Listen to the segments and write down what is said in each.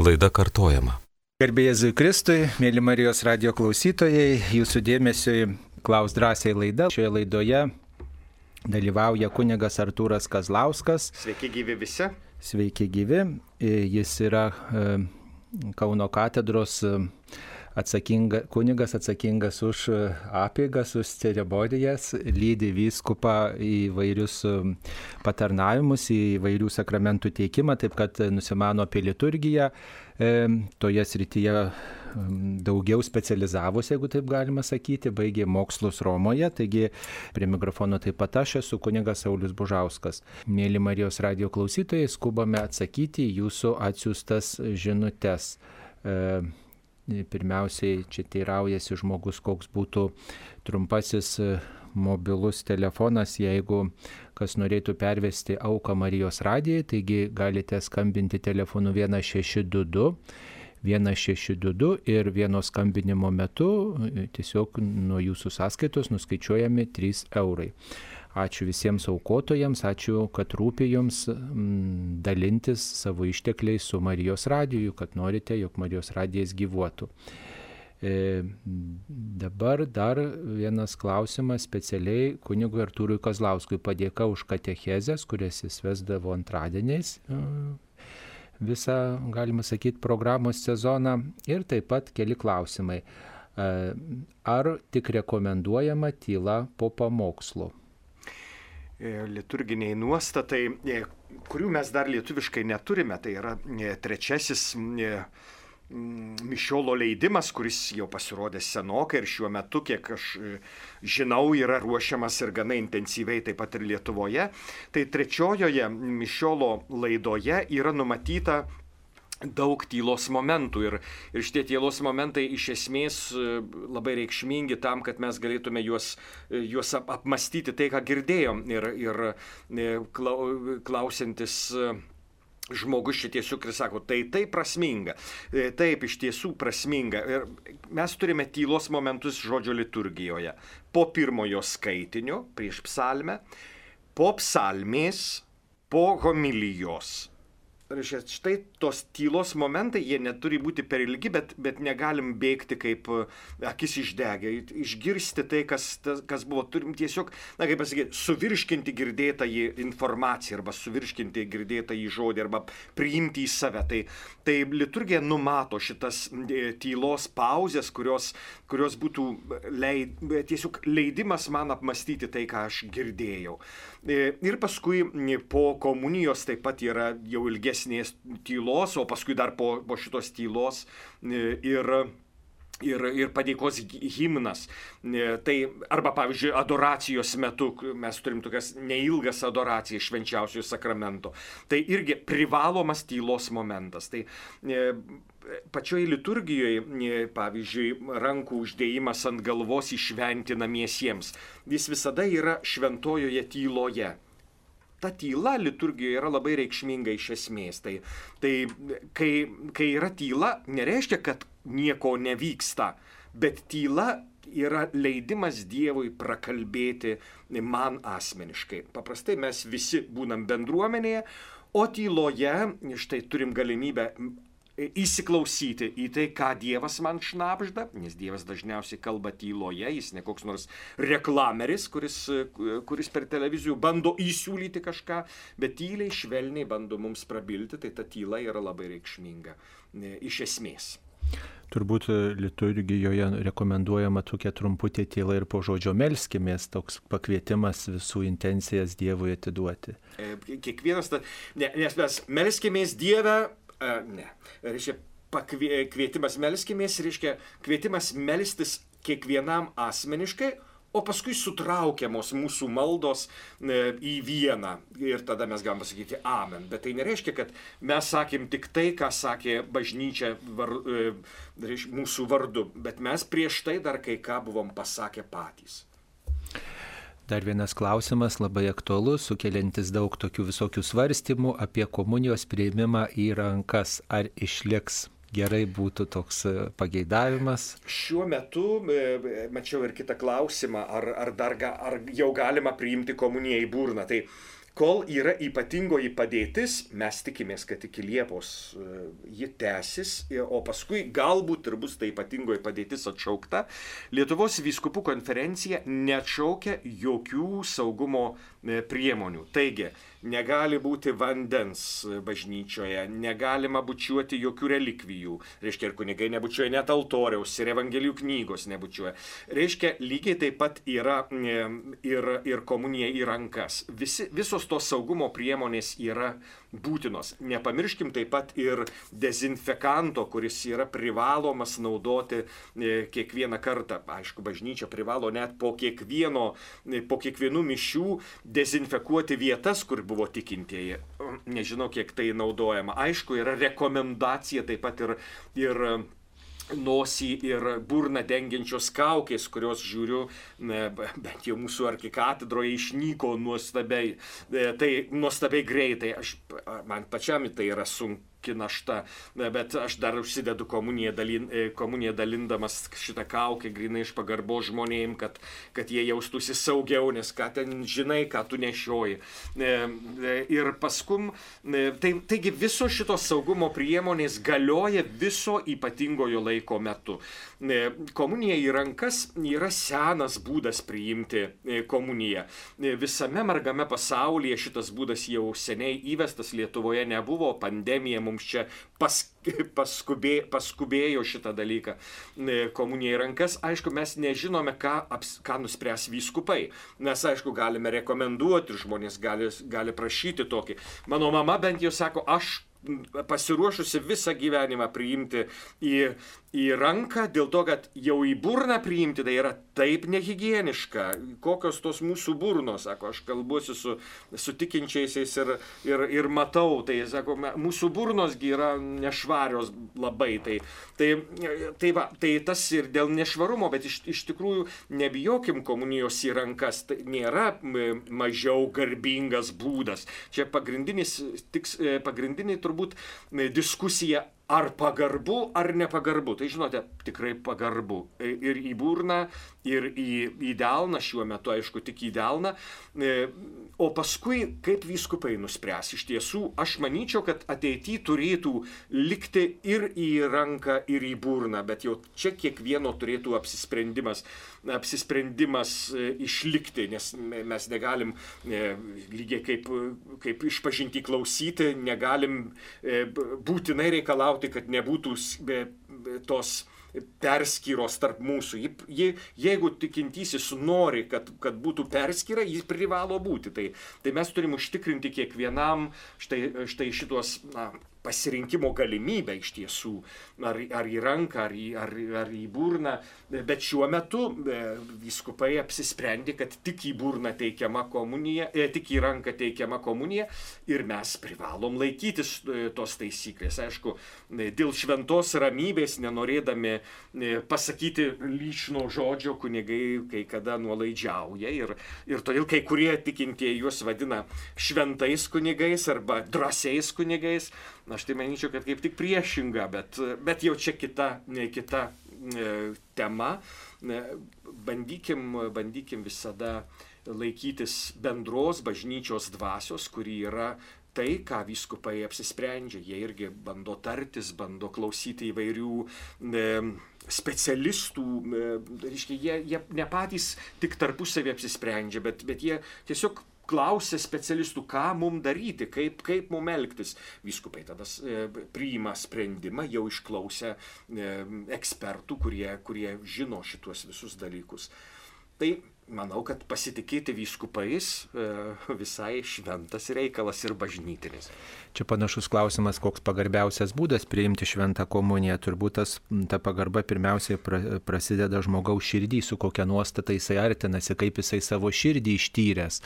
Laida kartojama. Gerbėjai Jėzui Kristui, mėly Marijos radio klausytojai, jūsų dėmesiui klaus drąsiai laida. Šioje laidoje dalyvauja kunigas Artūras Kazlauskas. Sveiki gyvi visi. Sveiki gyvi. Jis yra e, Kauno katedros e, atsakinga, kunigas atsakingas už e, apėgas, už ceremonijas, lydi vyskupą į vairius e, patarnavimus, į vairių sakramentų teikimą, taip kad nusimano apie liturgiją, e, toje srityje daugiau specializavosi, jeigu taip galima sakyti, baigė mokslus Romoje, taigi prie mikrofono taip pat aš esu kunigas Saulis Bužauskas. Mėly Marijos radio klausytojai, skubame atsakyti jūsų atsiųstas žinutės. Pirmiausiai čia teiraujasi žmogus, koks būtų trumpasis e, mobilus telefonas, jeigu kas norėtų pervesti auką Marijos radijai, taigi galite skambinti telefonu 1622. 1622 ir vieno skambinimo metu e, tiesiog nuo jūsų sąskaitos nuskaičiuojami 3 eurai. Ačiū visiems aukotojams, ačiū, kad rūpi jums mm, dalintis savo ištekliais su Marijos radiju, kad norite, jog Marijos radijas gyvuotų. E, dabar dar vienas klausimas specialiai kunigui Artūrui Kazlauskui padėka už katechezės, kurias jis vesdavo antradieniais e, visą, galima sakyti, programos sezoną ir taip pat keli klausimai. E, ar tik rekomenduojama tyla po pamokslo? E, liturginiai nuostatai, e, kurių mes dar lietuviškai neturime. Tai yra e, trečiasis mišiolo leidimas, kuris jau pasirodė senokai ir šiuo metu, kiek aš žinau, yra ruošiamas ir gana intensyviai taip pat ir Lietuvoje. Tai trečiojoje mišiolo laidoje yra numatyta daug tylos momentų ir, ir šitie tylos momentai iš esmės e, labai reikšmingi tam, kad mes galėtume juos, e, juos apmastyti tai, ką girdėjom ir, ir e, klausintis žmogus šitiesiuk ir sako, tai tai prasminga, taip iš tiesų prasminga. Ir mes turime tylos momentus žodžio liturgijoje. Po pirmojo skaitinio prieš psalmę, po psalmės, po homilijos reiškia, štai tos tylos momentai, jie neturi būti per ilgi, bet, bet negalim bėgti kaip e, akis išdegę, išgirsti tai, kas, tas, kas buvo, turim tiesiog, na kaip pasakyti, suvirškinti girdėtą į informaciją arba suvirškinti girdėtą į žodį arba priimti į save. Tai, tai liturgija numato šitas e, tylos pauzes, kurios, kurios būtų leid, tiesiog leidimas man apmastyti tai, ką aš girdėjau. E, ir paskui po komunijos taip pat yra jau ilgesnės tylos, o paskui dar po, po šitos tylos e, ir ir, ir padėkos himnas. E, tai arba, pavyzdžiui, adoracijos metu mes turim tokias neilgas adoracijas švenčiausiojo sakramento. Tai irgi privalomas tylos momentas. Tai pačioje liturgijoje, pavyzdžiui, rankų uždėjimas ant galvos išventinamiesiems, jis visada yra šventojoje tyloje. Ta tyla liturgijoje yra labai reikšminga iš esmės. Tai, tai kai, kai yra tyla, nereiškia, kad nieko nevyksta, bet tyla yra leidimas Dievui prakalbėti man asmeniškai. Paprastai mes visi būnam bendruomenėje, o tyloje štai turim galimybę įsiklausyti į tai, ką Dievas man šnapžda, nes Dievas dažniausiai kalba tyloje, jis ne koks nors reklameris, kuris, kuris per televizijų bando įsiūlyti kažką, bet tyliai, švelniai bando mums prabilti, tai ta tyla yra labai reikšminga iš esmės. Turbūt liturgijoje rekomenduojama tokia trumputė tyla ir po žodžio melskimės, toks pakvietimas visų intencijas Dievui atiduoti. E, kiekvienas, ne, nes mes melskimės Dievę, ne. Reiškia, kvietimas melskimės, reiškia, kvietimas melstis kiekvienam asmeniškai, o paskui sutraukiamos mūsų maldos e, į vieną ir tada mes galime pasakyti amen. Bet tai nereiškia, kad mes sakėm tik tai, ką sakė bažnyčia var, e, mūsų vardu, bet mes prieš tai dar kai ką buvom pasakę patys. Dar vienas klausimas labai aktualus, sukeliantis daug tokių visokių svarstymų apie komunijos prieimimą į rankas. Ar išliks gerai būtų toks e, pageidavimas? Šiuo metu e, mačiau ir kitą klausimą, ar, ar, dar, ar jau galima priimti komuniją į burną. Tai kol yra ypatingoji padėtis, mes tikimės, kad iki Liepos e, ji tęsis, o paskui galbūt ir bus ta ypatingoji padėtis atšaukta. Lietuvos vyskupų konferencija neatšaukia jokių saugumo e, priemonių. Taigi, negali būti vandens bažnyčioje, negalima bučiuoti jokių relikvijų. Reiškia, ir kunigai nebučiuoja net altoriaus, ir evangelijų knygos nebučiuoja. Reiškia, lygiai taip pat yra ir, ir komunija į rankas. Visi, visos tos saugumo priemonės yra būtinos. Nepamirškim taip pat ir dezinfekanto, kuris yra privalomas naudoti e, kiekvieną kartą. Aišku, bažnyčia privalo net po, kiekvieno, po kiekvienų mišių dezinfekuoti vietas, kur buvo tikintieji. Nežinau, kiek tai naudojama. Aišku, yra rekomendacija taip pat ir, ir nosį ir burną dengiančios kaukės, kurios žiūriu, bent jau mūsų arkikatedroje išnyko nuostabiai, e, tai nuostabiai greitai, aš, man pačiam tai yra sunku našta, bet aš dar užsidedu komuniją, dalin, e, komuniją dalindamas šitą kaukę grinai iš pagarbo žmonėm, kad, kad jie jaustųsi saugiau, nes ką ten žinai, ką tu nešioji. E, e, ir paskum, tai, taigi visos šitos saugumo priemonės galioja viso ypatingojo laiko metu. Komunija į rankas yra senas būdas priimti komuniją. Visame margame pasaulyje šitas būdas jau seniai įvestas, Lietuvoje nebuvo, pandemija mums čia pas, paskubė, paskubėjo šitą dalyką e, komuniją į rankas. Aišku, mes nežinome, ką, aps, ką nuspręs vyskupai. Mes, aišku, galime rekomenduoti, žmonės gali, gali prašyti tokį. Mano mama bent jau sako, aš pasiruošusi visą gyvenimą priimti į, į ranką, dėl to, kad jau į burną priimti tai yra taip nehigieniška. Kokios tos mūsų burnos, sako, aš kalbuosi su, su tikinčiaisiais ir, ir, ir matau, tai, sako, mūsų burnosgi yra nešvarios labai. Tai, tai, tai, va, tai tas ir dėl nešvarumo, bet iš, iš tikrųjų nebijokim komunijos į rankas, tai nėra mažiau garbingas būdas. Čia pagrindinis, tiks, pagrindiniai turbūt turbūt e, diskusija ar pagarbu, ar nepagarbu. Tai žinote, tikrai pagarbu. E, ir į burną, ir į, į delną, šiuo metu aišku tik į delną. E, o paskui, kaip vyskupai nuspręs. Iš tiesų, aš manyčiau, kad ateityje turėtų likti ir į ranką, ir į burną, bet jau čia kiekvieno turėtų apsisprendimas, apsisprendimas e, išlikti, nes mes negalim lygiai kaip, kaip išpažinti klausyti, negalim būtinai reikalauti reikalauti, kad nebūtų tos perskyros tarp mūsų. Ji, ji, jeigu tikintysis nori, kad, kad būtų perskyra, jis privalo būti. Tai, tai mes turim užtikrinti kiekvienam štai, štai šitos na, pasirinkimo galimybę iš tiesų, ar, ar į ranką, ar į, ar, ar į burną, bet šiuo metu e, viskupai apsisprendė, kad tik į burną teikiama komunija, e, tik į ranką teikiama komunija ir mes privalom laikytis e, tos taisyklės. Aišku, dėl šventos ramybės, nenorėdami pasakyti lyšno žodžio, kunigai kai kada nuolaidžiauja ir, ir todėl kai kurie tikintieji juos vadina šventais kunigais arba drąsiais kunigais. Aš tai manyčiau, kad kaip tik priešinga, bet, bet jau čia kita, kita e, tema. E, bandykim, bandykim visada laikytis bendros bažnyčios dvasios, kuri yra tai, ką vyskupai apsisprendžia. Jie irgi bando tartis, bando klausyti įvairių e, specialistų, e, reiškia, jie, jie ne patys tik tarpusavį apsisprendžia, bet, bet jie tiesiog klausia specialistų, ką mums daryti, kaip, kaip mums elgtis. Vyskupai tada e, priima sprendimą, jau išklausę e, ekspertų, kurie, kurie žino šituos visus dalykus. Tai manau, kad pasitikėti vyskupais e, visai šventas reikalas ir bažnytinis. Čia panašus klausimas, koks pagarbiausias būdas priimti šventą komuniją. Turbūt tas, ta pagarba pirmiausiai pra, prasideda žmogaus širdį, su kokia nuostata jisai artinasi, kaip jisai savo širdį ištyręs.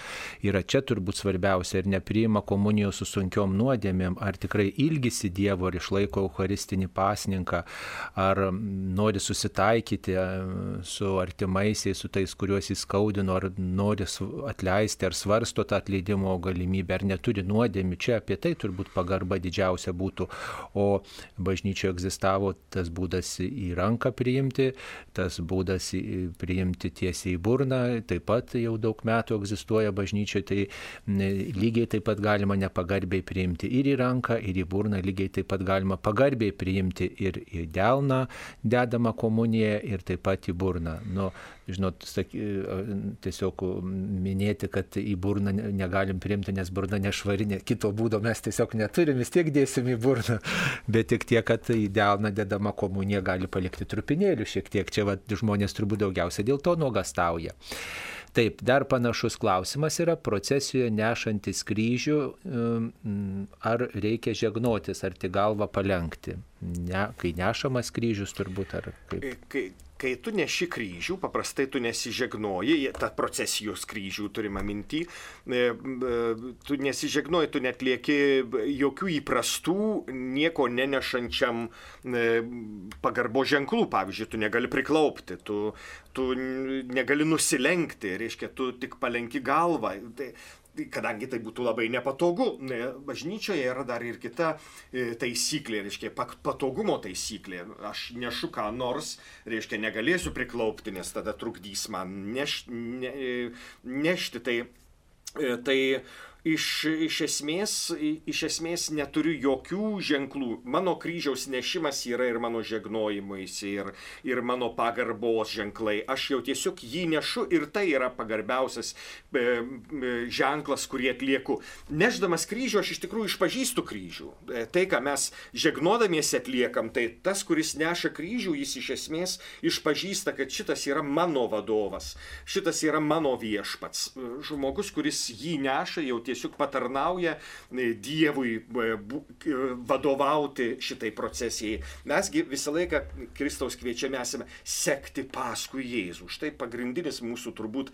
Yra čia turbūt svarbiausia ir nepriima komunijos su sunkiom nuodėmėm, ar tikrai ilgisi Dievo ir išlaiko Eucharistinį pasninką, ar nori susitaikyti e, su artimaisiais, su tais, kuriuos jis įskaudino, ar nori atleisti, ar svarsto tą atleidimo galimybę, ar neturi nuodėmių. Čia apie tai turbūt pagarba didžiausia būtų. O bažnyčioje egzistavo tas būdas į ranką priimti, tas būdas priimti tiesiai į burną, taip pat jau daug metų egzistuoja bažnyčioje, tai lygiai taip pat galima nepagarbiai priimti ir į ranką, ir į burną, lygiai taip pat galima pagarbiai priimti ir į delną dedamą komuniją, ir taip pat į burną. Nu, žinot, saky, tiesiog minėti, kad į burną negalim priimti, nes burna nešvarinė, kito būdo mes tiesiog neturim, vis tiek dėsim į burną, bet tik tiek, kad į delną dedama komunija gali palikti trupinėlių šiek tiek, čia va, žmonės turbūt daugiausia dėl to nuogastauja. Taip, dar panašus klausimas yra procesijoje nešantis kryžių, ar reikia žegnotis, ar tik galvą palenkti. Ne, kai nešamas kryžius turbūt, ar kaip. Kai, kai tu neši kryžių, paprastai tu nesižegnoji, tą procesijos kryžių turime minti, e, e, tu nesižegnoji, tu net lieki jokių įprastų, nieko nenešančiam e, pagarbo ženklų, pavyzdžiui, tu negali priklaupti, tu, tu negali nusilenkti, reiškia, tu tik palenki galvą. Tai, kadangi tai būtų labai nepatogu. Bažnyčioje yra dar ir kita e, taisyklė, reiškia, patogumo taisyklė. Aš nešu ką nors, reiškia, negalėsiu priklaupti, nes tada trukdys man neš, ne, nešti. Tai, e, tai iš, iš, esmės, iš esmės neturiu jokių ženklų. Mano kryžiaus nešimas yra ir mano žegnojimais, ir, ir mano pagarbos ženklai. Aš jau tiesiog jį nešu ir tai yra pagarbiausias e, e, ženklas, kurį atlieku. Neždamas kryžių aš iš tikrųjų išpažįstu kryžių. E, tai, ką mes žegnodamiesi atliekam, tai tas, kuris neša kryžių, jis iš esmės išpažįsta, kad šitas yra mano vadovas, šitas yra mano viešpats. Žmogus, kuris jį neša, jau tiesiog tiesiog patarnauja e, Dievui e, e, vadovauti šitai procesijai. Mesgi visą laiką Kristaus kviečiame esame sekti paskui Jėzų. Štai pagrindinis mūsų turbūt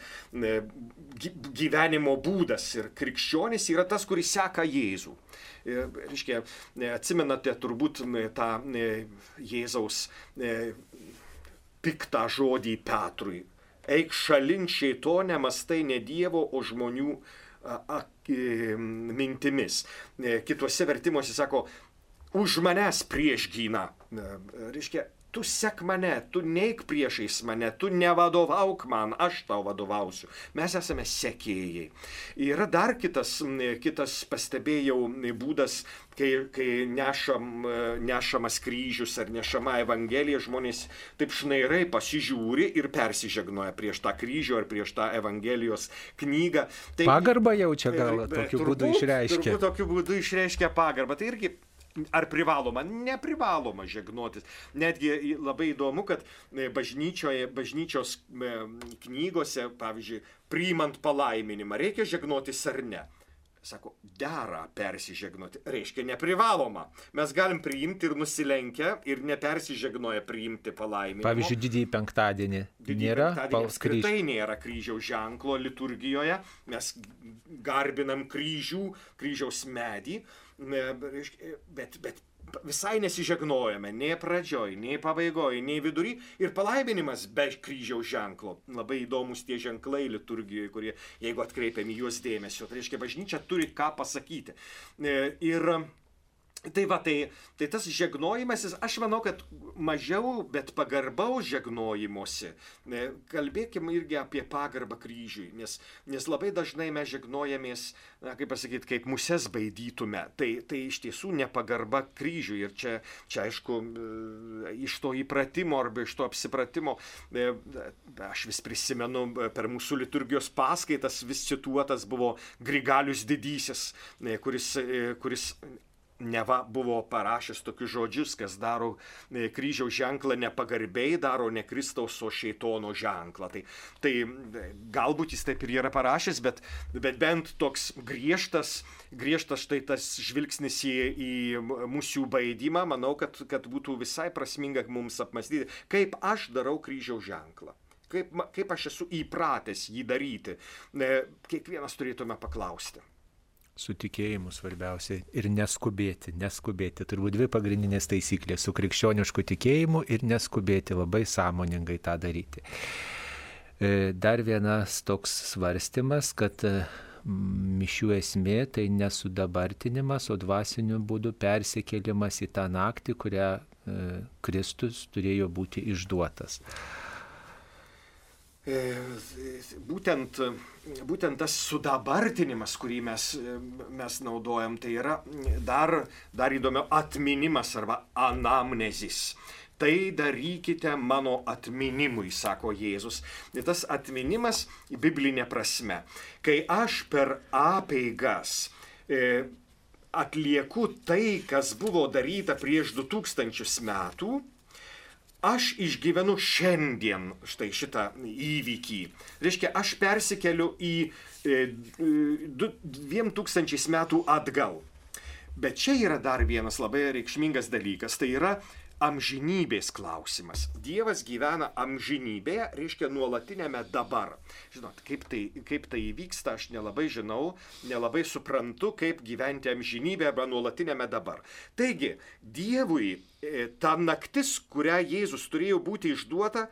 gyvenimo būdas ir krikščionis yra tas, kuris seka Jėzų. Reiškia, atsimenate turbūt tą Jėzaus piktą žodį Petrui. Eik šalin šeitonę, mastai ne Dievo, o žmonių mintimis. E, kituose vertimuose sako, už manęs prieš gyną. E, reiškia, tu sek mane, tu neik priešais mane, tu nevadovauk man, aš tau vadovausiu. Mes esame sekėjai. Yra dar kitas, kitas pastebėjau, būdas, kai, kai nešam, nešamas kryžius ar nešama evangelija, žmonės taip šnairai pasižiūri ir persižegnoja prieš tą kryžių ar prieš tą evangelijos knygą. Tai, pagarbą jaučia gal tokiu turbūt, būdu išreiškia. Turbūt tokiu būdu išreiškia pagarbą. Tai irgi Ar privaloma? Neprivaloma žegnotis. Netgi labai įdomu, kad e, bažnyčioje, bažnyčios knygose, pavyzdžiui, priimant palaiminimą, reikia žegnotis ar ne. Sako, dera persižegnoti. Reiškia, neprivaloma. Mes galim priimti ir nusilenkę ir nepersižegnoję priimti palaiminimą. Pavyzdžiui, didįjį penktadienį. Didįjį nėra penktadienį apskritai nėra kryžiaus ženklo liturgijoje. Mes garbinam kryžių, kryžiaus medį bet, bet visai nesižegnojame, nei pradžioj, nei pabaigoj, nei vidury ir palaiminimas be kryžiaus ženklo. Labai įdomus tie ženklai liturgijoje, kurie, jeigu atkreipiam į juos dėmesio, tai reiškia, bažnyčia turi ką pasakyti. E, ir Tai va, tai, tai tas žegnojimasis, aš manau, kad mažiau, bet pagarbaus žegnojimuose. Kalbėkime irgi apie pagarbą kryžiui, nes, nes labai dažnai mes žegnojamės, na, kaip pasakyti, kaip muses baidytume. Tai, tai iš tiesų nepagarba kryžiui. Ir čia, čia aišku, iš to įpratimo arba iš to apsipratimo, aš vis prisimenu, per mūsų liturgijos paskaitas vis cituotas buvo Grigalius didysis, kuris, kuris neva buvo parašęs tokius žodžius, kas daro e, kryžiaus ženklą nepagarbiai, daro ne Kristaus, o šeitono ženklą. Tai, tai e, galbūt jis taip ir yra parašęs, bet, bet bent toks griežtas, griežtas štai tas žvilgsnis į, į mūsų baidymą, manau, kad, kad būtų visai prasminga mums apmastyti, kaip aš darau kryžiaus ženklą. Kaip, kaip aš esu įpratęs jį daryti, e, kiekvienas turėtume paklausti su tikėjimu svarbiausia ir neskubėti, neskubėti. Turbūt dvi pagrindinės taisyklės - su krikščionišku tikėjimu ir neskubėti labai sąmoningai tą daryti. Dar vienas toks svarstymas, kad mišių esmė tai nesudabartinimas, o dvasiniu būdu persikėlimas į tą naktį, kurią Kristus turėjo būti išduotas. E, būtent, būtent tas sudabartinimas, kurį mes, mes naudojam, tai yra dar, dar įdomiau atminimas arba anamnezis. Tai darykite mano atminimui, sako Jėzus. Ir tas atminimas biblinė prasme. Kai aš per apeigas e, atlieku tai, kas buvo daryta prieš 2000 metų, aš išgyvenu šiandien štai šitą įvykį. Reiškia, aš persikeliu į e, 2000 metų atgal. Bet čia yra dar vienas labai reikšmingas dalykas. Tai yra amžinybės klausimas. Dievas gyvena amžinybėje, reiškia nuolatinėme dabar. Žinot, kaip tai, kaip tai įvyksta, aš nelabai žinau, nelabai suprantu, kaip gyventi amžinybėje arba nuolatinėme dabar. Taigi, Dievui e, ta naktis, kurią Jėzus turėjo būti išduota,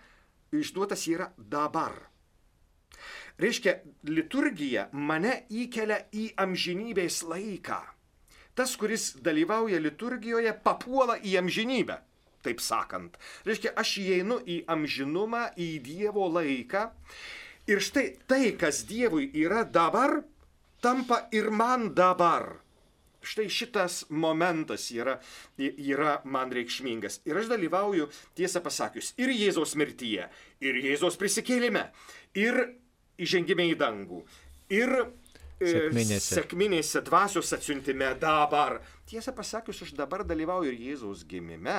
išduotas yra dabar. Reiškia, liturgija mane įkelia į amžinybės laiką. Tas, kuris dalyvauja liturgijoje, papuola į amžinybę taip sakant. Reiškia, aš įeinu į amžinumą, į Dievo laiką. Ir štai tai, kas Dievui yra dabar, tampa ir man dabar. Štai šitas momentas yra, yra man reikšmingas. Ir aš dalyvauju, tiesą pasakius, ir Jėzaus mirtyje, ir Jėzaus prisikėlime, ir įžengime į dangų, ir Sekminėse. Sekminėse dvasios atsiuntime dabar. Tiesą pasakius, aš dabar dalyvauju ir Jėzaus gimime,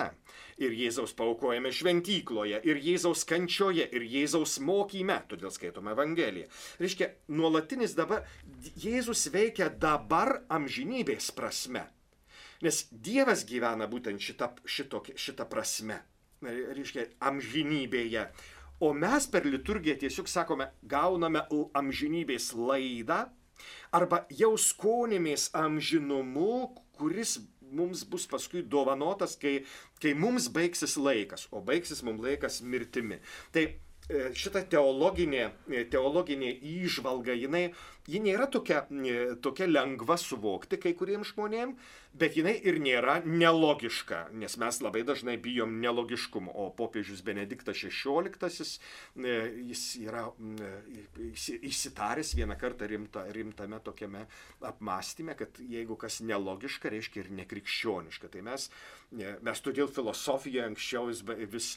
ir Jėzaus paukojame šventykloje, ir Jėzaus kančioje, ir Jėzaus mokyme, todėl skaitome Evangeliją. Reiškia, nuolatinis dabar, Jėzus veikia dabar amžinybės prasme. Nes Dievas gyvena būtent šitą, šito, šitą prasme. Reiškia, amžinybėje. O mes per liturgiją tiesiog sakome, gauname amžinybės laidą arba jau skonimės amžinumu, kuris mums bus paskui dovanotas, kai, kai mums baigsis laikas, o baigsis mums laikas mirtimi. Tai šita teologinė, e, teologinė įžvalga, jinai, ji nėra tokia, e, tokia lengva suvokti kai kuriems žmonėms, bet jinai ir nėra nelogiška, nes mes labai dažnai bijom nelogiškumo, o popiežius Benediktas XVI, jis yra įsitaręs vieną kartą rimta, rimtame tokiame apmąstyme, kad jeigu kas nelogiška, reiškia ir nekrikščioniška. Tai mes, mes todėl filosofijoje anksčiau vis, vis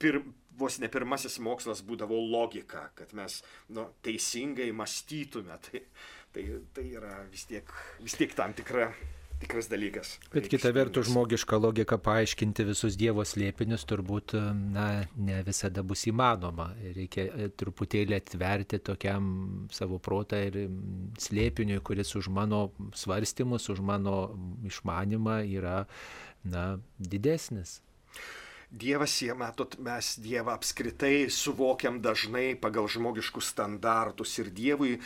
pir, vos ne pirmasis mokslas būdavo logika, kad mes nu, teisingai mąstytume. Tai, tai, tai yra vis tiek, vis tiek tam tikra tikras dalykas. Bet kita vertus, žmogiška logika paaiškinti visus Dievo slėpinius turbūt na, ne visada bus įmanoma. Reikia e, truputėlį atverti tokiam savo protą ir slėpiniui, kuris už mano svarstymus, už mano išmanimą yra na, didesnis. Dievas, jie matot, mes Dievą apskritai suvokiam dažnai pagal žmogiškus standartus ir Dievui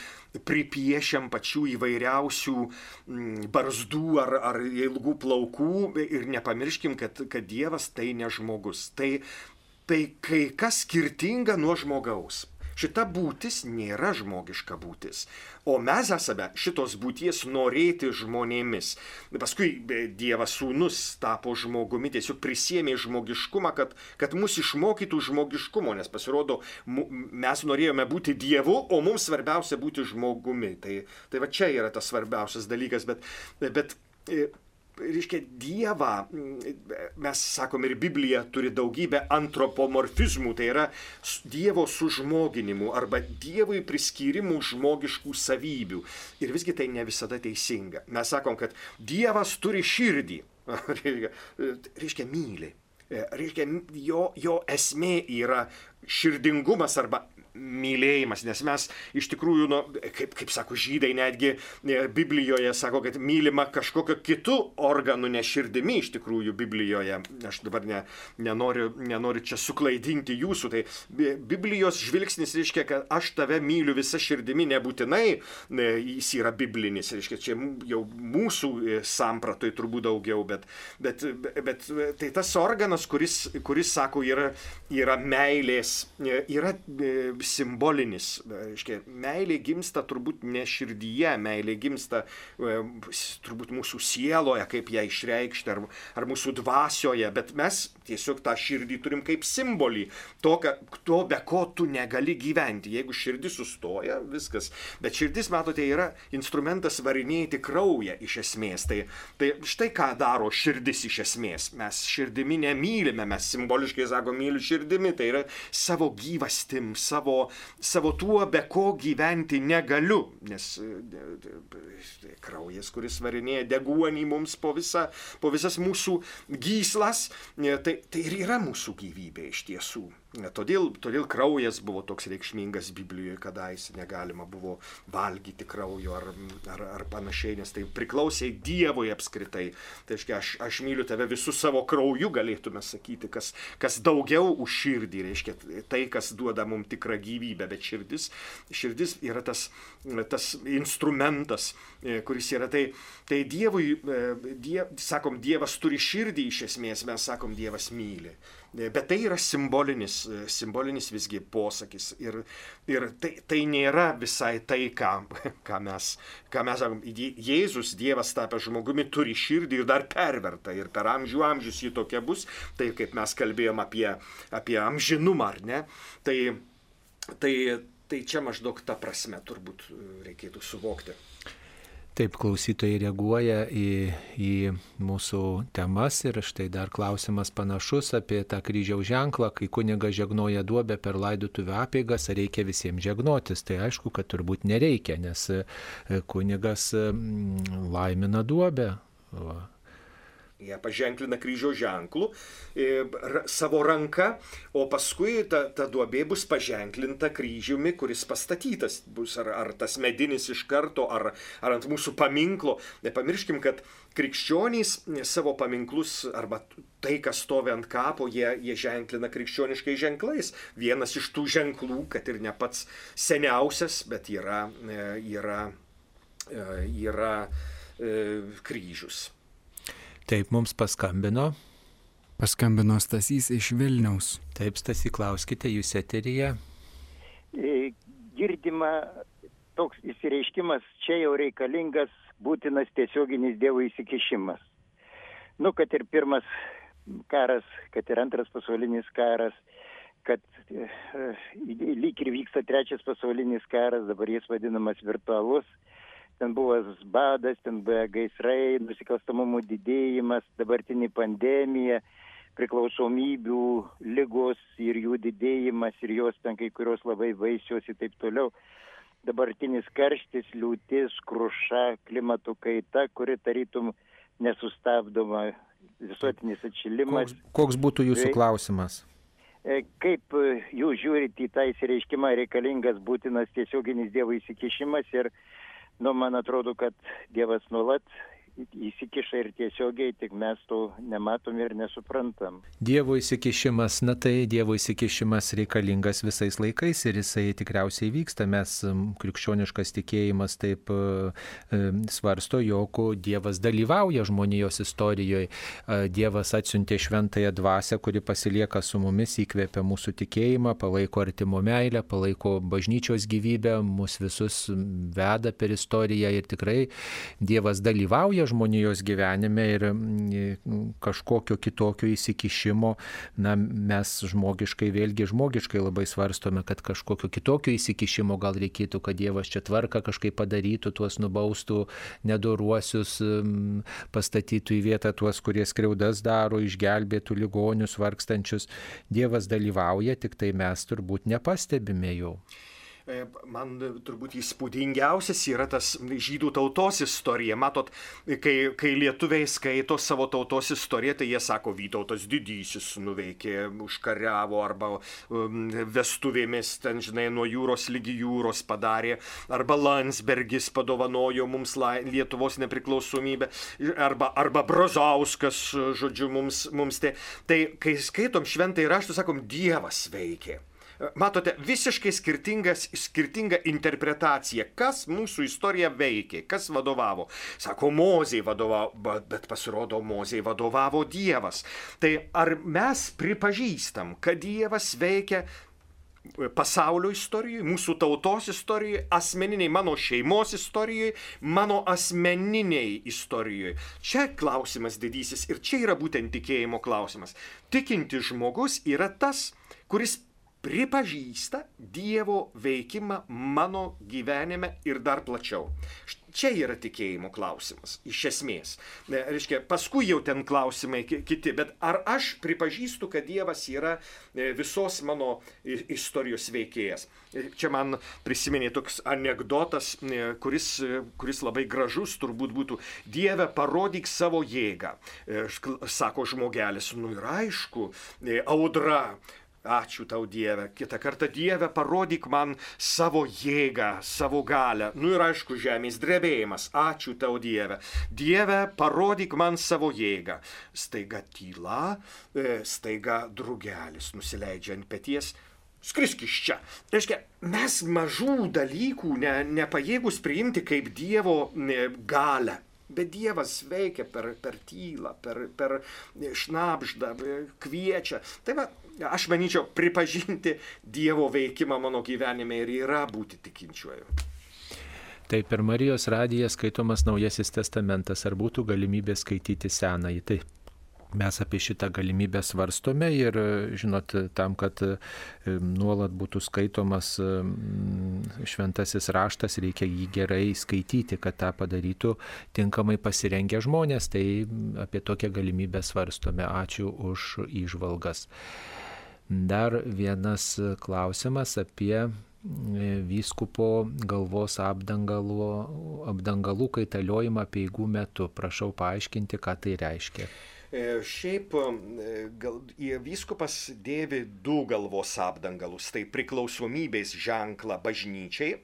pripiešiam pačių įvairiausių mm, barzdų ar, ar ilgų plaukų ir nepamirškim, kad, kad Dievas tai ne žmogus. Tai, tai kai kas skirtinga nuo žmogaus. Šita būtis nėra žmogiška būtis, o mes esame šitos būties norėti žmonėmis. Paskui Dievas sūnus tapo žmogumi, tiesiog prisėmė žmogiškumą, kad, kad mus išmokytų žmogiškumo, nes pasirodo, mes norėjome būti Dievu, o mums svarbiausia būti žmogumi. Tai, tai va čia yra tas svarbiausias dalykas, bet, bet reiškia, Dievą, mes sakom ir Biblija turi daugybę antropomorfizmų, tai yra Dievo sužmoginimų arba Dievui priskyrimų žmogiškų savybių. Ir visgi tai ne visada teisinga. Mes sakom, kad Dievas turi širdį, reiškia, myli. Reiškia, jo, jo esmė yra širdingumas arba mylėjimas, nes mes iš tikrųjų, nu, kaip, kaip sako žydai, netgi e, Biblijoje sako, kad mylima kažkokio kitų organų, ne širdimi iš tikrųjų Biblijoje. Aš dabar ne, nenoriu, nenoriu čia suklaidinti jūsų. Tai Biblijos žvilgsnis reiškia, kad aš tave myliu visą širdimi, nebūtinai ne, jis yra biblinis. Reiškia, čia jau mūsų e, sampratoj turbūt daugiau, bet, bet, bet tai tas organas, kuris, kuris sako, yra, yra meilės, e, yra simbolinis. Reiškia, meilė gimsta turbūt ne širdyje, meilė gimsta turbūt mūsų sieloje, kaip ją išreikšti, ar, ar mūsų dvasioje, bet mes tiesiog tą širdį turim kaip simbolį to, ka, to be ko tu negali gyventi. Jeigu širdis sustoja, viskas. Bet širdis, matote, yra instrumentas varinėti kraują iš esmės. Tai, tai štai ką daro širdis iš esmės. Mes širdimi nemylime, mes simboliškai sakom myliu širdimi. Tai yra savo gyvastim, savo, savo tuo, be ko gyventi negaliu. Nes tai kraujas, kuris varinėja deguonį mums po, visa, po visas mūsų gyslas, tai, tai ir yra mūsų gyvybė iš tiesų. Todėl, todėl kraujas buvo toks reikšmingas Biblijoje, kadaise negalima buvo valgyti kraujo ar, ar, ar panašiai, nes tai priklausė Dievui apskritai. Tai reiškia, aš, aš myliu tave visų savo krauju, galėtume sakyti, kas, kas daugiau už širdį, reiškia tai, kas duoda mums tikrą gyvybę, bet širdis, širdis yra tas, tas instrumentas, e, kuris yra tai, tai Dievui, e, diev, sakom, Dievas turi širdį iš esmės, mes sakom, Dievas myli. Bet tai yra simbolinis, simbolinis visgi posakis. Ir, ir tai, tai nėra visai tai, ką, ką mes, ką mes sakom. Jėzus, Dievas tapęs žmogumi, turi širdį ir dar perverta. Ir per amžių amžius jį tokia bus. Tai kaip mes kalbėjom apie, apie amžinumą, ar ne? Tai, tai, tai čia maždaug ta prasme turbūt reikėtų suvokti. Taip, klausytojai reaguoja į, į mūsų temas ir štai dar klausimas panašus apie tą kryžiaus ženklą, kai kuniga žegnoja duobę per laidotuvių apėgas, ar reikia visiems žegnotis. Tai aišku, kad turbūt nereikia, nes e, kunigas laimina duobę. Va Jie paženklina kryžiaus ženklų e, savo ranka, o paskui ta, ta duobė bus paženklinta kryžiumi, kuris pastatytas bus, ar, ar tas medinis iš karto, ar, ar ant mūsų paminklo. Nepamirškim, kad krikščionys savo paminklus arba tai, kas stovi ant kapo, jie, jie ženklina krikščioniškai ženklais. Vienas iš tų ženklų, kad ir ne pats seniausias, bet yra, e, yra, e, yra, yra kryžius. Taip, mums paskambino. Paskambino Stasys iš Vilniaus. Taip, Stasy, klauskite, jūs eteryje. E, girdima toks įsireiškimas, čia jau reikalingas būtinas tiesioginis Dievo įsikišimas. Nu, kad ir pirmas karas, kad ir antras pasaulinis karas, kad e, lyg ir vyksta trečias pasaulinis karas, dabar jis vadinamas virtualus ten buvo badas, ten buvo gaisrai, nusikalstamumo didėjimas, dabartinė pandemija, priklausomybių lygos ir jų didėjimas ir jos ten kai kurios labai baisios ir taip toliau. Dabartinis karštis, liūtis, kruša, klimato kaita, kuri tarytum nesustabdoma, visuotinis atšilimas. Koks, koks būtų jūsų klausimas? E, kaip e, jūs žiūrite į tą įsireiškimą reikalingas būtinas tiesioginis Dievo įsikišimas ir nu man atrodo kad dievas nuolat įsikiša ir tiesiogiai, tik mes to nematom ir nesuprantam. Dievo įsikišimas, na tai Dievo įsikišimas reikalingas visais laikais ir jisai tikriausiai vyksta. Mes krikščioniškas tikėjimas taip e, svarsto, jog Dievas dalyvauja žmonijos istorijoje. Dievas atsiuntė šventąją dvasę, kuri pasilieka su mumis, įkvėpia mūsų tikėjimą, palaiko artimo meilę, palaiko bažnyčios gyvybę, mus visus veda per istoriją ir tikrai Dievas dalyvauja žmonijos gyvenime ir mm, kažkokio kitokio įsikišimo, na, mes žmogiškai, vėlgi žmogiškai labai svarstome, kad kažkokio kitokio įsikišimo gal reikėtų, kad Dievas čia tvarką kažkaip padarytų, tuos nubaustų nedoruosius, mm, pastatytų į vietą tuos, kurie skriaudas daro, išgelbėtų ligonius, vargstančius. Dievas dalyvauja, tik tai mes turbūt nepastebime jo. Man turbūt įspūdingiausias yra tas žydų tautos istorija. Matot, kai, kai lietuviai skaito savo tautos istoriją, tai jie sako, Vytautas didysis nuveikė, užkariavo arba um, vestuvėmis ten, žinai, nuo jūros lygi jūros padarė, arba Landsbergis padovanojo mums Lietuvos nepriklausomybę, arba, arba Brozauskas, žodžiu, mums, mums tai. Tai kai skaitom šventai raštų, sakom, Dievas veikė. Matote, visiškai skirtinga interpretacija, kas mūsų istoriją veikė, kas vadovavo. Sako, Mozijai vadovavo, bet pasirodo, Mozijai vadovavo Dievas. Tai ar mes pripažįstam, kad Dievas veikia pasaulio istorijoje, mūsų tautos istorijoje, asmeniniai mano šeimos istorijoje, mano asmeniniai istorijoje. Čia klausimas didysis ir čia yra būtent tikėjimo klausimas. Tikinti žmogus yra tas, kuris pripažįsta Dievo veikimą mano gyvenime ir dar plačiau. Čia yra tikėjimo klausimas, iš esmės. Reiškia, paskui jau ten klausimai kiti, bet ar aš pripažįstu, kad Dievas yra e, visos mano istorijos veikėjas. Čia man prisiminė toks anegdotas, e, kuris, e, kuris labai gražus turbūt būtų. Dieve, parodyk savo jėgą, sako žmogelis. Nu ir aišku, audra, Ačiū tau Dieve. Kitą kartą Dieve parodyk man savo jėgą, savo galę. Nu ir aišku, žemės drebėjimas. Ačiū tau Dieve. Dieve, parodyk man savo jėgą. Staiga tyla, e, staiga drugelis nusileidžia ant pėties. Skrisk iš čia. Tai reiškia, mes mažų dalykų ne, nepajėgus priimti kaip Dievo e, galę. Bet Dievas veikia per, per tylą, per, per šnapždą, kviečia. Tai va, aš manyčiau, pripažinti Dievo veikimą mano gyvenime ir yra būti tikinčiuoju. Tai per Marijos radiją skaitomas Naujasis testamentas, ar būtų galimybė skaityti Senąjį? Tai mes apie šitą galimybę svarstome ir, žinot, tam, kad nuolat būtų skaitomas šventasis raštas, reikia jį gerai skaityti, kad tą padarytų tinkamai pasirengę žmonės. Tai apie tokią galimybę svarstome. Ačiū už įžvalgas. Dar vienas klausimas apie e, vyskupo galvos apdangalų, apdangalų kaitaliojimą peigų metu. Prašau paaiškinti, ką tai reiškia. E, šiaip e, gal, vyskupas dėvi du galvos apdangalus. Tai priklausomybės ženklą bažnyčiai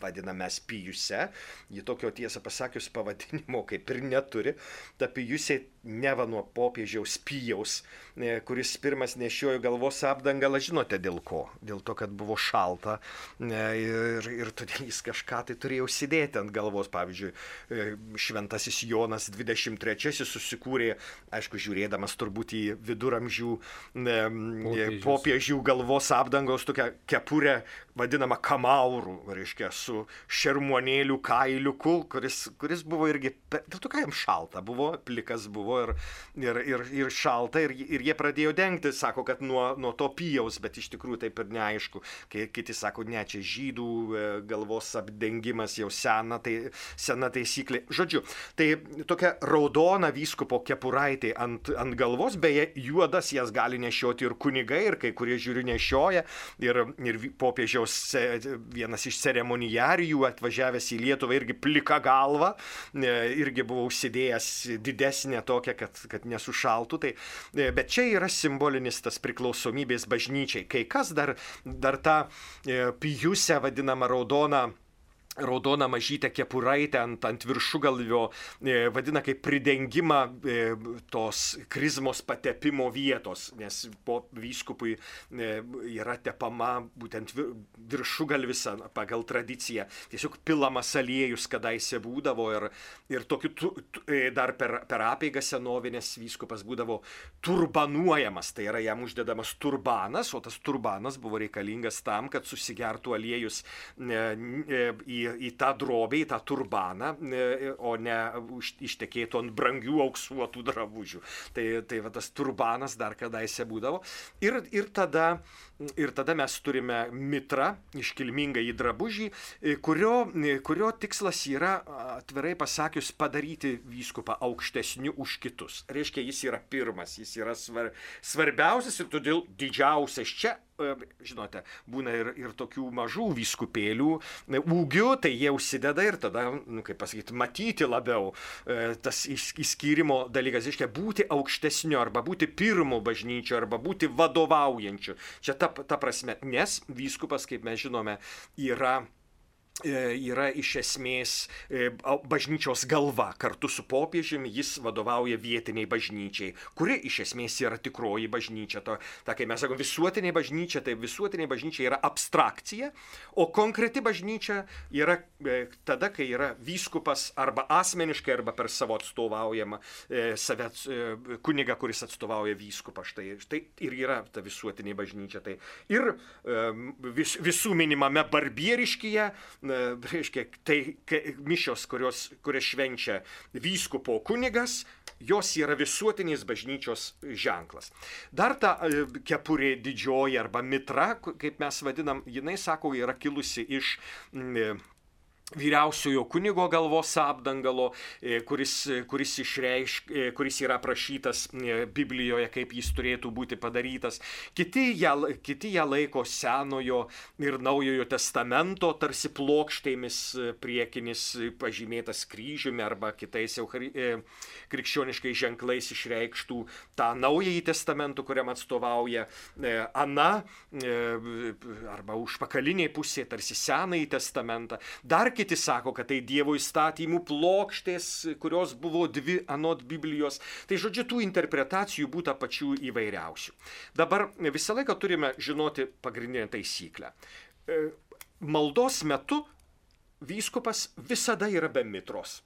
vadiname spijuse, ji tokio tiesą pasakius pavadinimo kaip ir neturi, ta pijusė neva nuo popiežiaus pijaus, e, kuris pirmas nešiojo galvos apdangalą, žinote dėl ko? Dėl to, kad buvo šalta e, ir, ir todėl jis kažką tai turėjo užsidėti ant galvos. Pavyzdžiui, e, šventasis Jonas 23 susikūrė, aišku, žiūrėdamas turbūt į viduramžių popiežius. popiežių galvos apdangos tokią kepurę, vadinamą kamaurų, reiškia, su šermuonėlių kailiuku, kuris, kuris buvo irgi, dėl to, kad jam šalta buvo, plikas buvo buvo ir, ir, ir, ir šalta, ir, ir jie pradėjo dengti, sako, kad nuo, nuo to pijaus, bet iš tikrųjų taip ir neaišku. Kai kiti sako, ne, čia žydų e, galvos apdengimas jau sena, tai sena taisyklė. Žodžiu, tai tokia raudona vyskupo kepuraitė ant, ant galvos, beje, juodas jas gali nešioti ir kunigai, ir kai kurie žiūri nešioja, ir, ir popiežiaus vienas iš ceremonijarijų atvažiavęs į Lietuvą irgi plika galva, e, irgi buvo užsidėjęs didesnę tokią kad, kad nesušaltų. Tai, e, bet čia yra simbolinis tas priklausomybės bažnyčiai. Kai kas dar, dar tą e, pijusę vadinamą raudoną raudoną mažytę kepuraitę ant, ant viršugalvio e, vadina kaip pridengimą e, tos krizmos patepimo vietos, nes po vyskupui e, yra tepama būtent viršugalvis pagal tradiciją. Tiesiog pilamas aliejus kadaise būdavo ir, ir tokiu tu, tu, e, dar per, per apėgą senovinės vyskupas būdavo turbanuojamas, tai yra jam uždedamas turbanas, o tas turbanas buvo reikalingas tam, kad susigertų aliejus e, e, į į, tą drobę, į tą turbaną, e, o ne ištekėtų ant brangių auksuotų drabužių. Tai, tai va, tas turbanas dar kadaise būdavo. Ir, ir, tada, ir tada mes turime mitrą, iškilmingą į drabužį, e, kurio, e, kurio tikslas yra, atvirai pasakius, padaryti vyskupą aukštesniu už kitus. Reiškia, jis yra pirmas, jis yra svar, svarbiausias ir todėl didžiausias čia E, žinote, būna ir, ir tokių mažų vyskupėlių e, ūgių, tai jie užsideda ir tada, nu, kaip pasakyti, matyti labiau tas įskyrimo dalykas, reiškia būti aukštesniu arba būti pirmu bažnyčiu arba būti vadovaujančiu. Čia ta, ta prasme, nes vyskupas, kaip mes žinome, yra yra iš esmės e, bažnyčios galva. Kartu su popiežiumi jis vadovauja vietiniai bažnyčiai, kuri iš esmės yra tikroji bažnyčia. To, ta, kai mes sakome visuotinė bažnyčia, tai visuotinė bažnyčia yra abstrakcija, o konkreti bažnyčia yra e, tada, kai yra vyskupas arba asmeniškai, arba per savo atstovaujamą save kuniga, kuris atstovauja vyskupą. Štai, štai ir yra ta visuotinė bažnyčia. Tai ir vis, visų minimame barbieriškyje, reiškia, tai mišios, kurios, kurias švenčia vyskupo kunigas, jos yra visuotinės bažnyčios ženklas. Dar ta e, kepurė didžioji arba mitra, kaip mes vadinam, jinai, sako, yra kilusi iš vyriausiojo kunigo galvos apdangalo, e, kuris, kuris, išreišk, e, kuris yra aprašytas e, Biblijoje, kaip jis turėtų būti padarytas. Kiti ją, kiti ją laiko Senojo ir Naujojo testamento tarsi plokštėmis priekinis pažymėtas kryžiumi arba kitais jau krikščioniškais ženklais išreikštų tą Naująjį testamentą, kuriam atstovauja Ana arba užpakalinė pusė tarsi Senąjį testamentą. Dar kiti kiti sako, kad tai Dievo įstatymų plokštės, kurios buvo dvi anot Biblijos. Tai žodžiu, tų interpretacijų būtų pačių įvairiausių. Dabar visą laiką turime žinoti pagrindinę taisyklę. E, maldos metu vyskupas visada yra be mitros.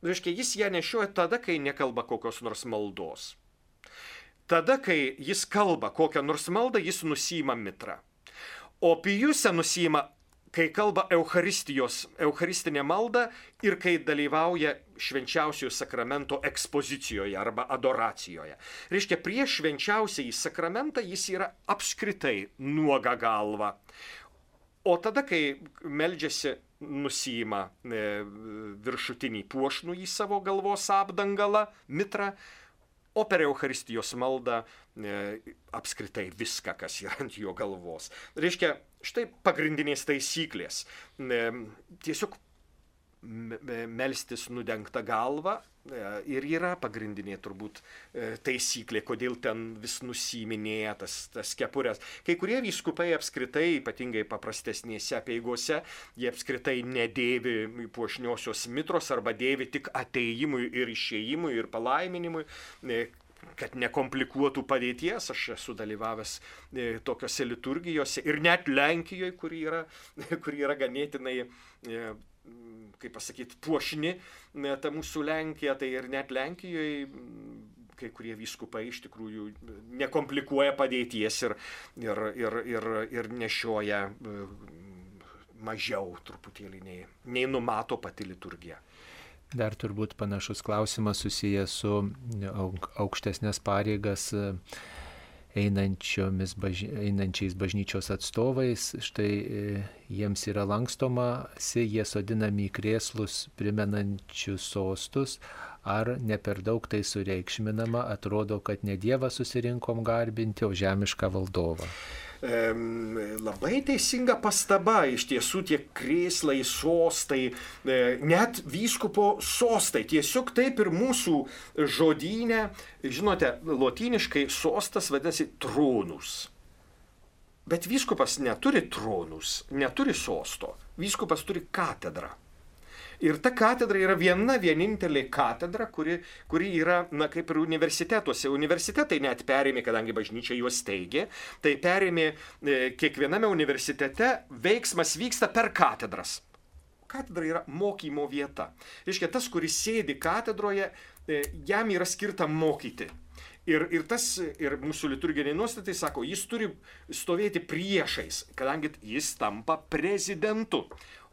Reiškia, jis ją nešioja tada, kai nekalba kokios nors maldos. Tada, kai jis kalba kokią nors maldą, jis nusima mitrą. O pijuse nusima kai kalba Eucharistijos, Eucharistinė malda ir kai dalyvauja švenčiausiojo sakramento ekspozicijoje arba adoracijoje. Reiškia, prieš švenčiausiąjį sakramentą jis yra apskritai nuoga galva. O tada, kai meldžiasi, nusima e, viršutinį puošnų į savo galvos apdangalą, mitrą, o per Eucharistijos maldą e, apskritai viską, kas yra ant jo galvos. Reiškia, štai pagrindinės taisyklės. E, tiesiog melstis nudengta galva e, ir yra pagrindinė turbūt e, taisyklė, kodėl ten vis nusiminėja tas, tas kepurės. Kai kurie vyskupai apskritai, ypatingai paprastesnėse apieigose, jie apskritai nedėvi puošniosios mitros arba dėvi tik ateimui ir išėjimui ir palaiminimui kad nekomplikuotų padėties, aš esu dalyvavęs tokiuose liturgijose ir net Lenkijoje, kur yra, kur yra ganėtinai kaip pasakyti, puošni ta mūsų Lenkija, tai ir net Lenkijoje kai kurie vyskupai iš tikrųjų nekomplikuoja padėties ir, ir, ir, ir, ir nešioja e, mažiau truputėlį nei, nei numato pati liturgija. Dar turbūt panašus klausimas susijęs su aukštesnės pareigas baž... einančiais bažnyčios atstovais, štai e, jiems yra lankstomasi, jie sodinami į krėslus primenančius sostus, ar ne per daug tai sureikšminama, atrodo, kad ne Dievą susirinkom garbinti, o žemišką valdovą? Labai teisinga pastaba, iš tiesų tie krėslai, sostai, e, net vyskupo sostai, tiesiog taip ir mūsų žodynė, žinote, lotyniškai sostas vadinasi tronus. Bet vyskupas neturi tronus, neturi sosto, vyskupas turi katedrą. Ir ta katedra yra viena vienintelė katedra, kuri, kuri yra, na, kaip ir universitetuose. Universitetai net perėmė, kadangi bažnyčia juos teigė, tai perėmė e, kiekviename universitete veiksmas vyksta per katedras. Katedra yra mokymo vieta. Reiškia, tas, kuris sėdi katedroje, e, jam yra skirta mokyti. Ir, ir tas, ir mūsų liturginiai nuostatai sako, jis turi stovėti priešais, kadangi jis tampa prezidentu.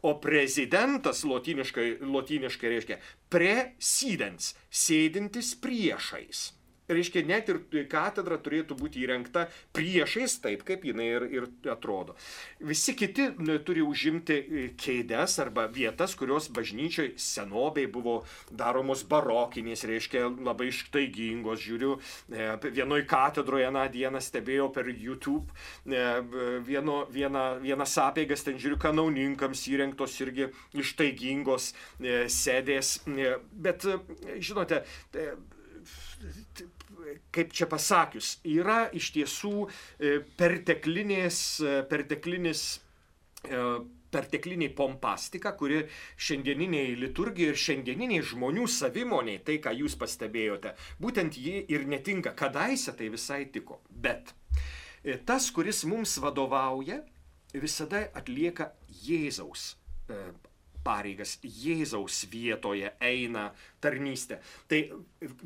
O prezidentas lotyniškai, lotyniškai reiškia presidens, sėdintis priešais reiškia, net ir katedra turėtų būti įrengta priešais taip, kaip jinai ir, ir atrodo. Visi kiti turi užimti e, kėdes arba vietas, kurios bažnyčiai senobiai buvo daromos barokinės, reiškia, labai ištaigingos. Žiūriu, e, vienoj katedroje na dieną stebėjau per YouTube e, vieno, vieną, vienas apėgas, ten žiūriu, kanauninkams įrengtos irgi ištaigingos sėdės. Bet, žinote, kaip čia pasakius, yra iš tiesų e, perteklinės, e, perteklinis e, pertekliniai pompastika, kuri šiandieniniai liturgijai ir šiandieniniai žmonių savimoniai, tai ką jūs pastebėjote, būtent ji ir netinka. Kadaise tai visai tiko. Bet tas, kuris mums vadovauja, visada atlieka Jėzaus pareigas Jėzaus vietoje eina tarnystė. Tai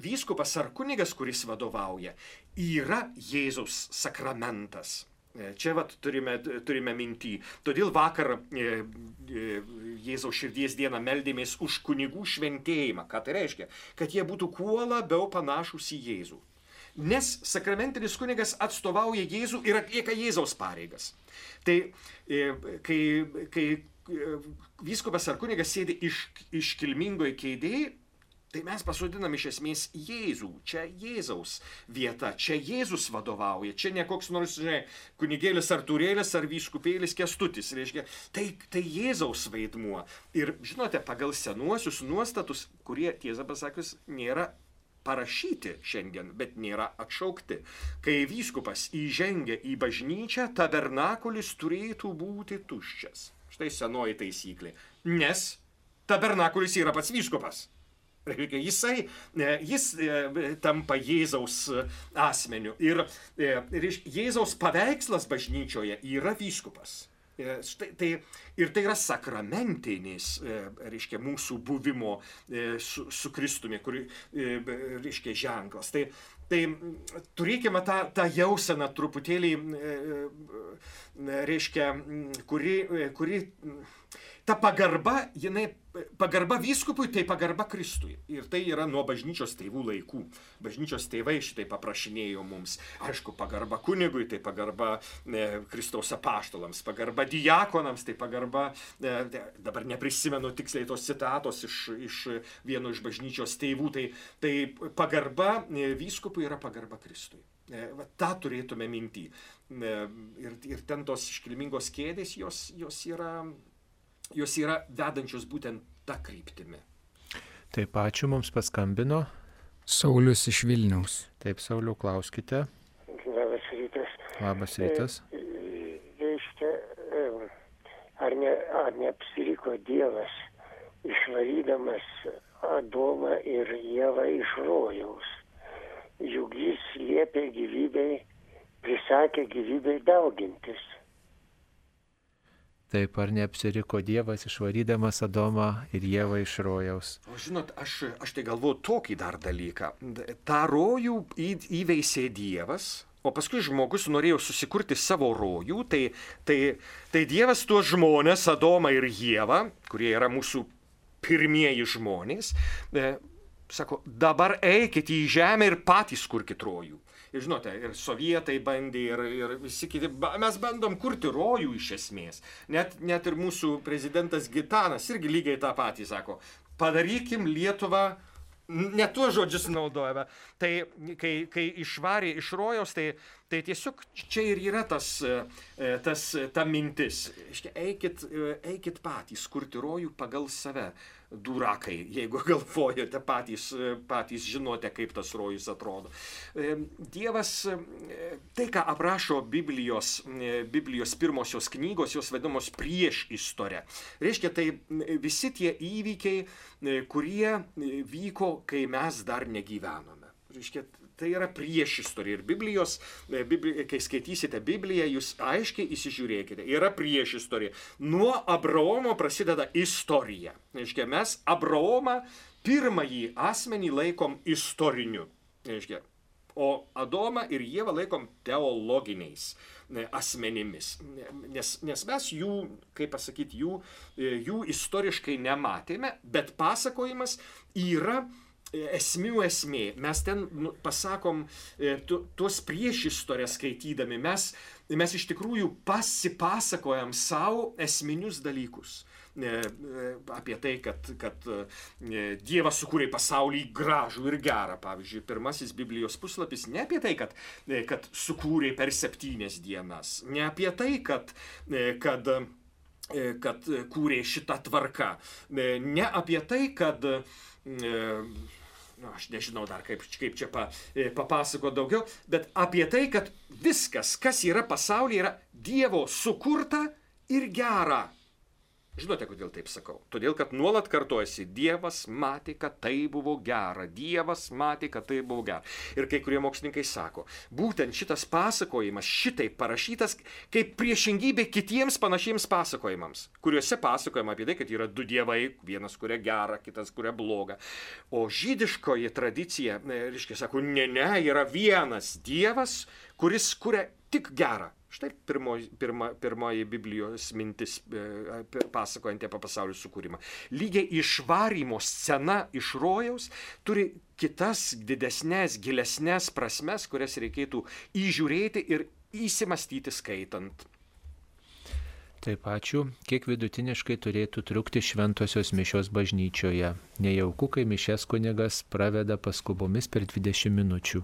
vyskupas ar kunigas, kuris vadovauja, yra Jėzaus sakramentas. E, čia vat turime, turime mintį. Todėl vakar e, e, Jėzaus širdies dieną meldėmės už kunigų šventėjimą. Ką tai reiškia? Kad jie būtų kuo labiau panašus į Jėzų. Nes sakramentinis kunigas atstovauja Jėzų ir atlieka Jėzaus pareigas. Tai kai, kai vyskupas ar kunigas sėdi iš, iškilmingoje kėdėje, Tai mes pasodinam iš esmės Jėzų, čia Jėzaus vieta, čia Jėzus vadovauja, čia ne koks nors, žinai, kunigėlis ar turėlis ar vyskupėlis kestutis, reiškia, tai, tai Jėzaus vaidmuo. Ir žinote, pagal senuosius nuostatus, kurie, tiesą pasakius, nėra parašyti šiandien, bet nėra atšaukti. Kai vyskupas įžengia į bažnyčią, tabernakulis turėtų būti tuščias. Štai senoji taisyklė. Nes tabernakulis yra pats vyskupas. Jisai, e, jis e, tampa Jėzaus e, asmeniu. Ir, ir Jėzaus paveikslas bažnyčioje yra vyskupas. Štai, tai, ir tai yra sakramentinis, reiškia, mūsų buvimo su, su Kristumi, kuri, reiškia, ženklas. Tai, tai turėkime tą, tą jauseną truputėlį, reiškia, kuri, kuri ta pagarba, jinai, pagarba vyskupui, tai pagarba Kristui. Ir tai yra nuo bažnyčios tėvų laikų. Bažnyčios tėvai šitai paprašinėjo mums. Aišku, pagarba kunigui, tai pagarba e, Kristaus apaštalams, pagarba diakonams, tai pagarba, e, dabar neprisimenu tiksliai tos citatos iš, iš vieno iš bažnyčios tėvų, tai, tai pagarba e, vyskupui yra pagarba Kristui. E, va, tą turėtume mintį. E, ir, ir ten tos iškilmingos kėdės, jos, jos yra jos yra vedančios būtent tą kryptimį. Taip, ačiū mums paskambino. Saulis iš Vilniaus. Taip, Sauliu, klauskite. Labas rytas. Labas rytas. Reiškia, ar, ne, ar neapsiriko Dievas išvarydamas Adomą ir Jėvą iš rojaus. Juk jis liepė gyvybei, prisakė gyvybei daugintis. Taip, ar neapsiriko Dievas išvarydamas Adomą ir Jėvą iš rojaus? O žinot, aš, aš tai galvoju tokį dar dalyką. Ta rojų į, įveisė Dievas, o paskui žmogus norėjo susikurti savo rojų, tai, tai, tai Dievas tuos žmonės, Adomą ir Jėvą, kurie yra mūsų pirmieji žmonės, e, sako, dabar eikite į žemę ir patys kurkit rojų. Ir žinote, ir sovietai bandė, ir, ir visi kiti, mes bandom kurti rojų iš esmės. Net, net ir mūsų prezidentas Gitanas irgi lygiai tą patį sako. Padarykim Lietuvą ne tuos žodžius naudojame. Tai kai, kai išvarė iš rojaus, tai, tai tiesiog čia ir yra tas, e, tas ta mintis. Eikit, e, eikit patys kurti rojų pagal save durakai, jeigu galvojate patys, patys žinote, kaip tas rojus atrodo. E, Dievas, e, tai ką aprašo Biblijos, e, Biblijos pirmosios knygos, jos vadinamos prieš istorę. Reiškia, tai visi tie įvykiai, kurie vyko, kai mes dar negyvenome. Reiškia, Tai yra prieš istoriją. Ir Biblijos, e, Bibli, kai skaitysite Bibliją, jūs aiškiai įsižiūrėkite. Yra prieš istoriją. Nuo Abraomo prasideda istorija. Reiškia, mes Abraomą pirmąjį asmenį laikom istoriniu. Reiškia, o Adomą ir Jėvą laikom teologiniais e, asmenimis. Nes, nes mes jų, kaip pasakyti, jų, e, jų istoriškai nematėme, bet pasakojimas yra esmių esmė. Mes ten nu, pasakom e, tu, tuos priešistorės skaitydami, mes, mes iš tikrųjų pasipasakojam savo esminius dalykus. E, e, apie tai, kad, kad Dievas sukūrė pasaulį gražų ir gerą. Pavyzdžiui, pirmasis Biblijos puslapis ne apie tai, kad, kad sukūrė per septynias dienas, ne apie tai, kad, kad kad kūrė šitą tvarką. Ne apie tai, kad nu, aš nežinau dar kaip, kaip čia pa, e, papasako daugiau, bet apie tai, kad viskas, kas yra pasaulyje, yra Dievo sukurta ir gera. Žinote, kodėl taip sakau? Todėl, kad nuolat kartojasi, Dievas matė, kad tai buvo gera, Dievas matė, kad tai buvo gera. Ir kai kurie mokslininkai sako, būtent šitas pasakojimas šitai parašytas kaip priešingybė kitiems panašiems pasakojimams, kuriuose pasakojama apie tai, kad yra du dievai, vienas kuria gerą, kitas kuria blogą. O žydiškoji tradicija, e, reiškia, sako, ne, ne, yra vienas Dievas, kuris kuria tik gerą. Štai pirmoji, pirma, pirmoji Biblijos mintis e, pasakojanti apie pasaulio sukūrimą. Lygiai išvarymo scena iš rojaus turi kitas didesnės, gilesnės prasmes, kurias reikėtų įžiūrėti ir įsimastyti skaitant. Taip ačiū. Kiek vidutiniškai turėtų trukti šventosios mišios bažnyčioje? Nejauku, kai mišes kunigas praveda paskubomis per 20 minučių.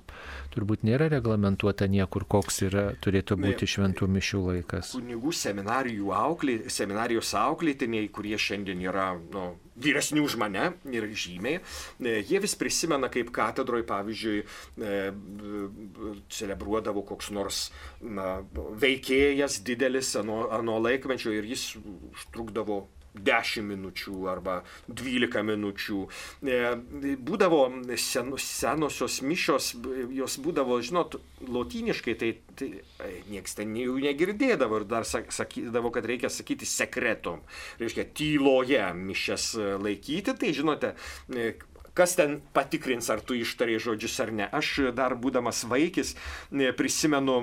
Turbūt nėra reglamentuota niekur, koks yra, turėtų būti šventų mišių laikas. Kunigų seminarijų auklė, seminarijos auklėtiniai, kurie šiandien yra nu, vyresni už mane ir žymiai, e, jie vis prisimena, kaip katedroje, pavyzdžiui, e, celebruodavo koks nors na, veikėjas didelis ano, ano laikmečio ir jis užtrukdavo 10 minučių arba 12 minučių. E, būdavo sen, senosios mišios, jos būdavo, žinot, lotyniškai, tai, tai niekas ten jų negirdėdavo ir dar sakydavo, kad reikia sakyti sekretom. Reiškia, tyloje mišes laikyti, tai žinote, kas ten patikrins, ar tu ištarė žodžius ar ne. Aš dar būdamas vaikis prisimenu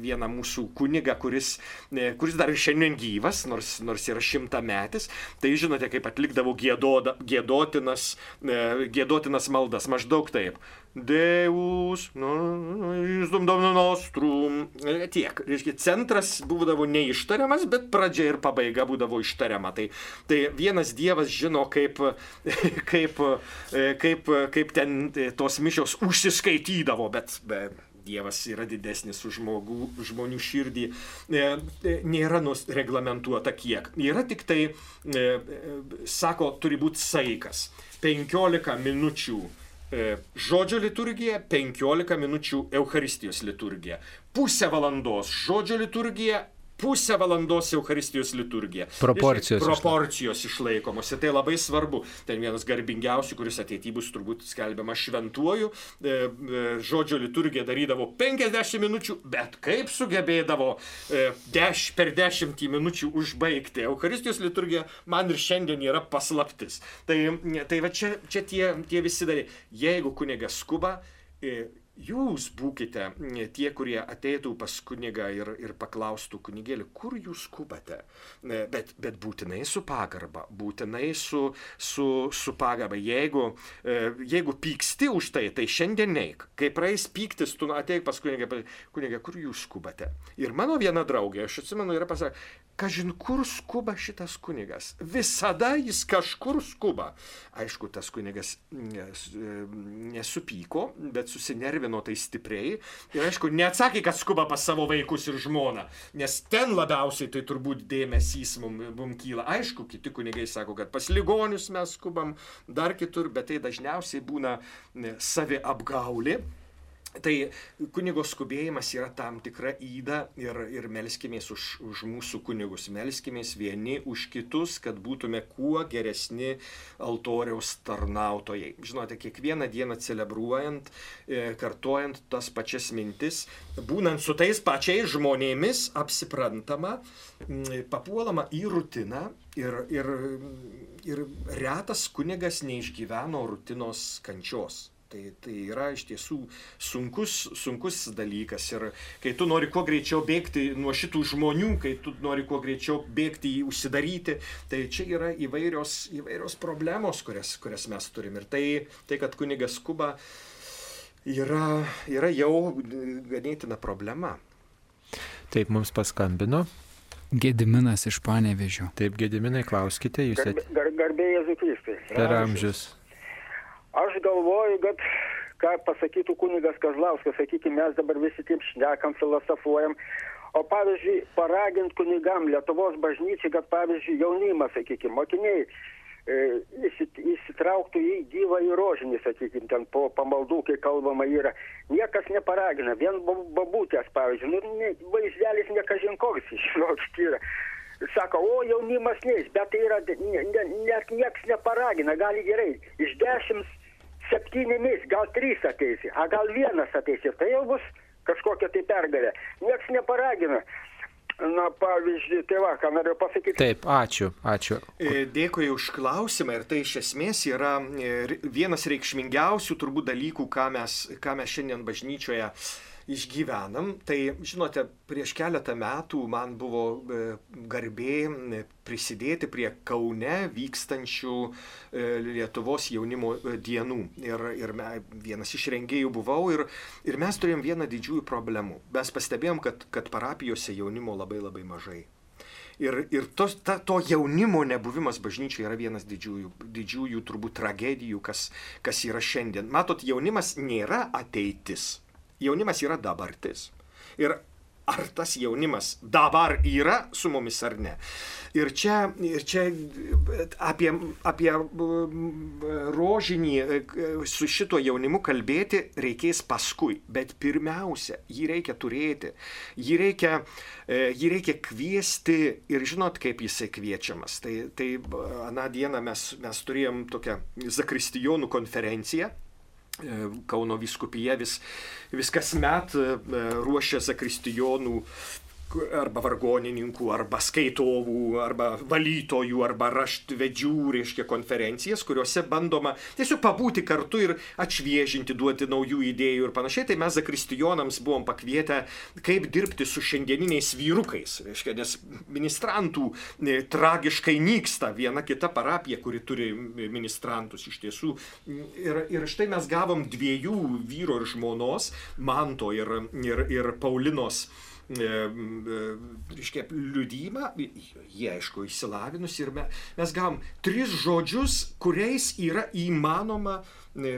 vieną mūsų kunigą, kuris, kuris dar ir šiandien gyvas, nors, nors yra šimtametis. Tai žinote, kaip atlikdavo gėdoda, gėdotinas, gėdotinas maldas, maždaug taip. Deus, išdum domino nostrum. Tiek. Reiškia, centras būdavo neištariamas, bet pradžia ir pabaiga būdavo ištariama. Tai, tai vienas dievas žino, kaip, kaip, kaip, kaip ten tos mišios užsiskaitydavo, bet be, Dievas yra didesnis už žmogų, žmonių širdį. Nėra reglamentuota kiek. Yra tik tai, sako, turi būti saikas. 15 minučių E, žodžio liturgija, 15 minučių Euharistijos liturgija. Pusę valandos žodžio liturgija, pusę valandos Euharistijos liturgija. Proporcijos. Proporcijos išlaikomos. Ir tai labai svarbu. Ten vienas garbingiausių, kuris ateityje bus turbūt skelbiama šventuoju, e, e, žodžio liturgija darydavo 50 minučių, bet kaip sugebėdavo deš, per 10 minučių užbaigti. Euharistijos liturgija man ir šiandien yra paslaptis. Tai, tai va čia, čia tie, tie visi dalykai. Jeigu kunigas skuba, jūs būkite tie, kurie ateitų pas kunigą ir, ir paklaustų kunigėlį, kur jūs skubate. Bet, bet būtinai su pagarba, būtinai su, su, su pagarba. Jeigu, e, jeigu pyksti už tai, tai šiandien neik. Kai praeis pyktis, tu ateik pas kunigą, kunigą, kur jūs skubate. Ir mano viena draugė, aš atsimenu, yra pasakė, kažin kur skuba šitas kunigas. Visada jis kažkur skuba. Aišku, tas kunigas nesupyko, bet susinervino tai stipriai. Ir aišku, neatsakė, kad skuba pas savo vaikus ir žmoną, nes ten labiausiai tai turbūt dėmesys mums mum kyla. Aišku, kiti kunigai sako, kad pas ligonius mes skubam dar kitur, bet tai dažniausiai būna savi apgaulė. Tai kunigo skubėjimas yra tam tikra įda ir, ir melskimės už, už mūsų kunigus, melskimės vieni už kitus, kad būtume kuo geresni altoriaus tarnautojai. Žinote, kiekvieną dieną celebruojant, e, kartojant tas pačias mintis, būnant su tais pačiais žmonėmis, apsiprantama, papuolama į rutiną ir, ir, ir retas kunigas neišgyveno rutinos kančios. Tai, tai yra iš tiesų sunkus, sunkus dalykas. Ir kai tu nori kuo greičiau bėgti nuo šitų žmonių, kai tu nori kuo greičiau bėgti į užsidaryti, tai čia yra įvairios, įvairios problemos, kurias, kurias mes turim. Ir tai, tai kad kunigas skuba, yra, yra jau ganėtina problema. Taip mums paskambino. Gediminas iš Panevežio. Taip, Gediminai, klauskite, jūs gar, garbė Jėzui Kristui. Per amžius. Aš galvoju, kad ką pasakytų kunigas Kazlauskas, sakykime, mes dabar visi taip šnekam, filosofuojam. O pavyzdžiui, paragint kunigam Lietuvos bažnyčiai, kad pavyzdžiui jaunimas, sakykime, mokiniai e, įsitrauktų į gyvą į rožinį, sakykime, ten po pamaldų, kai kalbama yra. Niekas neparagina, vien babutės, pavyzdžiui, nu, vaizdelis nekažin koks, žinokit, yra. sako, o jaunimas neis, bet tai yra, ne, ne, net nieks neparagina, gali gerai, iš dešimt septynimis, gal trys ateisi, a gal vienas ateisi, tai jau bus kažkokia tai pergalė. Niekas neparagina. Na, pavyzdžiui, tai va, ką noriu pasakyti. Taip, ačiū, ačiū. E, dėkui už klausimą ir tai iš esmės yra e, vienas reikšmingiausių turbūt dalykų, ką mes, ką mes šiandien bažnyčioje išgyvenam. Tai, žinote, prieš keletą metų man buvo e, garbė e, prisidėti prie Kaune vykstančių e, Lietuvos jaunimo dienų. Ir, ir me, vienas iš rengėjų buvau ir, ir mes turėjom vieną didžiųjų problemų. Mes pastebėjom, kad, kad parapijose jaunimo labai labai mažai. Ir, ir tos, ta, to jaunimo nebuvimas bažnyčioje yra vienas didžiųjų, didžiųjų turbūt tragedijų, kas, kas yra šiandien. Matot, jaunimas nėra ateitis jaunimas yra dabartis. Ir ar tas jaunimas dabar yra su mumis ar ne. Ir čia, ir čia apie, apie rožinį su šituo jaunimu kalbėti reikės paskui, bet pirmiausia, jį reikia turėti, jį reikia, jį reikia kviesti ir žinot, kaip jisai kviečiamas. Tai, tai aną dieną mes, mes turėjom tokią Zakristijonų konferenciją Kauno viskupija vis, vis kasmet e, ruošia zakristijonų arba vargonininkų, arba skaitovų, arba valytojų, arba raštvedžių, reiškia, konferencijas, kuriuose bandoma tiesiog pabūti kartu ir atšviežinti, duoti naujų idėjų ir panašiai. Tai mes zakristijonams buvom pakvietę, kaip dirbti su šiandieniniais vyrukais, reiškia, nes ministrantų e, tragiškai nyksta viena kita parapija, kuri turi ministrantus iš tiesų. Ir, ir štai mes gavom dviejų vyro ir žmonos, Manto ir, ir, ir Paulinos E, e, reiškia, liudymą, jie aišku išsilavinusi ir mes gavom tris žodžius, kuriais yra įmanoma e,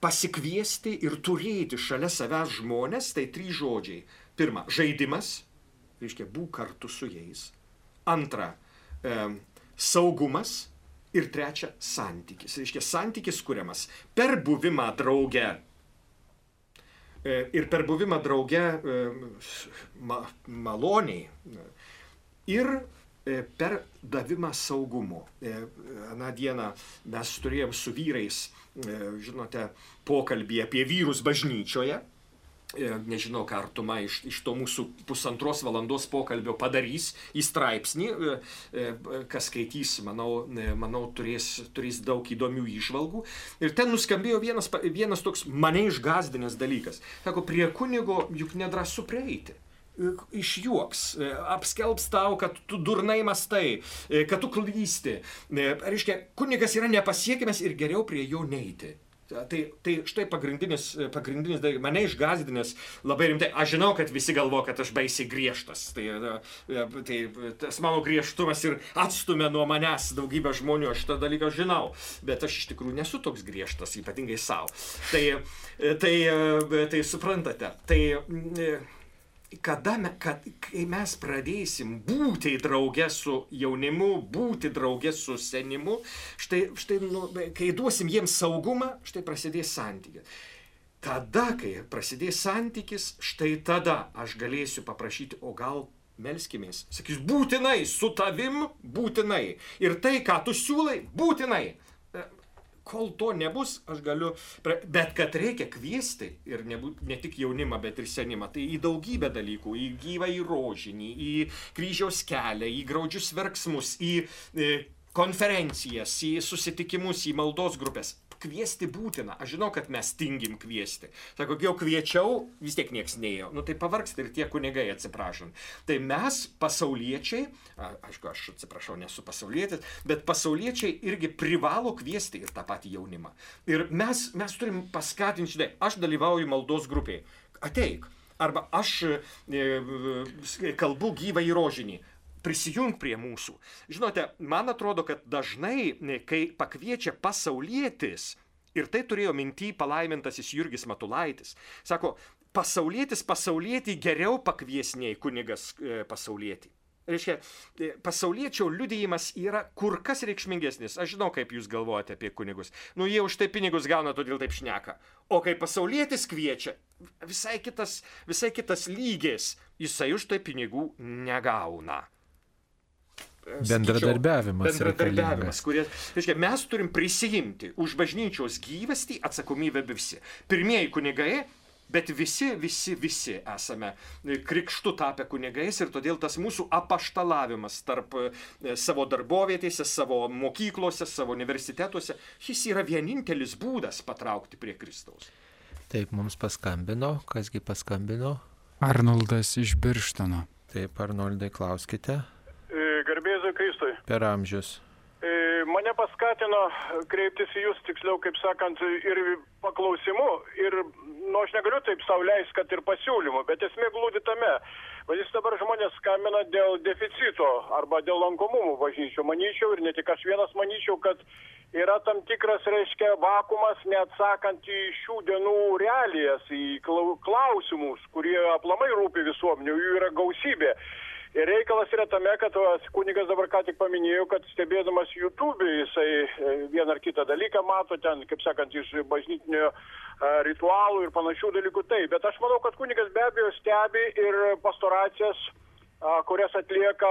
pasikviesti ir turėti šalia savęs žmonės, tai trys žodžiai. Pirma, žaidimas, reiškia, būk kartu su jais. Antra, e, saugumas. Ir trečia, santykis. Reiškia, santykis kuriamas per buvimą drauge E, ir per buvimą drauge e, ma, maloniai ir e, per davimą saugumo. Aną dieną mes turėjom su vyrais, žinote, pokalbį apie vyrus bažnyčioje E, nežinau, ką Artuma iš, iš to mūsų pusantros valandos pokalbio padarys į straipsnį, e, e, kas skaitys, manau, manau turės, turės daug įdomių išvalgų. Ir ten nuskambėjo vienas, vienas toks mane išgazdinęs dalykas. Sako, prie kunigo juk nedrasu prieiti išjuoks, apskelbs tau, kad tu durnai mastai, kad tu klysti. Reiškia, kunigas yra nepasiekiamas ir geriau prie jo neiti. Tai, tai štai pagrindinis, pagrindinis dalykas, mane išgazdinęs labai rimtai. Aš žinau, kad visi galvo, kad aš baisiai griežtas. Tai, e, tai tas mano griežtumas ir atstumė nuo manęs daugybę žmonių, aš tą dalyką žinau. Bet aš iš tikrųjų nesu toks griežtas, ypatingai savo. Tai, e, tai, e, tai suprantate. Tai, kada me, kad, kai mes pradėsim būti drauge su jaunimu, būti drauge su senimu, štai, štai nu, kai duosim jiems saugumą, štai prasidės santykis. Tada, kai prasidės santykis, štai tada aš galėsiu paprašyti, o gal melskimės. Sakys, būtinai, su tavim būtinai. Ir tai, ką tu siūlai, būtinai kol to nebus, aš galiu, bet kad reikia kviesti ir nebūt, ne tik jaunimą, bet ir senimą, tai į daugybę dalykų, į gyvą į rožinį, į kryžiaus kelią, į graudžius verksmus, į e, konferencijas, į susitikimus, į maldos grupės kviesti būtina. Aš žinau, kad mes tingim kviesti. Sako, jau kviečiau, vis tiek nieks neėjo. Nu tai pavargsta ir tie kunigai atsiprašant. Tai mes, pasauliečiai, aišku, aš atsiprašau, nesu pasaulietis, bet pasauliečiai irgi privalo kviesti ir tą patį jaunimą. Ir mes, mes turim paskatinti, žinai, aš dalyvauju maldos grupėje. Ateik. Arba aš e, kalbu gyvą į rožinį prisijung prie mūsų. Žinote, man atrodo, kad dažnai, kai pakviečia pasaulietis, ir tai turėjo minty palaimintasis Jurgis Matulaitis, sako, pasaulietis pasaulietį geriau pakvies nei kunigas e, pasaulietį. Reiškia, e, pasaulietčio liudijimas yra kur kas reikšmingesnis. Aš žinau, kaip jūs galvojate apie kunigus. Nu, jie už tai pinigus gauna, todėl taip šneka. O kai pasaulietis kviečia, visai kitas, visai kitas lygis, jisai už tai pinigų negauna. Bendradarbiavimas. Bendradarbiavimas, kurie, reiškia, mes turim prisijimti už bažnyčios gyvastį atsakomybę visi. Pirmieji kunigai Bet visi, visi, visi esame krikštų tapę kunigais ir todėl tas mūsų apaštalavimas tarp savo darbovietėse, savo mokyklose, savo universitetuose, jis yra vienintelis būdas patraukti prie Kristaus. Taip, mums paskambino, kasgi paskambino? Arnoldas iš Birštono. Taip, Arnoldai, klauskite. Per amžius. Mane paskatino kreiptis į jūs, tiksliau, kaip sakant, ir paklausimu, ir, nu, aš negaliu taip sauliais, kad ir pasiūlymu, bet esmė glūdi tame. Vadinasi, dabar žmonės skambina dėl deficito arba dėl lankomumų bažnyčių. Manyčiau, ir ne tik aš vienas manyčiau, kad yra tam tikras, reiškia, vakumas, neatsakant į šių dienų realijas, į klausimus, kurie aplamai rūpi visuomenių, jų yra gausybė. Ir reikalas yra tame, kad kunigas dabar ką tik paminėjo, kad stebėdamas YouTube jisai e, vieną ar kitą dalyką mato ten, kaip sakant, iš bažnytinio ritualų ir panašių dalykų. Taip, bet aš manau, kad kunigas be abejo stebi ir pastoracijas kurias atlieka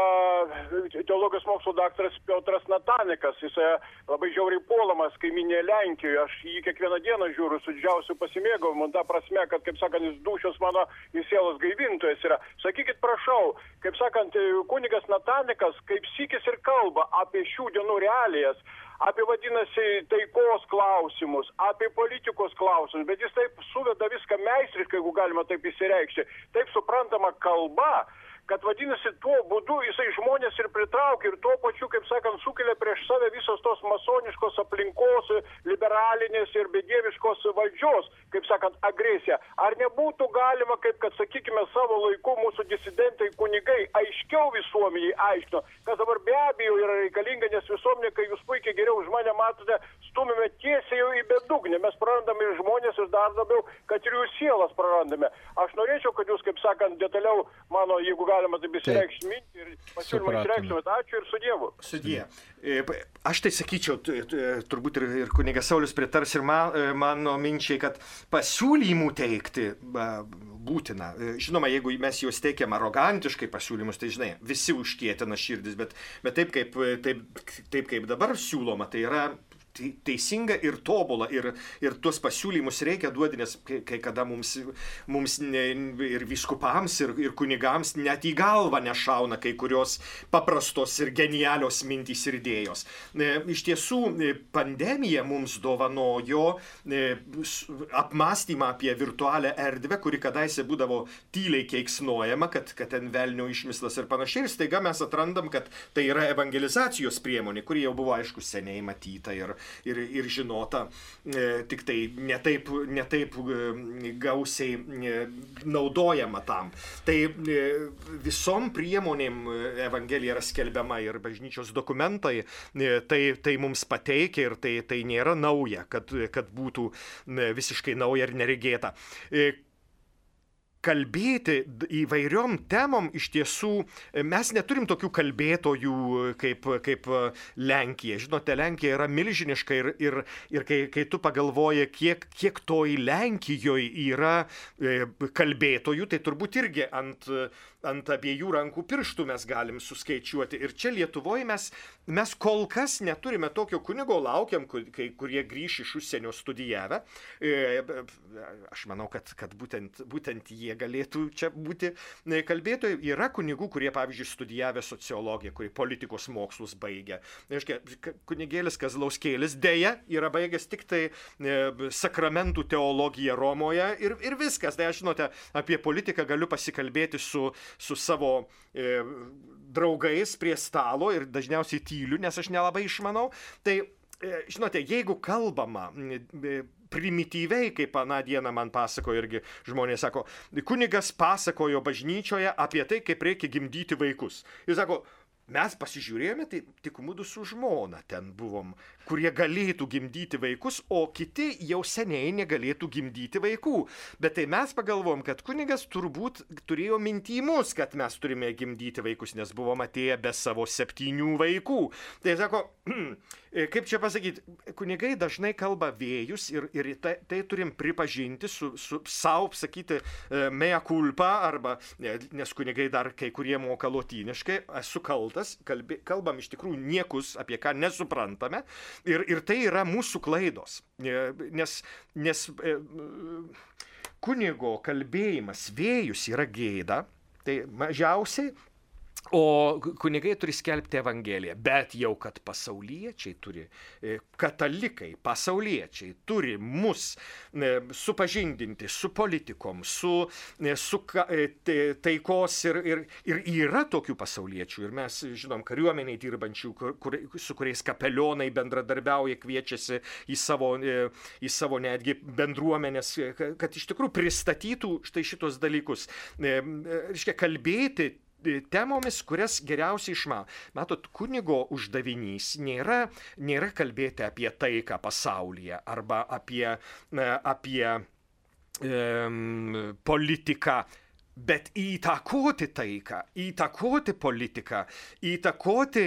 teologijos mokslo daktaras Piotras Natanikas. Jis labai žiauriai puolamas kaiminė Lenkijoje. Aš jį kiekvieną dieną žiūriu su didžiausiu pasimėgavimu. Ta prasme, kad, kaip sakant, jis dušios mano į sielos gaivintojas yra. Sakykit, prašau, kaip sakant, kunigas Natanikas kaip sykis ir kalba apie šių dienų realijas apie vadinasi taikos klausimus, apie politikos klausimus, bet jis taip suveda viską meistriškai, jeigu galima taip įsireikšti, taip suprantama kalba, kad vadinasi tuo būdu jisai žmonės ir pritraukia ir tuo pačiu, kaip sakant, sukelia prieš save visos tos masoniškos aplinkos, liberalinės ir bedieviškos valdžios, kaip sakant, agresiją. Ar nebūtų galima, kaip kad, sakykime, savo laiku mūsų disidentai kunigai aiškiau visuomeniai aiškino, kas dabar be abejo yra reikalinga, nes visuomenė, kai jūs puikiai geriau už mane matote, stumime tiesiai jau į bedugnę, mes prarandame ir žmonės ir dar labiau, kad ir jų sielas prarandame. Aš norėčiau, kad jūs, kaip sakant, detaliau mano, jeigu galite, galima taip išreikšti mintį ir pasiūlymą išreikštumėt. Ačiū ir su Dievu. Su Dievu. E, aš tai sakyčiau, turbūt ir, ir kunigas Saulis pritars ir man, e, mano minčiai, kad pasiūlymų teikti būtina. E, žinoma, jeigu mes juos teikiam arogantiškai pasiūlymus, tai žinai, visi užkėtina širdis, bet, bet taip, kaip, taip, taip kaip dabar siūloma, tai yra teisinga ir tobula ir, ir tuos pasiūlymus reikia duoti, nes kai, kai kada mums, mums ne, ir viskupams, ir, ir kunigams net į galvą nešauna kai kurios paprastos ir genialios mintys ir idėjos. E, iš tiesų, e, pandemija mums dovanojo e, apmąstymą apie virtualią erdvę, kuri kadaise būdavo tyliai keiksnojama, kad, kad ten velnio išmislas ir panašiai. Ir staiga mes atrandam, kad tai yra evangelizacijos priemonė, kuri jau buvo aišku seniai matyta ir, ir, ir žinota, e, tik tai netaip, netaip e, gausiai e, naudojama tam. Tai visom priemonėm Evangelija yra skelbiama ir bažnyčios dokumentai tai, tai mums pateikia ir tai, tai nėra nauja, kad, kad būtų visiškai nauja ir neregėta kalbėti įvairiom temom iš tiesų mes neturim tokių kalbėtojų kaip, kaip Lenkija. Žinote, Lenkija yra milžiniška ir, ir, ir kai, kai tu pagalvoji, kiek, kiek toj Lenkijoje yra e, kalbėtojų, tai turbūt irgi ant, ant abiejų rankų pirštų mes galim suskaičiuoti. Ir čia Lietuvoje mes, mes kol kas neturime tokio kunigo, laukiam, kai, kurie grįš iš užsienio studijavę. E, aš manau, kad, kad būtent, būtent jie galėtų čia būti e, kalbėtojai. Yra kunigų, kurie, pavyzdžiui, studijavę sociologiją, kurie politikos mokslus baigė. Reiškia, kunigėlis Kazlauskėlis dėja yra baigęs tik tai e, sakramentų teologiją Romoje ir, ir viskas. Tai aš žinote, apie politiką galiu pasikalbėti su, su savo draugais prie stalo ir dažniausiai tyliu, nes aš nelabai išmanau. Tai, e, žinote, jeigu kalbama e, primityviai, kaip aną dieną man pasakojo irgi žmonės, sako, kunigas pasakojo bažnyčioje apie tai, kaip reikia gimdyti vaikus. Jis sako, mes pasižiūrėjome, tai tik mūdu su žmona ten buvom kurie galėtų gimdyti vaikus, o kiti jau seniai negalėtų gimdyti vaikų. Bet tai mes pagalvom, kad kunigas turbūt turėjo mintimus, kad mes turime gimdyti vaikus, nes buvom atėję be savo septynių vaikų. Tai sako, kaip čia pasakyti, kunigai dažnai kalba vėjus ir, ir tai, tai turim pripažinti su, su savo, sakyti, e, mea culpa, arba, nes kunigai dar kai kurie moka lotyniškai, esu kaltas, kalbė, kalbam iš tikrųjų niekus, apie ką nesuprantame. Ir, ir tai yra mūsų klaidos. E, nes, nes e, kunigo kalbėjimas vėjus yra gėda, tai mažiausiai O kunigai turi skelbti Evangeliją, bet jau kad pasauliečiai turi, e, katalikai, pasauliečiai turi mus e, supažindinti su politikom, su, e, su taikos ir, ir, ir yra tokių pasauliečių. Ir mes žinom kariuomeniai dirbančių, kur, su kuriais kapelionai bendradarbiauja, kviečiasi į savo, į savo netgi bendruomenės, kad iš tikrųjų pristatytų štai šitos dalykus. Reiškia kalbėti temomis, kurias geriausiai išmano. Matot, kunigo uždavinys nėra, nėra kalbėti apie taiką pasaulyje arba apie, apie um, politiką. Bet įtakoti taiką, įtakoti politiką, įtakoti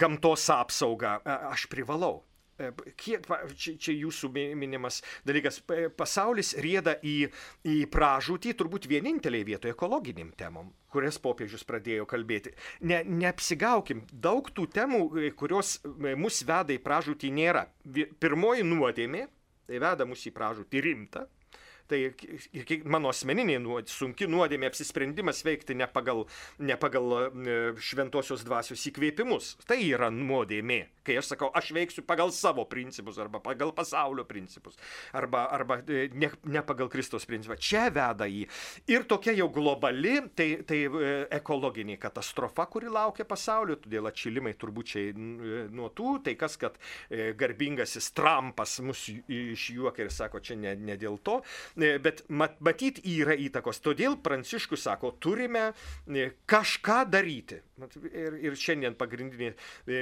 gamtos apsaugą aš privalau. Kiek, čia, čia jūsų minimas dalykas, pasaulis rieda į, į pražūtį turbūt vieninteliai vietoje ekologiniam temom, kurias popiežius pradėjo kalbėti. Ne, neapsigaukim, daug tų temų, e, kurios e, mus veda į pražūtį, nėra. Pirmoji nuodėmė, tai veda mus į pražūtį rimtą, Tai ir mano asmeniniai nuodėmė, sunki nuodėmė apsisprendimas veikti ne pagal, ne pagal šventosios dvasios įkvėpimus. Tai yra nuodėmė kai aš sakau, aš veiksiu pagal savo principus arba pagal pasaulio principus arba, arba e, ne, ne pagal Kristos principą. Čia veda į. Ir tokia jau globali, tai, tai e, ekologinė katastrofa, kuri laukia pasaulio, todėl atšilimai turbūt čia e, nuo tų, tai kas, kad garbingasis Trumpas mus išjuokia ir sako, čia ne, ne dėl to, bet mat, matyti yra įtakos. Todėl Pranciškus sako, turime kažką daryti. Ir, ir šiandien pagrindinė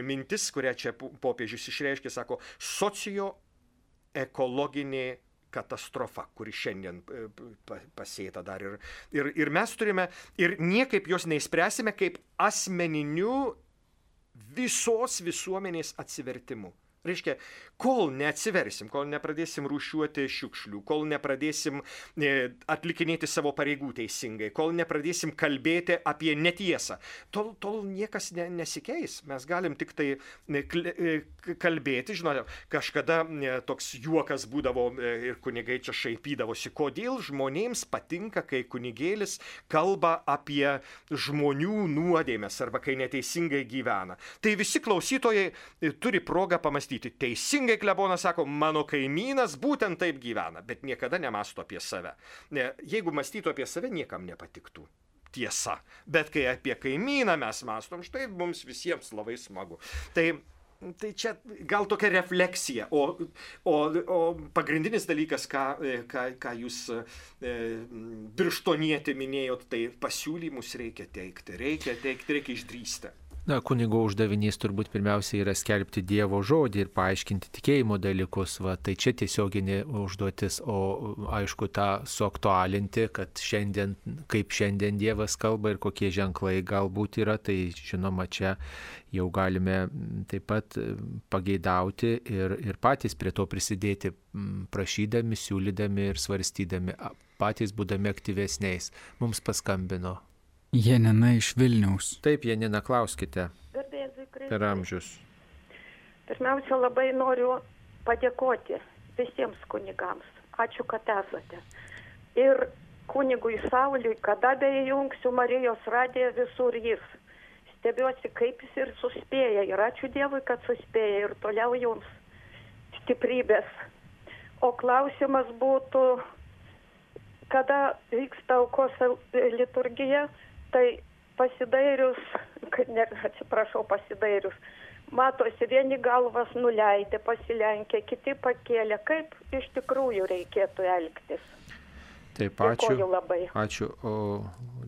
mintis, kurią čia popiežius išreiškė, sako, socioekologinė katastrofa, kuri šiandien e, pasėta dar ir, ir, ir mes turime ir niekaip jos neįspręsime kaip asmeniniu visos visuomenės atsivertimu. Reiškia, kol neatsiversim, kol nepradėsim rūšiuoti šiukšlių, kol nepradėsim e, atlikinėti savo pareigų teisingai, kol nepradėsim kalbėti apie netiesą, tol, tol niekas ne, nesikeis. Mes galim tik tai e, e, kalbėti, žinote, kažkada toks juokas būdavo ir kunigai čia šaipydavosi, kodėl žmonėms patinka, kai kunigėlis kalba apie žmonių nuodėmės arba kai neteisingai gyvena. Tai visi klausytojai turi progą pamastyti mąstyti. Teisingai klebonas sako, mano kaimynas būtent taip gyvena, bet niekada nemasto apie save. Ne, jeigu mąstytų apie save, niekam nepatiktų. Tiesa. Bet kai apie kaimyną mes mastom, štai mums visiems labai smagu. Tai Tai čia gal tokia refleksija, o, o, o pagrindinis dalykas, ką, ką, ką jūs e, birštonietį minėjot, tai pasiūlymus reikia teikti, reikia teikti, reikia išdrysti. Na, kunigo uždavinys turbūt pirmiausia yra skelbti Dievo žodį ir paaiškinti tikėjimo dalykus. Va, tai čia tiesioginė užduotis, o aišku, tą suaktualinti, kad šiandien, kaip šiandien Dievas kalba ir kokie ženklai galbūt yra, tai žinoma, čia jau galime taip pat pageidauti ir, ir patys prie to prisidėti, prašydami, siūlydami ir svarstydami, patys būdami aktyvesniais. Mums paskambino Janina iš Vilniaus. Taip, Janina, klauskite. Per amžius. Pirmiausia, labai noriu padėkoti visiems kunigams. Ačiū, kad esate. Ir kunigui Sauliui, kada beįjungsiu Marijos radiją visur jis. Stebiuosi, kaip jis ir suspėja. Ir ačiū Dievui, kad suspėja. Ir toliau jums stiprybės. O klausimas būtų, kada vyksta aukos liturgija tai pasidairius, ne, atsiprašau, pasidairius, matosi vieni galvas nuleidė, pasilenkė, kiti pakėlė, kaip iš tikrųjų reikėtų elgtis. Taip, ačiū. labai. Ačiū. O,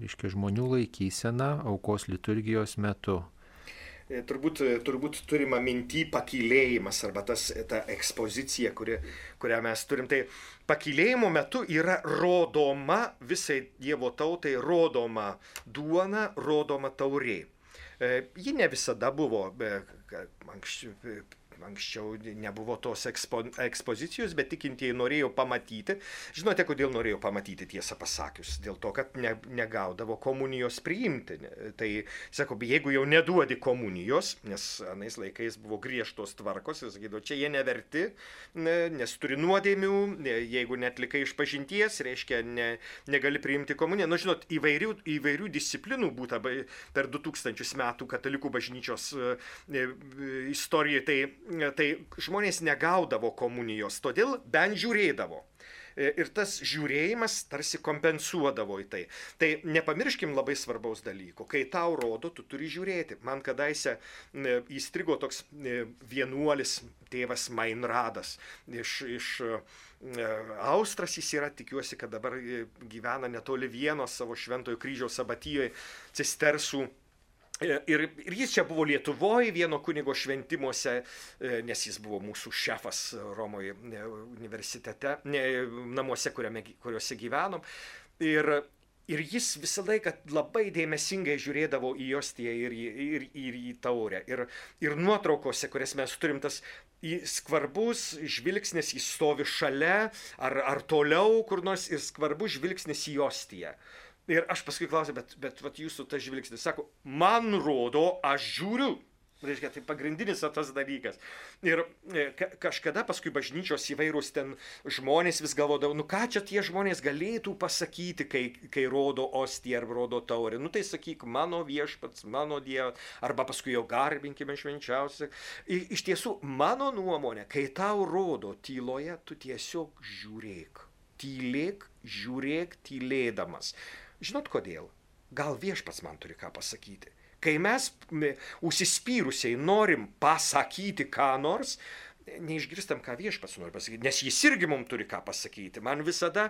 reiškia, žmonių laikysena aukos liturgijos metu. E, turbūt, e, turbūt turima minty pakilėjimas arba tas, ta ekspozicija, kuri, kurią mes turim. Tai pakilėjimo metu yra rodoma visai Dievo tautai, rodoma duona, rodoma taurė. Ji ne visada buvo, anksčiau Anksčiau nebuvo tos ekspo, ekspozicijos, bet tikintieji norėjo pamatyti. Žinote, kodėl norėjo pamatyti, tiesą pasakius? Dėl to, kad ne, negaudavo komunijos priimti. Tai, sako, jeigu jau neduodi komunijos, nes anais laikais buvo griežtos tvarkos, jis sakydavo, čia jie neverti, nes turi nuodėmių, jeigu netlikai iš pažinties, reiškia, ne, negali priimti komuniją. Nu, žinot, įvairių, įvairių disciplinų būta per 2000 metų katalikų bažnyčios e, e, istorijoje. Tai tai žmonės negaudavo komunijos, todėl bent žiūrėdavo. E, ir tas žiūrėjimas tarsi kompensuodavo į tai. Tai nepamirškim labai svarbaus dalyko. Kai tau rodo, tu turi žiūrėti. Man kadaise įstrigo toks e, vienuolis tėvas Mainradas iš, iš e, Austras jis yra, tikiuosi, kad dabar gyvena netoli vienos savo šventojo kryžiaus abatijoje, cistersų Ir, ir jis čia buvo Lietuvoje vieno kunigo šventimuose, e, nes jis buvo mūsų šefas Romoje universitete, ne, namuose, kuriame, kuriuose gyvenom. Ir, ir jis visą laiką labai dėmesingai žiūrėdavo į Ostiją ir, ir, ir į taurę. Ir, ir nuotraukose, kurias mes turim, tas skvarbus žvilgsnis, jis stovi šalia ar, ar toliau kur nors ir skvarbus žvilgsnis į Ostiją. Ir aš paskui klausiu, bet, bet vat, jūsų tas žvilgsnis, sako, man rodo, aš žiūriu. Reiškia, tai pagrindinis tas dalykas. Ir e, ka, kažkada paskui bažnyčios įvairūs ten žmonės vis galvodavo, nu ką čia tie žmonės galėtų pasakyti, kai, kai rodo ostiją ar rodo taurę. Nu tai sakyk, mano viešpats, mano dievas, arba paskui jau garbinkime švenčiausią. Iš tiesų, mano nuomonė, kai tau rodo tyloje, tu tiesiog žiūrėk. Tylėk, žiūrėk tylėdamas. Žinot kodėl? Gal viešpats man turi ką pasakyti. Kai mes užsispyrusiai norim pasakyti ką nors, neišgirstam, ką viešpats nori pasakyti, nes jis irgi mums turi ką pasakyti. Man visada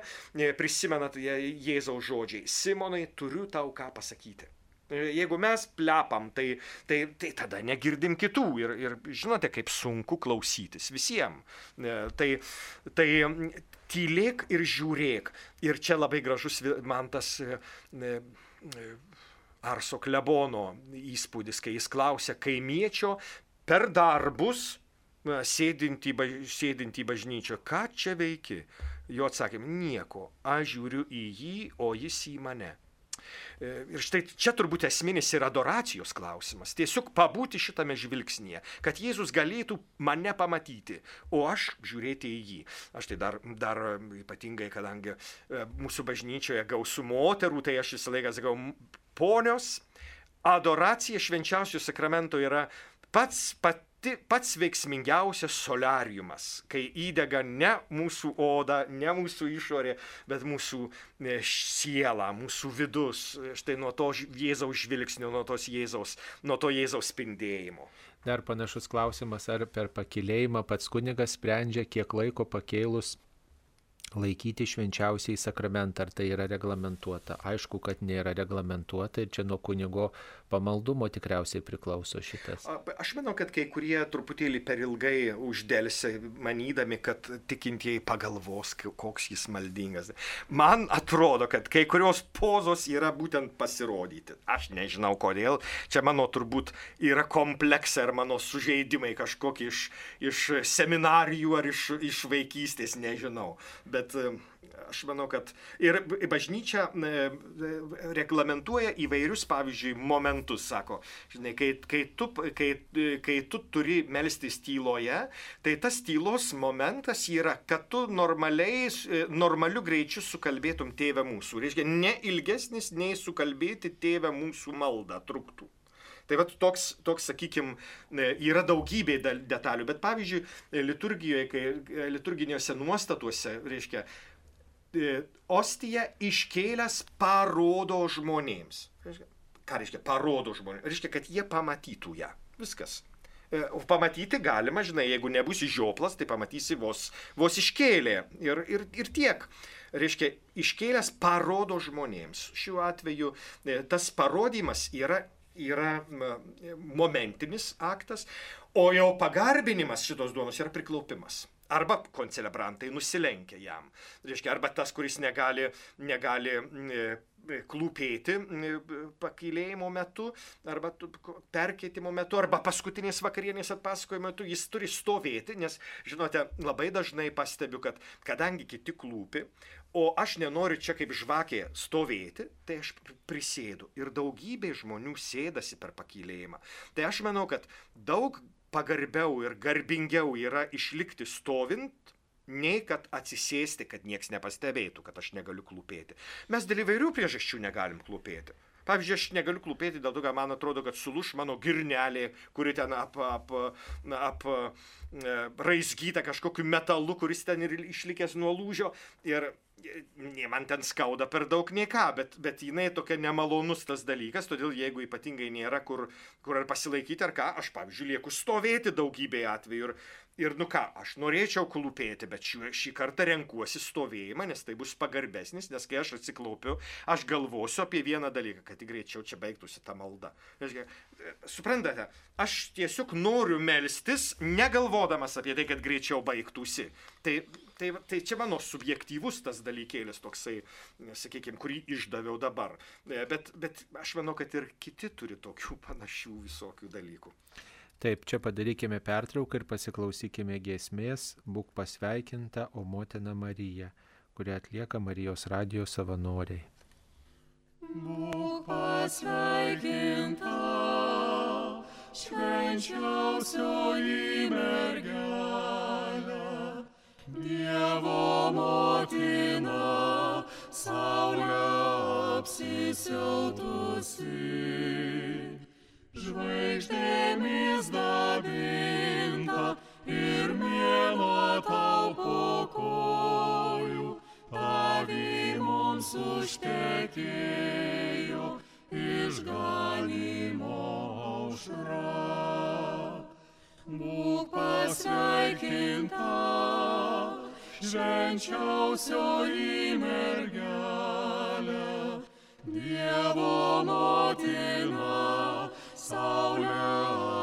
prisimenat Jėzaus žodžiai, Simonai, turiu tau ką pasakyti. Jeigu mes plepam, tai, tai, tai tada negirdim kitų ir, ir žinote, kaip sunku klausytis visiems. Tai, tai tylėk ir žiūrėk. Ir čia labai gražus man tas e, e, Arso klebono įspūdis, kai jis klausia kaimiečio per darbus sėdinti, sėdinti į bažnyčią, ką čia veiki? Jo atsakėm, nieko, aš žiūriu į jį, o jis į mane. E, ir štai čia turbūt esminis yra adoracijos klausimas. Tiesiog pabūti šitame žvilgsnėje, kad Jėzus galėtų mane pamatyti, o aš žiūrėti į jį. Aš tai dar, dar ypatingai, kadangi e, mūsų bažnyčioje gausų moterų, tai aš visą laiką sakau, ponios, adoracija švenčiausių sakramento yra pats pat pati, pats veiksmingiausias solariumas, kai įdega ne mūsų oda, ne mūsų išorė, bet mūsų e, siela, mūsų vidus, štai nuo to Jėzaus žvilgsnio, nuo, Jėzaus, nuo to Jėzaus spindėjimo. Dar panašus klausimas, ar per pakilėjimą pats kunigas sprendžia, kiek laiko pakėlus laikyti švenčiausiai sakramentą, ar tai yra reglamentuota. Aišku, kad nėra reglamentuota ir čia nuo kunigo pamaldumo tikriausiai priklauso šitas. Aš manau, kad kai kurie truputėlį per ilgai uždėlsi, manydami, kad tikintieji pagalvos, koks jis maldingas. Man atrodo, kad kai kurios pozos yra būtent pasirodyti. Aš nežinau kodėl. Čia mano turbūt yra kompleksai ar mano sužeidimai kažkokie iš, iš seminarijų ar iš, iš vaikystės, nežinau. Bet bet e, aš manau, kad ir bažnyčia e, reglamentuoja įvairius, pavyzdžiui, momentus, sako, žinai, kai, kai, tu, kai, kai tu turi melstis tyloje, tai tas tylos momentas yra, kad tu normaliai, e, normaliu greičiu sukalbėtum tėvę mūsų. Reiškia, ne ilgesnis nei sukalbėti tėvę mūsų maldą truktų. Tai vat toks, toks sakykime, yra daugybė detalių, bet pavyzdžiui, liturgijoje, kai e, liturginėse nuostatuose, reiškia, e, ostija iškėlęs parodo žmonėms. Ką reiškia parodo žmonėms? Reiškia, kad jie pamatytų ją. Viskas. E, pamatyti galima, žinai, jeigu nebūsi žioplas, tai pamatysi vos, vos iškėlė ir, ir, ir tiek. Reiškia, iškėlęs parodo žmonėms. Šiuo atveju tas parodimas yra yra momentinis aktas, o jau pagarbinimas šitos duonos yra priklaupimas. Arba koncelebrantai nusilenkia jam. Reiškia, arba tas, kuris negali, negali klūpėti pakilėjimo metu, arba perkeitimo metu, arba paskutinės vakarienės atpasakojimo metu, jis turi stovėti, nes, žinote, labai dažnai pastebiu, kad kadangi kiti klūpi, o aš nenoriu čia kaip žvakė stovėti, tai aš prisėdu. Ir daugybė žmonių sėdasi per pakilėjimą. Tai aš manau, kad daug pagarbiau ir garbingiau yra išlikti stovint, nei kad atsisėsti, kad nieks nepastebėtų, kad aš negaliu klūpėti. Mes dėl įvairių priežasčių negalim klūpėti. Pavyzdžiui, aš negaliu klūpėti dėl to, kad man atrodo, kad suluš mano girnelė, kuri ten ap, ap, ap, e, raizgyta kažkokiu metalu, kuris ten ir išlikęs nuo lūžio. Ir nei man ten skauda per daug nei ką, bet, bet jinai tokia nemalonus tas dalykas, todėl jeigu ypatingai nėra kur, kur ar pasilaikyti ar ką, aš, pavyzdžiui, lieku stovėti daugybėje atveju ir, Ir nu ką, aš norėčiau klūpėti, bet šį, šį kartą renkuosi stovėjimą, nes tai bus pagarbesnis, nes kai aš atsiklaupiu, aš galvosiu apie vieną dalyką, kad tik greičiau čia baigtųsi ta malda. Reiškia, suprantate, aš tiesiog noriu melstis, negalvodamas apie tai, kad greičiau baigtųsi. Tai, tai, tai čia mano subjektyvus tas dalykėlis toksai, sakykime, kurį išdaviau dabar. Bet, bet aš manau, kad ir kiti turi tokių panašių visokių dalykų. Taip, čia padarykime pertrauką ir pasiklausykime giesmės Būk pasveikinta, o motina Marija, kurią atlieka Marijos radijos savanoriai. Būk pasveikinta, švenčiausioji mergelė, Dievo motina, saulė apsisiautusi žvaigždėmis dabinta ir mėlo tau po kojų, tavi mums užtekėjo išganimo aušra. Būk pasveikinta, švenčiausioji mergelė, Dievo motina saulė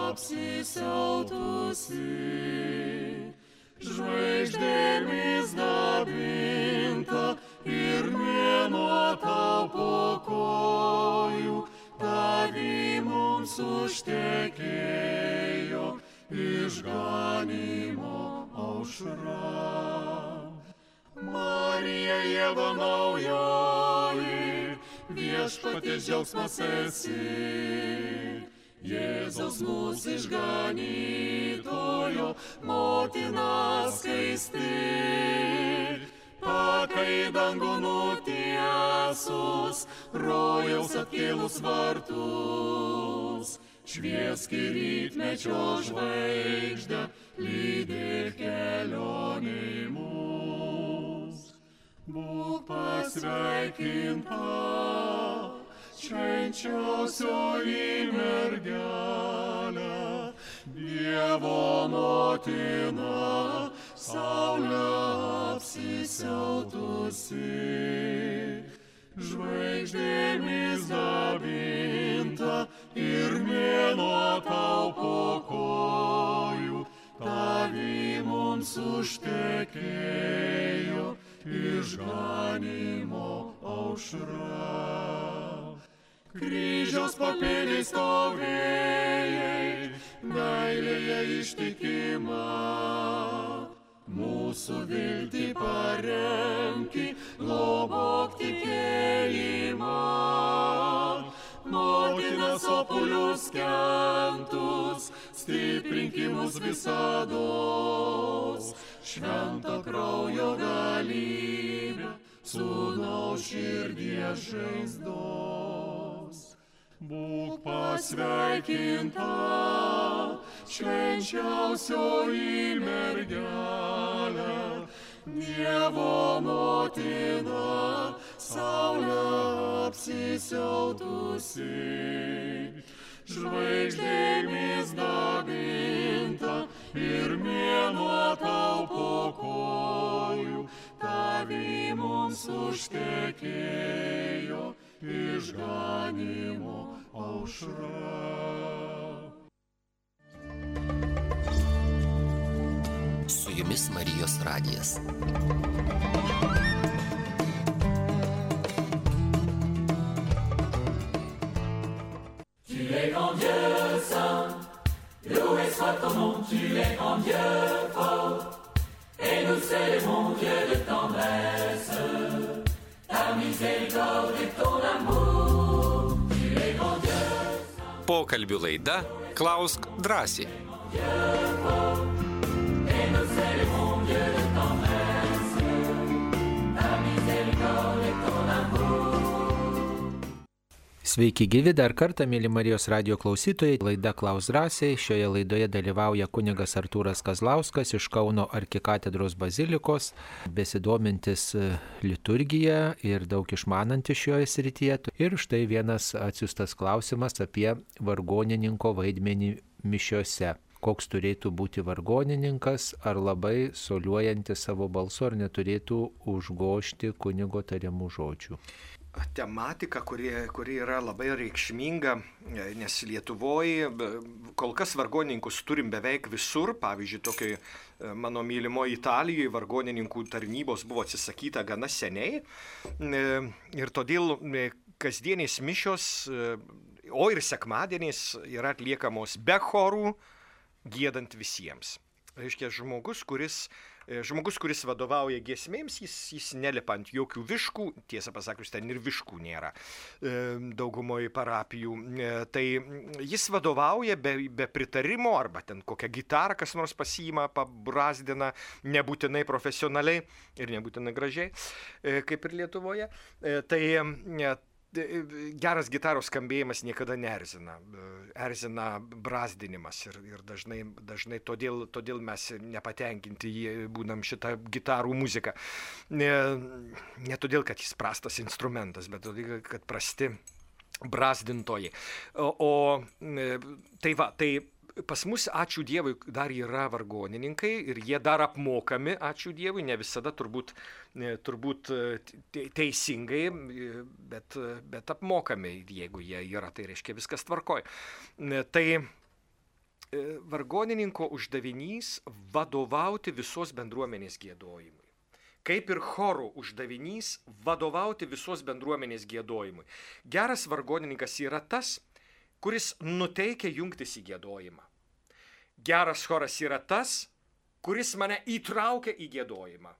apsisiautusi, žvaigždėmis dabinta ir mėnuo tau po kojų, tavi mums užtekėjo išganimo aušra. Marija Jėva naujoji, viešpatės džiaugsmas esi. Jėzaus mūsų išganytojo, motina skaisti. Pakai dangų nutiesus, rojaus atkėlus vartus. Šviesk rytmečio žvaigždę, lydėk kelioniai mus. Būk pasveikinta švenčiausioji mergelė, Dievo motina, saulė apsisiautusi. Žvaigždėmis dabinta ir mėnuo tau po kojų, tavi mums užtekėjo išganimo aušra kryžiaus papėdės stovėjai, meilėje ištikima. Mūsų viltį paremki, globok tikėjimą. Motina sopulius kentus, stiprinkimus visados, švento kraujo galybę, sūnaus širdies žaizdos. Būk pasveikinta, švenčiausioji mergelė, Dievo motina, saulė apsisiautusi, žvaigždėmis dabinta ir mėnuo tau po kojų, tavi mums užtekėjo išganimo aušra. Su jumis Marijos radijas. Tu es grand Dieu saint, loué soit ton nom, tu es grand Dieu fort, et nous célébrons Dieu de tendresse, Pokalbių laida Klausk drąsiai. Sveiki gyvi dar kartą, mėly Marijos radio klausytojai. Laida Klaus Drąsiai. Šioje laidoje dalyvauja kunigas Artūras Kazlauskas iš Kauno arkikatedros bazilikos, besidomintis e, liturgiją ir daug išmanantis šioje srityje. Ir štai vienas atsiustas klausimas apie vargonininko vaidmenį mišiose. Koks turėtų būti vargonininkas, ar labai soliuojantis savo balsu, ar neturėtų užgošti kunigo tariamų žodžių. Tematika, kuri, kuri yra labai reikšminga, e, nes Lietuvoje kol kas vargoninkus turim beveik visur. Pavyzdžiui, tokiai mano mylimoje Italijoje vargonininkų tarnybos buvo atsisakyta gana seniai. E, Ir todėl e, kasdienės mišios, e, o ir sekmadieniais yra atliekamos be chorų, gėdant visiems. Reiškia, žmogus, kuris, e, žmogus, kuris vadovauja giesmėms, jis, jis nelipa ant jokių viškų, tiesą pasakius, ten ir viškų nėra e, daugumoje parapijų. E, Tai jis vadovauja be, be pritarimo arba ten kokią gitarą kas nors pasiima, pabrazdina, nebūtinai profesionaliai ir nebūtinai gražiai, e, kaip ir Lietuvoje. E, Tai e, geras gitaros skambėjimas niekada neerzina. Erzina brazdinimas ir, ir dažnai, dažnai todėl, todėl mes nepatenkinti jį būnam šitą gitarų muziką. Ne, ne todėl, kad jis prastas instrumentas, bet todėl, kad prasti brazdintojai. O, o e, tai va, tai pas mus, ačiū Dievui, dar yra vargonininkai ir jie dar apmokami, ačiū Dievui, ne visada turbūt, e, turbūt e, te- teisingai, e, bet, bet apmokami, jeigu jie yra, tai reiškia viskas tvarkoj. Tai vargonininko uždavinys vadovauti visos bendruomenės gėdojimui. Kaip ir chorų uždavinys vadovauti visos bendruomenės gėdojimui. Geras vargonininkas yra tas, kuris nuteikia jungtis į gėdojimą. Geras choras yra tas, kuris mane įtraukia į gėdojimą.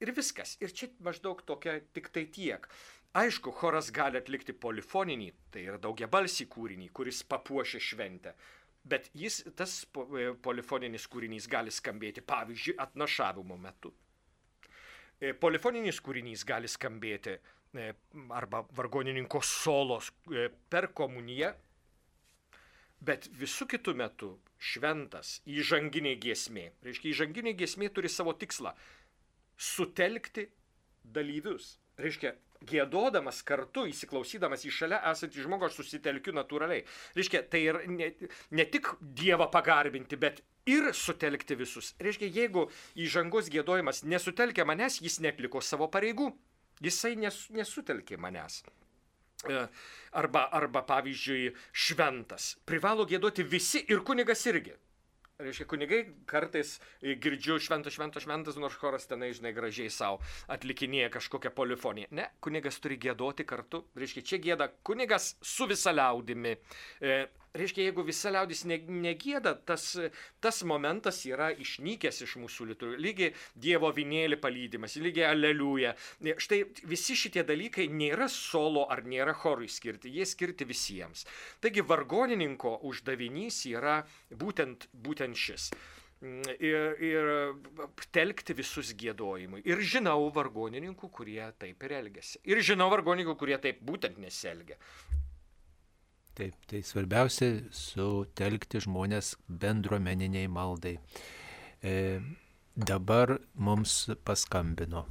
Ir viskas. Ir čia maždaug tokia tik tai tiek. Aišku, choras gali atlikti polifoninį, tai yra daugia balsį kūrinį, kuris papuošia šventę. Bet jis, tas e, polifoninis kūrinys gali skambėti, pavyzdžiui, atnašavimo metu. E, Polifoninis kūrinys gali skambėti e, arba vargonininko solos per komuniją, bet visų kitų metų šventas įžanginė giesmė. Reiškia, įžanginė giesmė turi savo tikslą - sutelkti dalyvius. Reiškia, gėdodamas kartu, įsiklausydamas į šalia esantį žmogų, aš susitelkiu natūraliai. Reiškia, tai ir ne, ne tik Dievą pagarbinti, bet ir sutelkti visus. Reiškia, jeigu įžangos gėdojimas nesutelkia manęs, jis netliko savo pareigų. Jisai nes, nesutelkė manęs. E, Arba, arba, pavyzdžiui, šventas. Privalo gėduoti visi ir kunigas irgi. Reiškia, kunigai kartais e, girdžiu šventas, šventas, šventas, nors choras tenai, žinai, gražiai savo atlikinėja kažkokią polifoniją. Ne, kunigas turi gėdoti kartu. Reiškia, čia gėda kunigas su visa liaudimi. E, reiškia, jeigu visa liaudis ne, negėda, tas, tas momentas yra išnykęs iš mūsų liturgijos. Lygiai Dievo vinėlį palydimas, lygiai aleliuja. Štai visi šitie dalykai nėra solo ar nėra chorui skirti, jie skirti visiems. Taigi vargonininko uždavinys yra būtent, būtent šis. Mm, Ir, ir telkti visus gėdojimui. Ir žinau vargonininkų, kurie taip ir elgesi. Ir žinau vargonininkų, kurie taip būtent nesielgia. Taip, tai svarbiausia sutelkti žmonės bendruomeniniai maldai. E, dabar mums paskambino.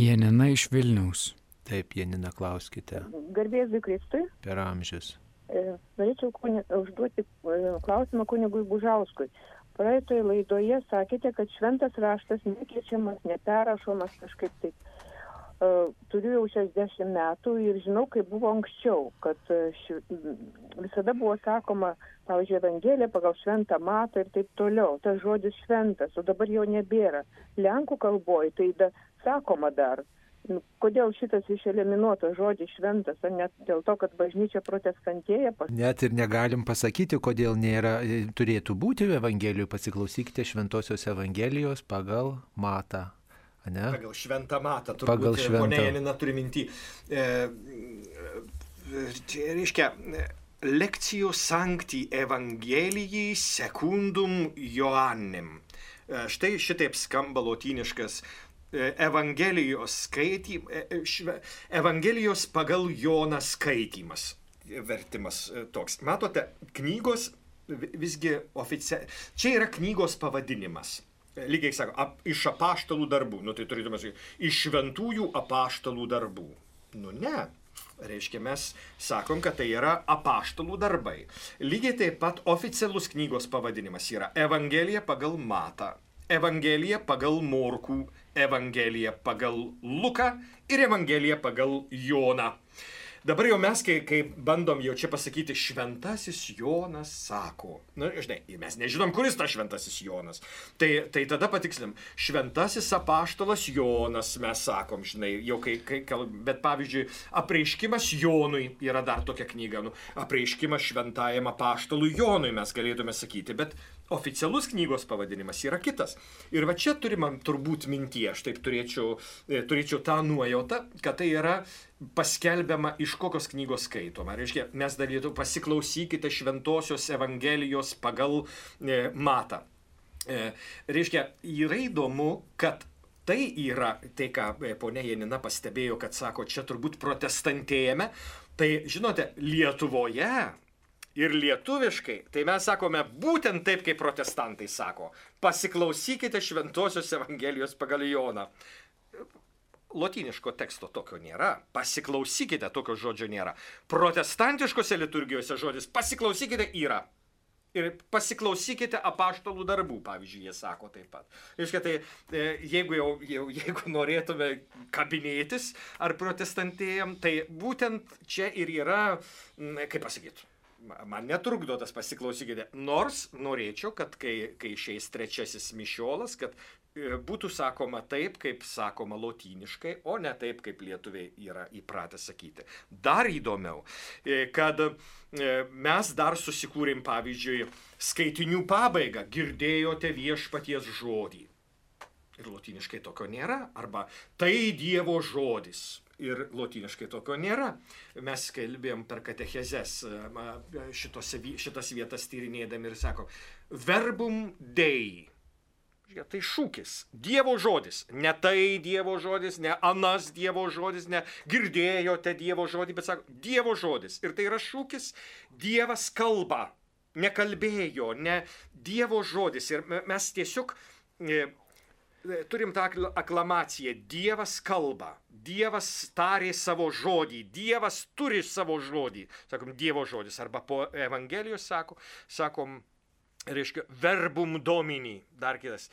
Janina iš Vilniaus. Taip, Janina, klauskite Garbėsiu Kristui. per amžius. E, Norėčiau kuni, užduoti e, klausimą kunigui Bužauskui. Praeitoje laidoje sakėte, kad šventas raštas nekeičiamas, neperrašomas kažkaip taip. Turiu jau 60 metų ir žinau, kaip buvo anksčiau, kad ši, visada buvo sakoma, pavyzdžiui, Evangelija pagal šventą matą ir taip toliau. Tas žodis šventas, o dabar jo nebėra. Lenkų kalboje tai da, sakoma dar. Nu, kodėl šitas išeliminuotas žodis šventas, ar net dėl to, kad bažnyčia protestantėja? Pas... Net ir negalim pasakyti, kodėl nėra, e, turėtų būti Evangelijų. Pasiklausykite Šventojios Evangelijos pagal matą. Ne? Pagal šventą matą, turbūt. Pagal šventą. Pone Janina turi minti. E, čia reiškia, lekcijų sankti Evangelijai sekundum Joannim. E, štai šitaip skamba lotyniškas E, Evangelijos skaitymas, e, Evangelijos pagal Joną skaitymas, vertimas e, toks. Matote, knygos visgi oficialiai, čia yra knygos pavadinimas. Lygiai sako, ap, iš apaštalų darbų, nu tai turėtume sakyti, iš šventųjų apaštalų darbų. Nu ne, Reiškia, mes sakom, kad tai yra apaštalų darbai. Lygiai taip pat oficialus knygos pavadinimas yra Evangelija pagal Matą, Evangelija pagal Morkų, Evangelija pagal Luką ir Evangelija pagal Joną. Dabar jau mes, kai, kai bandom jau čia pasakyti, šventasis Jonas sako, na, nu, žinai, mes nežinom, kuris tas šventasis Jonas. Tai, tai tada patikslim, šventasis apaštalas Jonas, mes sakom, žinai, jau kai, kai bet pavyzdžiui, apreiškimas Jonui yra dar tokia knyga, nu, apreiškimas šventajam apaštalui Jonui mes galėtume sakyti, bet oficialus knygos pavadinimas yra kitas. Ir va čia turime turbūt mintie, aš taip turėčiau, e, turėčiau tą nuojautą, kad tai yra paskelbiama iš kokios knygos skaitoma. Reiškia, mes dalytų pasiklausykite šventosios Evangelijos pagal e, matą. E, reiškia, yra įdomu, kad tai yra, tai ką e, ponė Janina pastebėjo, kad sako, čia turbūt protestantėjame. Tai žinote, Lietuvoje ir lietuviškai, tai mes sakome būtent taip, kaip protestantai sako. Pasiklausykite Šventojios Evangelijos pagal Joną. Lotiniško teksto tokio nėra. Pasiklausykite, tokio žodžio nėra. Protestantiškose liturgijose žodis pasiklausykite yra. Ir pasiklausykite apaštalų darbų, pavyzdžiui, jie sako taip pat. Iškia, tai e, jeigu jau, jau jeigu norėtume kabinėtis ar protestantėjam, tai būtent čia ir yra, kaip pasakyti, man netrukdo tas pasiklausykite. Nors norėčiau, kad kai, kai išeis trečiasis mišiolas, kad e, būtų sakoma taip, kaip sakoma lotyniškai, o ne taip, kaip lietuviai yra įpratę sakyti. Dar įdomiau, e, kad e, mes dar susikūrėm, pavyzdžiui, skaitinių pabaigą, girdėjote viešpaties žodį. Ir lotyniškai tokio nėra, arba tai Dievo žodis ir lotyniškai tokio nėra. Mes kalbėjom per katechezes šitose, šitas vietas tyrinėdami ir sakom, verbum dei. Tai šūkis, Dievo žodis, ne tai Dievo žodis, ne anas Dievo žodis, ne girdėjote Dievo žodį, bet sako Dievo žodis. Ir tai yra šūkis, Dievas kalba, nekalbėjo, ne Dievo žodis. Ir mes tiesiog e, turim tą aklamaciją. Dievas kalba, Dievas tarė savo žodį, Dievas turi savo žodį. Sakom, Dievo žodis. Arba po Evangelijos sako, sakom, reiškia, verbum domini, dar kitas,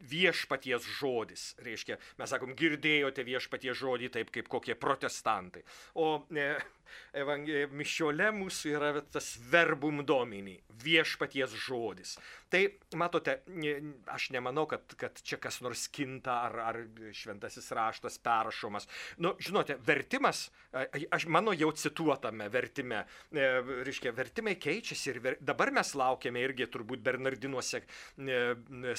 viešpaties žodis. Reiškia, mes sakom, girdėjote viešpaties žodį taip kaip kokie protestantai. O e, mišiole mūsų yra tas verbum domini, viešpaties žodis. Tai matote, aš nemanau, kad, kad čia kas nors kinta ar, ar šventasis raštas perrašomas. Nu, žinote, vertimas, aš mano jau cituotame vertime, e, reiškia, vertimai keičiasi ir ver, dabar mes laukiame irgi turbūt Bernardinuose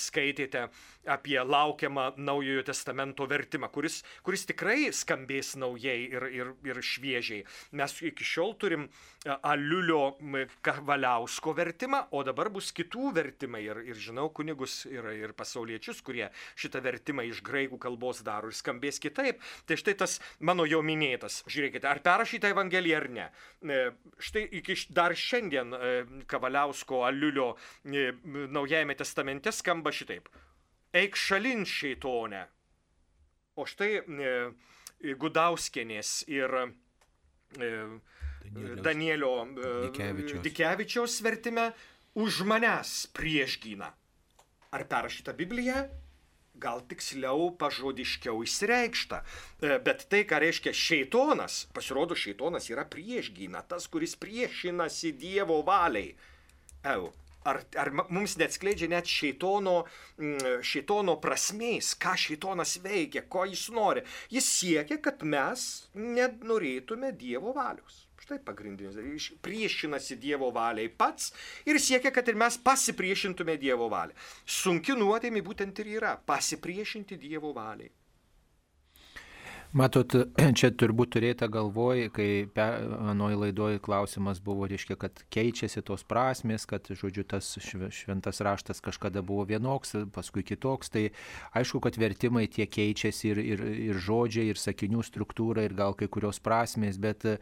skaitėte apie laukiamą Naujojo testamento vertimą, kuris, kuris tikrai skambės naujai ir, ir, ir šviežiai. Mes iki šiol turim Aliulio Kavaliausko vertimą, o dabar bus kitų vertimai. Ir, ir žinau kunigus ir, ir pasauliečius, kurie šitą vertimą iš graikų kalbos daro ir skambės kitaip. Tai štai tas mano jau minėtas, žiūrėkite, ar perrašyta Evangelija ar ne. E, štai iki dar šiandien e, Kavaliausko Aliulio e, Naujajame testamente skamba šitaip. Eik šalin šeitonę. O štai Gudauskienės ir Danielio Dikevičiaus. gal tiksliau pažodiškiau išreikšta. E, bet tai, ką reiškia šeitonas, pasirodo, šeitonas yra priešgyna, tas, kuris priešinasi Dievo valiai. Eu, ar, ar mums neatskleidžia net šeitono, šeitono prasmės, ką šeitonas veikia, ko jis nori. Jis siekia, kad mes nenorėtume Dievo valios. Štai pagrindinis. Priešinasi Dievo valiai pats ir siekia, kad ir mes pasipriešintume Dievo valiai. Sunki nuodėmė būtent ir yra pasipriešinti Dievo valiai. Matot, čia turbūt turėta galvoj, kai anoji laidoji klausimas buvo, reiškia, kad keičiasi tos prasmės, kad, žodžiu, tas šventas raštas kažkada buvo vienoks, paskui kitoks, tai aišku, kad vertimai tie keičiasi ir, ir, ir žodžiai, ir sakinių struktūra, ir gal kai kurios prasmės, bet e,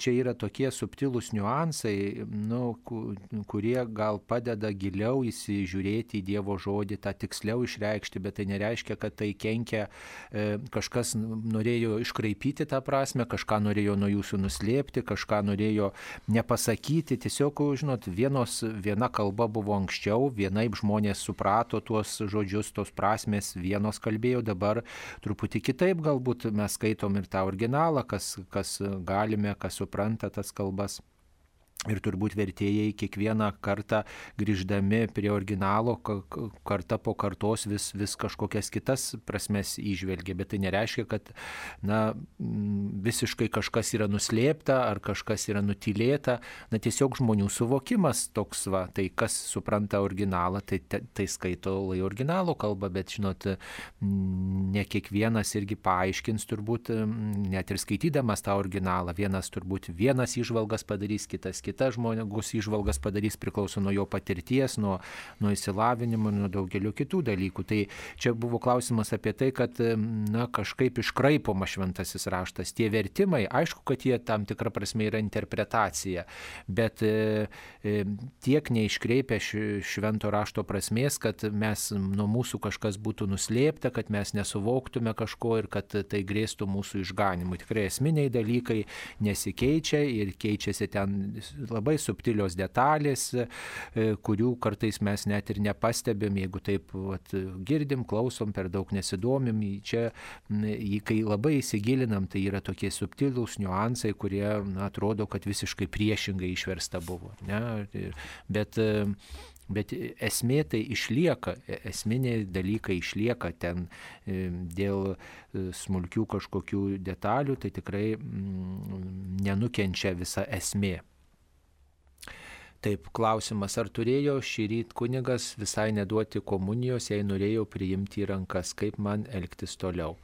čia yra tokie subtilūs niuansai, nu, kurie gal padeda giliau įsižiūrėti į Dievo žodį, tą tiksliau išreikšti, bet tai nereiškia, kad tai kenkia e, kažkas norėjo iškraipyti tą prasme, kažką norėjo nuo jūsų nuslėpti, kažką norėjo nepasakyti. Tiesiog, žinot, vienos, viena kalba buvo anksčiau, vienaip žmonės suprato tuos žodžius, tos prasmes, vienos kalbėjo, dabar truputį kitaip galbūt mes skaitom ir tą originalą, kas, kas galime, kas supranta tas kalbas. Ir turbūt vertėjai kiekvieną kartą grįždami prie originalo, kartą po kartos vis, vis kažkokias kitas prasmes išvelgia, bet tai nereiškia, kad na, visiškai kažkas yra nuslėpta ar kažkas yra nutilėta. Na tiesiog žmonių suvokimas toks, va, tai kas supranta originalą, tai, tai, tai skaito lai originalo kalbą, bet žinot, ne kiekvienas irgi paaiškins turbūt, net ir skaitydamas tą originalą, vienas turbūt vienas išvalgas padarys, kitas kitas žmogus išvalgas padarys priklauso nuo jo patirties, nuo, nuo įsilavinimo, nuo daugelio kitų dalykų. Tai čia buvo klausimas apie tai, kad na, kažkaip iškraipoma šventasis raštas. Tie vertimai, aišku, kad jie tam tikrą prasme yra interpretacija, bet e, e, tiek neiškreipia švento rašto prasmės, kad mes nuo mūsų kažkas būtų nuslėpta, kad mes nesuvoktume kažko ir kad tai grėstų mūsų išganimui. Tikrai esminiai dalykai nesikeičia ir keičiasi ten labai subtilios detalės, e, kurių kartais mes net ir nepastebim, jeigu taip vat, girdim, klausom, per daug nesidomim. Čia, kai labai įsigilinam, tai yra tokie subtilūs niuansai, kurie na, atrodo, kad visiškai priešingai išversta buvo. Ne? Bet Bet esmė tai išlieka, esminiai dalykai išlieka ten e, dėl smulkių kažkokių detalių, tai tikrai nenukenčia visa esmė. Taip, klausimas, ar turėjo šį rytą kunigas visai neduoti komunijos, jei norėjau priimti į rankas, kaip man elgtis toliau.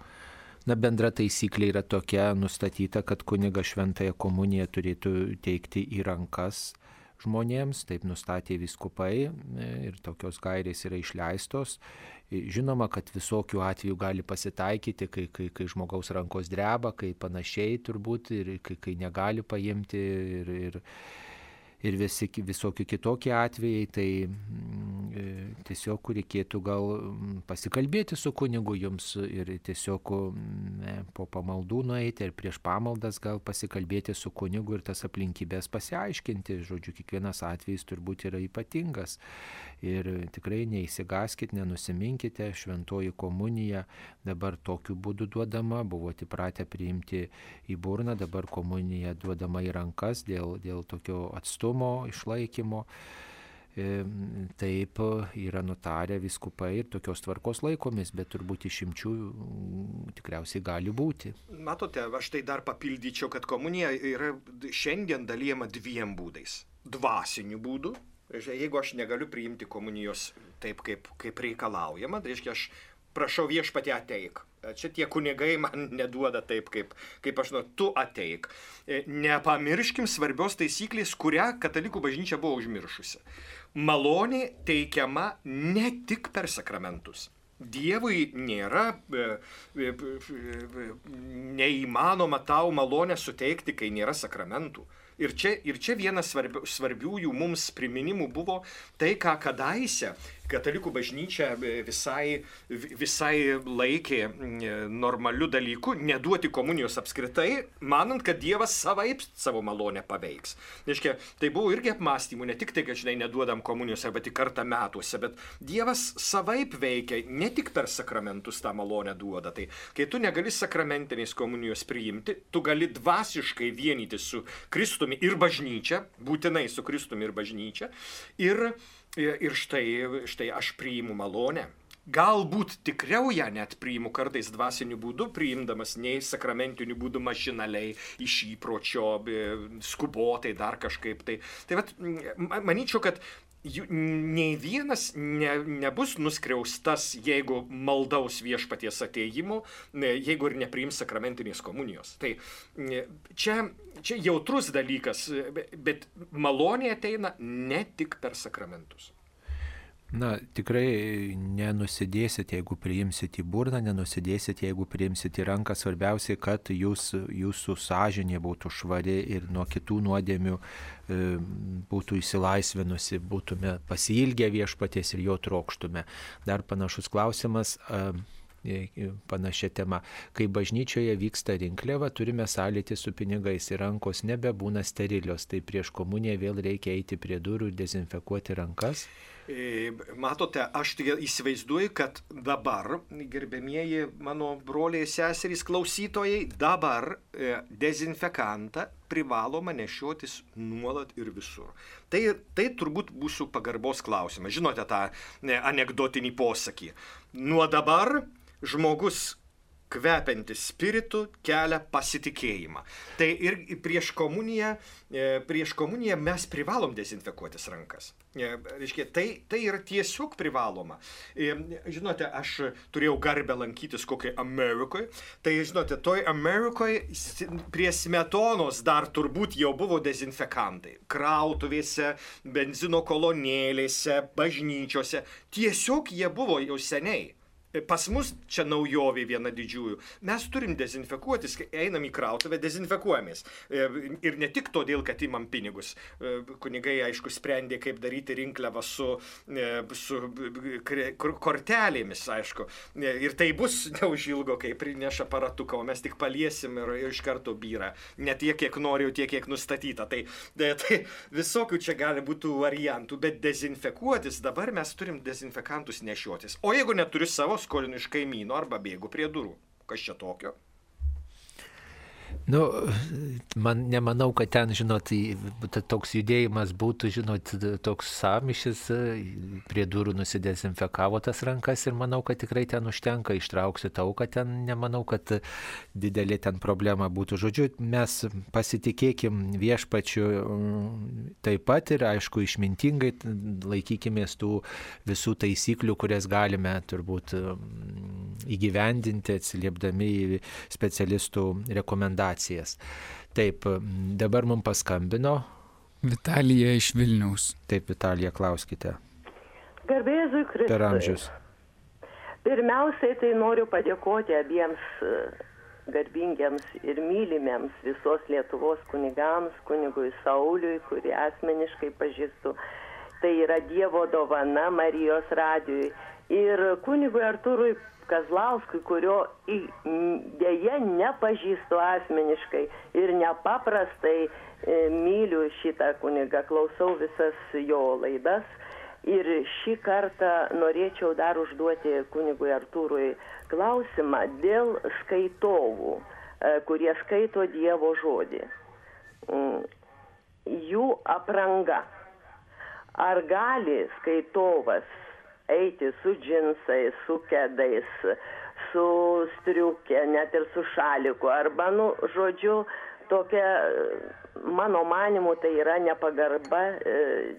Na, bendra taisyklė yra tokia nustatyta, kad kunigas šventąją komuniją turėtų teikti į rankas žmonėms, taip nustatė viskupai e, ir tokios gairės yra išleistos. Žinoma, kad visokių atvejų gali pasitaikyti, kai, kai, kai žmogaus rankos dreba, kai panašiai turbūt ir kai, kai negali paimti ir, ir, ir visi, visokie kitokie atvejai, tai mm, e, tiesiog reikėtų gal mm, pasikalbėti su kunigu jums ir tiesiog mm, po pamaldų nueiti ir prieš pamaldas gal pasikalbėti su kunigu ir tas aplinkybės pasiaiškinti. Žodžiu, kiekvienas atvejis turbūt yra ypatingas. Ir tikrai neįsigaskit, nenusiminkite, šventoji komunija dabar tokiu būdu duodama, buvote įpratę priimti į burną, dabar komunija duodama į rankas dėl, dėl tokio atstumo išlaikymo. Taip yra nutarę viskupai ir tokios tvarkos laikomis, bet turbūt išimčių mm, tikriausiai gali būti. Matote, aš tai dar papildyčiau, kad komunija yra šiandien dalyjama dviem būdais. Dvasiniu būdu, jeigu aš negaliu priimti komunijos taip, kaip, kaip reikalaujama, tai reiškia, aš prašau viešpatį ateik. Čia tie kunigai man neduoda taip, kaip, kaip aš žinau, tu ateik. E, nepamirškim svarbios taisyklės, kurią katalikų bažnyčia buvo užmiršusi. Malonė teikiama ne tik per sakramentus. Dievui nėra e, e, e, neįmanoma tau malonę suteikti, kai nėra sakramentų. Ir čia, ir čia vienas svarbių, svarbiųjų mums priminimų buvo tai, ką kadaise katalikų bažnyčia visai, visai laikė normaliu dalyku neduoti komunijos apskritai, manant, kad Dievas savaip savo malonę paveiks. Reiškia, tai buvo irgi apmąstymų, ne tik tai, kad, žinai, neduodam komunijos arba tik kartą metuose, bet Dievas savaip veikia, ne tik per sakramentus tą malonę duoda. Tai kai tu negali sakramentinės komunijos priimti, tu gali dvasiškai vienyti su Kristumi ir bažnyčia, būtinai su Kristumi ir bažnyčia. Ir Ir štai, štai aš priimu malonę. Galbūt tikriau ją net priimu kartais dvasiniu būdu, priimdamas nei sakramentiniu būdu mašinaliai, iš įpročio, skubotai, dar kažkaip tai. Tai vad, manyčiau, kad nei vienas ne, nebus nuskriaustas, jeigu maldaus viešpaties ateimu, jeigu ir nepriims sakramentinės komunijos. Tai čia, čia jautrus dalykas, bet malonė ateina ne tik per sakramentus. Na, tikrai nenusidėsit, jeigu priimsit į burną, nenusidėsit, jeigu priimsit į ranką. Svarbiausia, kad jūs, jūsų sąžinė būtų švari ir nuo kitų nuodėmių e, būtų įsilaisvinusi, būtume pasilgę viešpaties ir jo trokštume. Dar panašus klausimas. E, panašia tema. Kai bažnyčioje vyksta rinkliava, turime sąlyti su pinigais ir rankos nebebūna sterilios, tai prieš komuniją vėl reikia eiti prie durų ir dezinfekuoti rankas. E, matote, aš įsivaizduoju, kad dabar, gerbėmieji mano broliai seserys klausytojai, dabar e, dezinfekantą privaloma nešiotis nuolat ir visur. Tai, tai turbūt būsų pagarbos klausimas. Žinote tą ne, anegdotinį posakį. Nuo dabar žmogus kvepiantis spiritu kelia pasitikėjimą. Tai ir prieš komuniją, e, prieš komuniją mes privalom dezinfekuotis rankas. E, reiškia, tai, tai yra tiesiog privaloma. E, žinote, aš turėjau garbę lankytis kokiai Amerikoje. Tai, žinote, toj Amerikoje prie smetonos dar turbūt jau buvo dezinfekantai. Krautuvėse, benzino kolonėlėse, bažnyčiose. Tiesiog jie buvo jau seniai. Pas mus čia naujovė viena didžiųjų. Mes turim dezinfekuotis, kai einam į krautuvę, dezinfekuojamės. E, ir ne tik todėl, kad imam pinigus. E, kunigai, aišku, sprendė, kaip daryti rinkliavą su, e, su kortelėmis, aišku. Ir tai bus neužilgo, kai prineša aparatuką, o mes tik paliesim ir, ir iš karto byra. Ne tiek, kiek noriu, tiek, kiek nustatyta. Tai, tai visokių čia gali būti variantų, bet dezinfekuotis dabar mes turim dezinfekantus nešiotis. O jeigu neturi savo skolinu iš kaimyno arba bėgu prie durų. Kas čia tokio? Nu, man nemanau, kad ten, žinot, toks judėjimas būtų, žinot, toks samišis, prie durų nusidezinfekavo tas rankas ir manau, kad tikrai ten užtenka ištraukti tauką, ten nemanau, kad didelė ten problema būtų. Žodžiu, mes pasitikėkim viešpačiu taip pat ir, aišku, išmintingai laikykimės tų visų taisyklių, kurias galime turbūt įgyvendinti, atsiliepdami į specialistų rekomendacijas rekomendacijas. Taip, dabar mums paskambino. Vitalija iš Vilniaus. Taip, Vitalija, klauskite. Garbėzui Kristui. Per amžius. Pirmiausiai tai noriu padėkoti abiems e, garbingiams ir mylimiems visos Lietuvos kunigams, kunigui Sauliui, kurį asmeniškai pažįstu. Tai yra Dievo dovana Marijos radijui. Ir kunigui Arturui Kazlauskui, kurio dėje nepažįstu asmeniškai ir nepaprastai e, myliu šitą kunigą, klausau visas jo laidas. Ir šį kartą norėčiau dar užduoti kunigui Artūrui klausimą dėl skaitovų, e, kurie skaito Dievo žodį. Mm, jų apranga. Ar gali skaitovas eiti su džinsais, su kedais, su striukė, net ir su šaliku. Arba, nu, žodžiu, tokia, mano manimu, tai yra nepagarba e,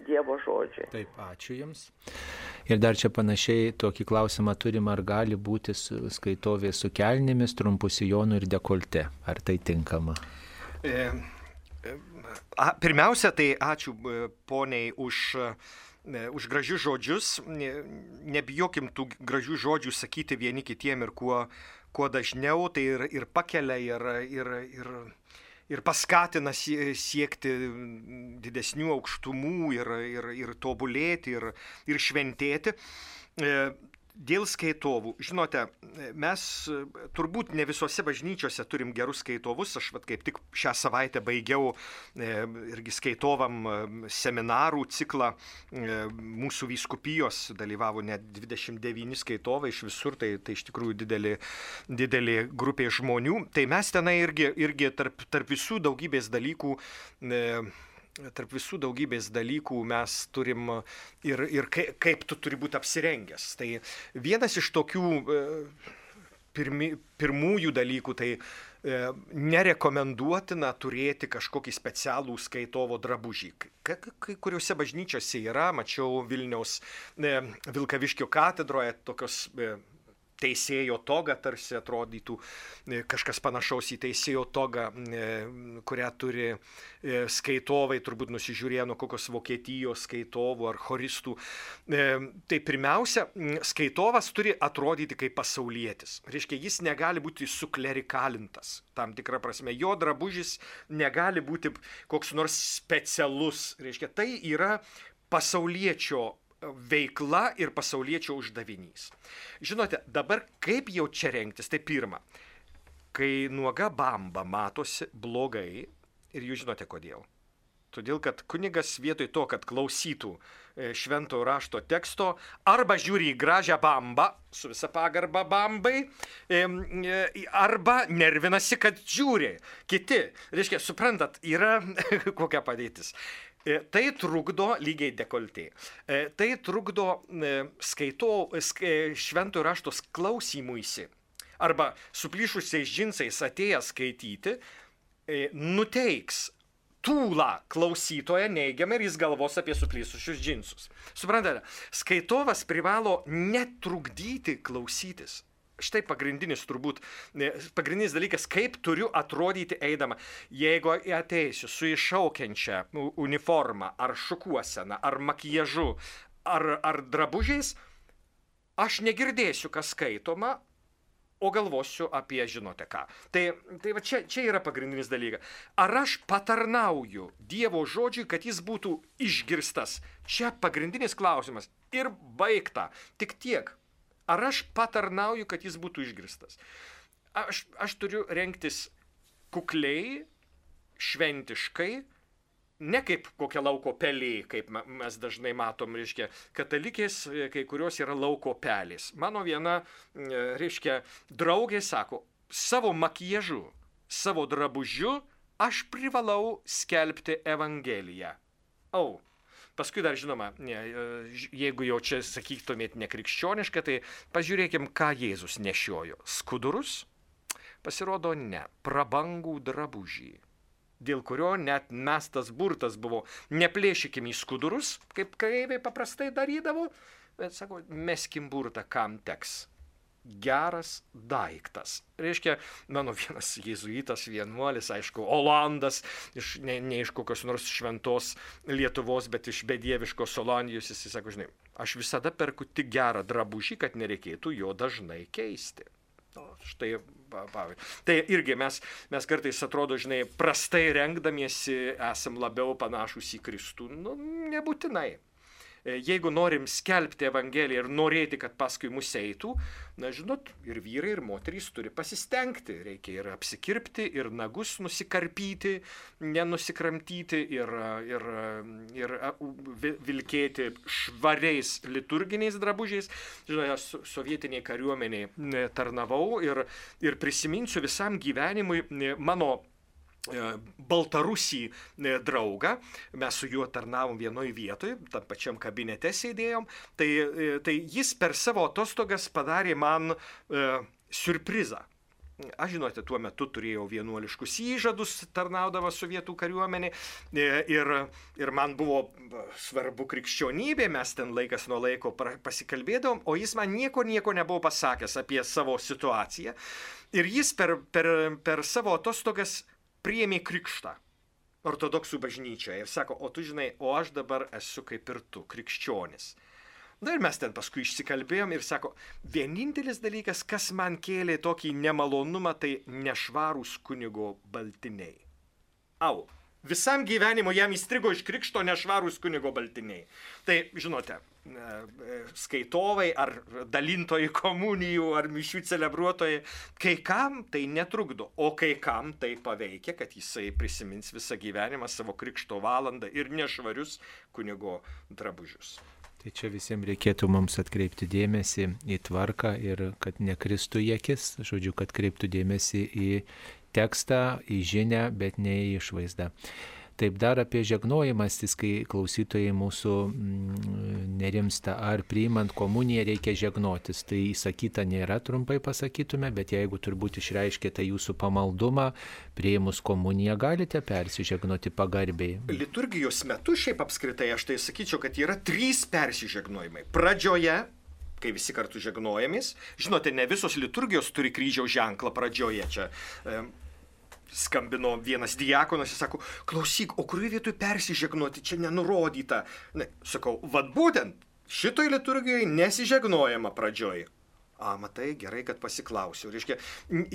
Dievo žodžiui. Taip, ačiū Jums. Ir dar čia panašiai tokį klausimą turim, ar gali būti skaitovė su kelnėmis, trumpu sijonu ir dekolte. Ar tai tinkama? E, e, a, pirmiausia, tai ačiū e, poniai už už gražius žodžius, nebijokim tų gražių žodžių sakyti vieni kitiem ir kuo, kuo dažniau, tai ir, ir pakelia, ir, ir, ir, ir paskatina siekti didesnių aukštumų ir, ir, ir tobulėti ir, ir šventėti. Dėl skaitovų, žinote, mes turbūt ne visose bažnyčiose turim gerus skaitovus. Aš vat, kaip tik šią savaitę baigiau e, irgi skaitovam e, seminarų ciklą. E, mūsų vyskupijos dalyvavo net 29 skaitovai iš visur, tai, tai iš tikrųjų didelė, didelė grupė žmonių. Tai mes tenai irgi, irgi tarp, tarp visų daugybės dalykų tarp visų daugybės dalykų mes turim ir, ir kaip, kaip tu turi būti apsirengęs. Tai vienas iš tokių e, pirmi, pirmųjų dalykų tai e, nerekomenduotina turėti kažkokį specialų skaitovo drabužį. Kai, kuriuose bažnyčiose yra, mačiau Vilniaus e, Vilkaviškio katedroje tokios teisėjo togą, tarsi atrodytų e, kažkas panašaus į teisėjo togą, e, kurią turi e, skaitovai, turbūt nusižiūrėjo nuo kokios Vokietijos skaitovų ar choristų. Tai pirmiausia, skaitovas turi atrodyti kaip pasaulietis. Reiškia, jis negali būti suklerikalintas tam tikrą prasme. Jo drabužis negali būti koks nors specialus. Reiškia, tai yra pasaulietčio veikla ir pasaulietčio uždavinys. Žinote, dabar kaip jau čia rengtis, tai pirma, kai nuoga bamba matosi blogai ir jūs žinote kodėl. Todėl, kad kunigas vietoj to, kad klausytų e, šventojo rašto teksto, arba žiūri į gražią bambą, su visa pagarba bambai, e, arba nervinasi, kad žiūri. Kiti, reiškia, suprantat, yra kokia padėtis. E, tai trukdo lygiai dekoltė. E, tai trukdo e, skaito šventų raštos klausymuisi. Arba suplyšusiais džinsais atėjęs skaityti, nuteiks tūlą klausytoje neigiamai ir jis galvos apie suplysusius džinsus. Suprantate, skaitovas privalo netrukdyti klausytis. Štai pagrindinis turbūt, pagrindinis dalykas, kaip turiu atrodyti eidama. Jeigu ateisiu su iššaukiančia uniforma, ar šukuosena, ar makijažu, ar, ar drabužiais, aš negirdėsiu, kas skaitoma, o galvosiu apie žinote ką. Tai, tai va čia, čia yra pagrindinis dalykas. Ar aš patarnauju Dievo žodžiui, kad jis būtų išgirstas? Čia pagrindinis klausimas. Ir baigta. Tik tiek. Ar aš patarnauju, kad jis būtų išgirstas? Aš, aš turiu renktis kukliai, šventiškai, ne kaip kokia lauko pelė, kaip mes dažnai matom, reiškia, katalikės kai kurios yra lauko pelės. Mano viena, reiškia, draugė sako, savo makijažu, savo drabužiu aš privalau skelbti Evangeliją. Au, Paskui dar žinoma, ne, jeigu jau čia sakytumėt nekrikščioniška, tai pažiūrėkim, ką Jėzus nešiojo. Skudurus? Pasirodo, ne. Prabangų drabužį dėl kurio net mestas burtas buvo, neplėšykim į skudurus, kaip kareiviai paprastai darydavo, bet sako, meskim burtą, kam teks geras daiktas. Reiškia, mano vienas jėzuitas vienuolis, aišku, Olandas, iš, ne, ne iš kokios nors šventos Lietuvos, bet iš bedieviškos Olandijos, jis sako, žinai, aš visada perku tik gerą drabužį, kad nereikėtų jo dažnai keisti. O, štai, pavyzdžiui. Tai irgi mes, mes kartais atrodo, žinai, prastai rengdamiesi esam labiau panašus į Kristų. Nu, nebūtinai. E, jeigu norim skelbti Evangeliją ir norėti, kad paskui mus eitų, na žinot, ir vyrai, ir moterys turi pasistengti. Reikia ir apsikirpti, ir nagus nusikarpyti, nenusikramtyti, ir, ir, ir vilkėti švariais liturginiais drabužiais. Žinote, aš sovietiniai kariuomeniai tarnavau ir, ir prisiminsiu visam gyvenimui mano E, Baltarusį e, draugą, mes su juo tarnavom vienoje vietoje, tam pačiam kabinete sėdėjom, tai, e, tai jis per savo atostogas padarė man e, surprizą. Aš žinote, tuo metu turėjau vienuoliškus įžadus, tarnaudavo sovietų kariuomenė ir, ir man buvo svarbu krikščionybė, mes ten laikas nuo laiko pasikalbėdavom, o jis man nieko nieko nebuvo pasakęs apie savo situaciją. Ir jis per, per, per savo atostogas priėmė krikštą ortodoksų bažnyčioje ir sako, o tu žinai, o aš dabar esu kaip ir tu, krikščionis. Na ir mes ten paskui išsikalbėjom ir sako, vienintelis dalykas, kas man kėlė tokį nemalonumą, tai nešvarūs kunigo baltiniai. Au. Visam gyvenimu jam įstrigo iš krikšto nešvarūs kunigo baltiniai. Tai, žinote, skaitovai ar dalintojai komunijų ar mišių celebruotojai, kai kam tai netrukdo, o kai kam tai paveikia, kad jisai prisimins visą gyvenimą savo krikšto valandą ir nešvarius kunigo drabužius. Tai čia visiems reikėtų mums atkreipti dėmesį į tvarką ir kad nekristų į akis, žodžiu, kad kreiptų dėmesį į tekstą, į žinę, bet ne į išvaizdą. Taip dar apie žegnojimastis, kai klausytojai mūsų mm, nerimsta, ar priimant komuniją reikia žegnotis. Tai įsakyta nėra, trumpai pasakytume, bet jeigu turbūt išreiškite jūsų pamaldumą, prieimus komuniją galite persižegnoti pagarbiai. Liturgijos metu šiaip apskritai aš tai sakyčiau, kad yra trys persižegnojimai. Pradžioje kai visi kartu žegnojamės. Žinote, ne visos liturgijos turi kryžiaus ženklą pradžioje čia. Skambino vienas diakonas ir sako, klausyk, o kurioje vietoje persižegnoti, čia nenurodyta. Ne, sakau, vad būtent, šitoj liturgijoje nesižegnojama pradžioj. A, matai, gerai, kad pasiklausiau. Reiškia,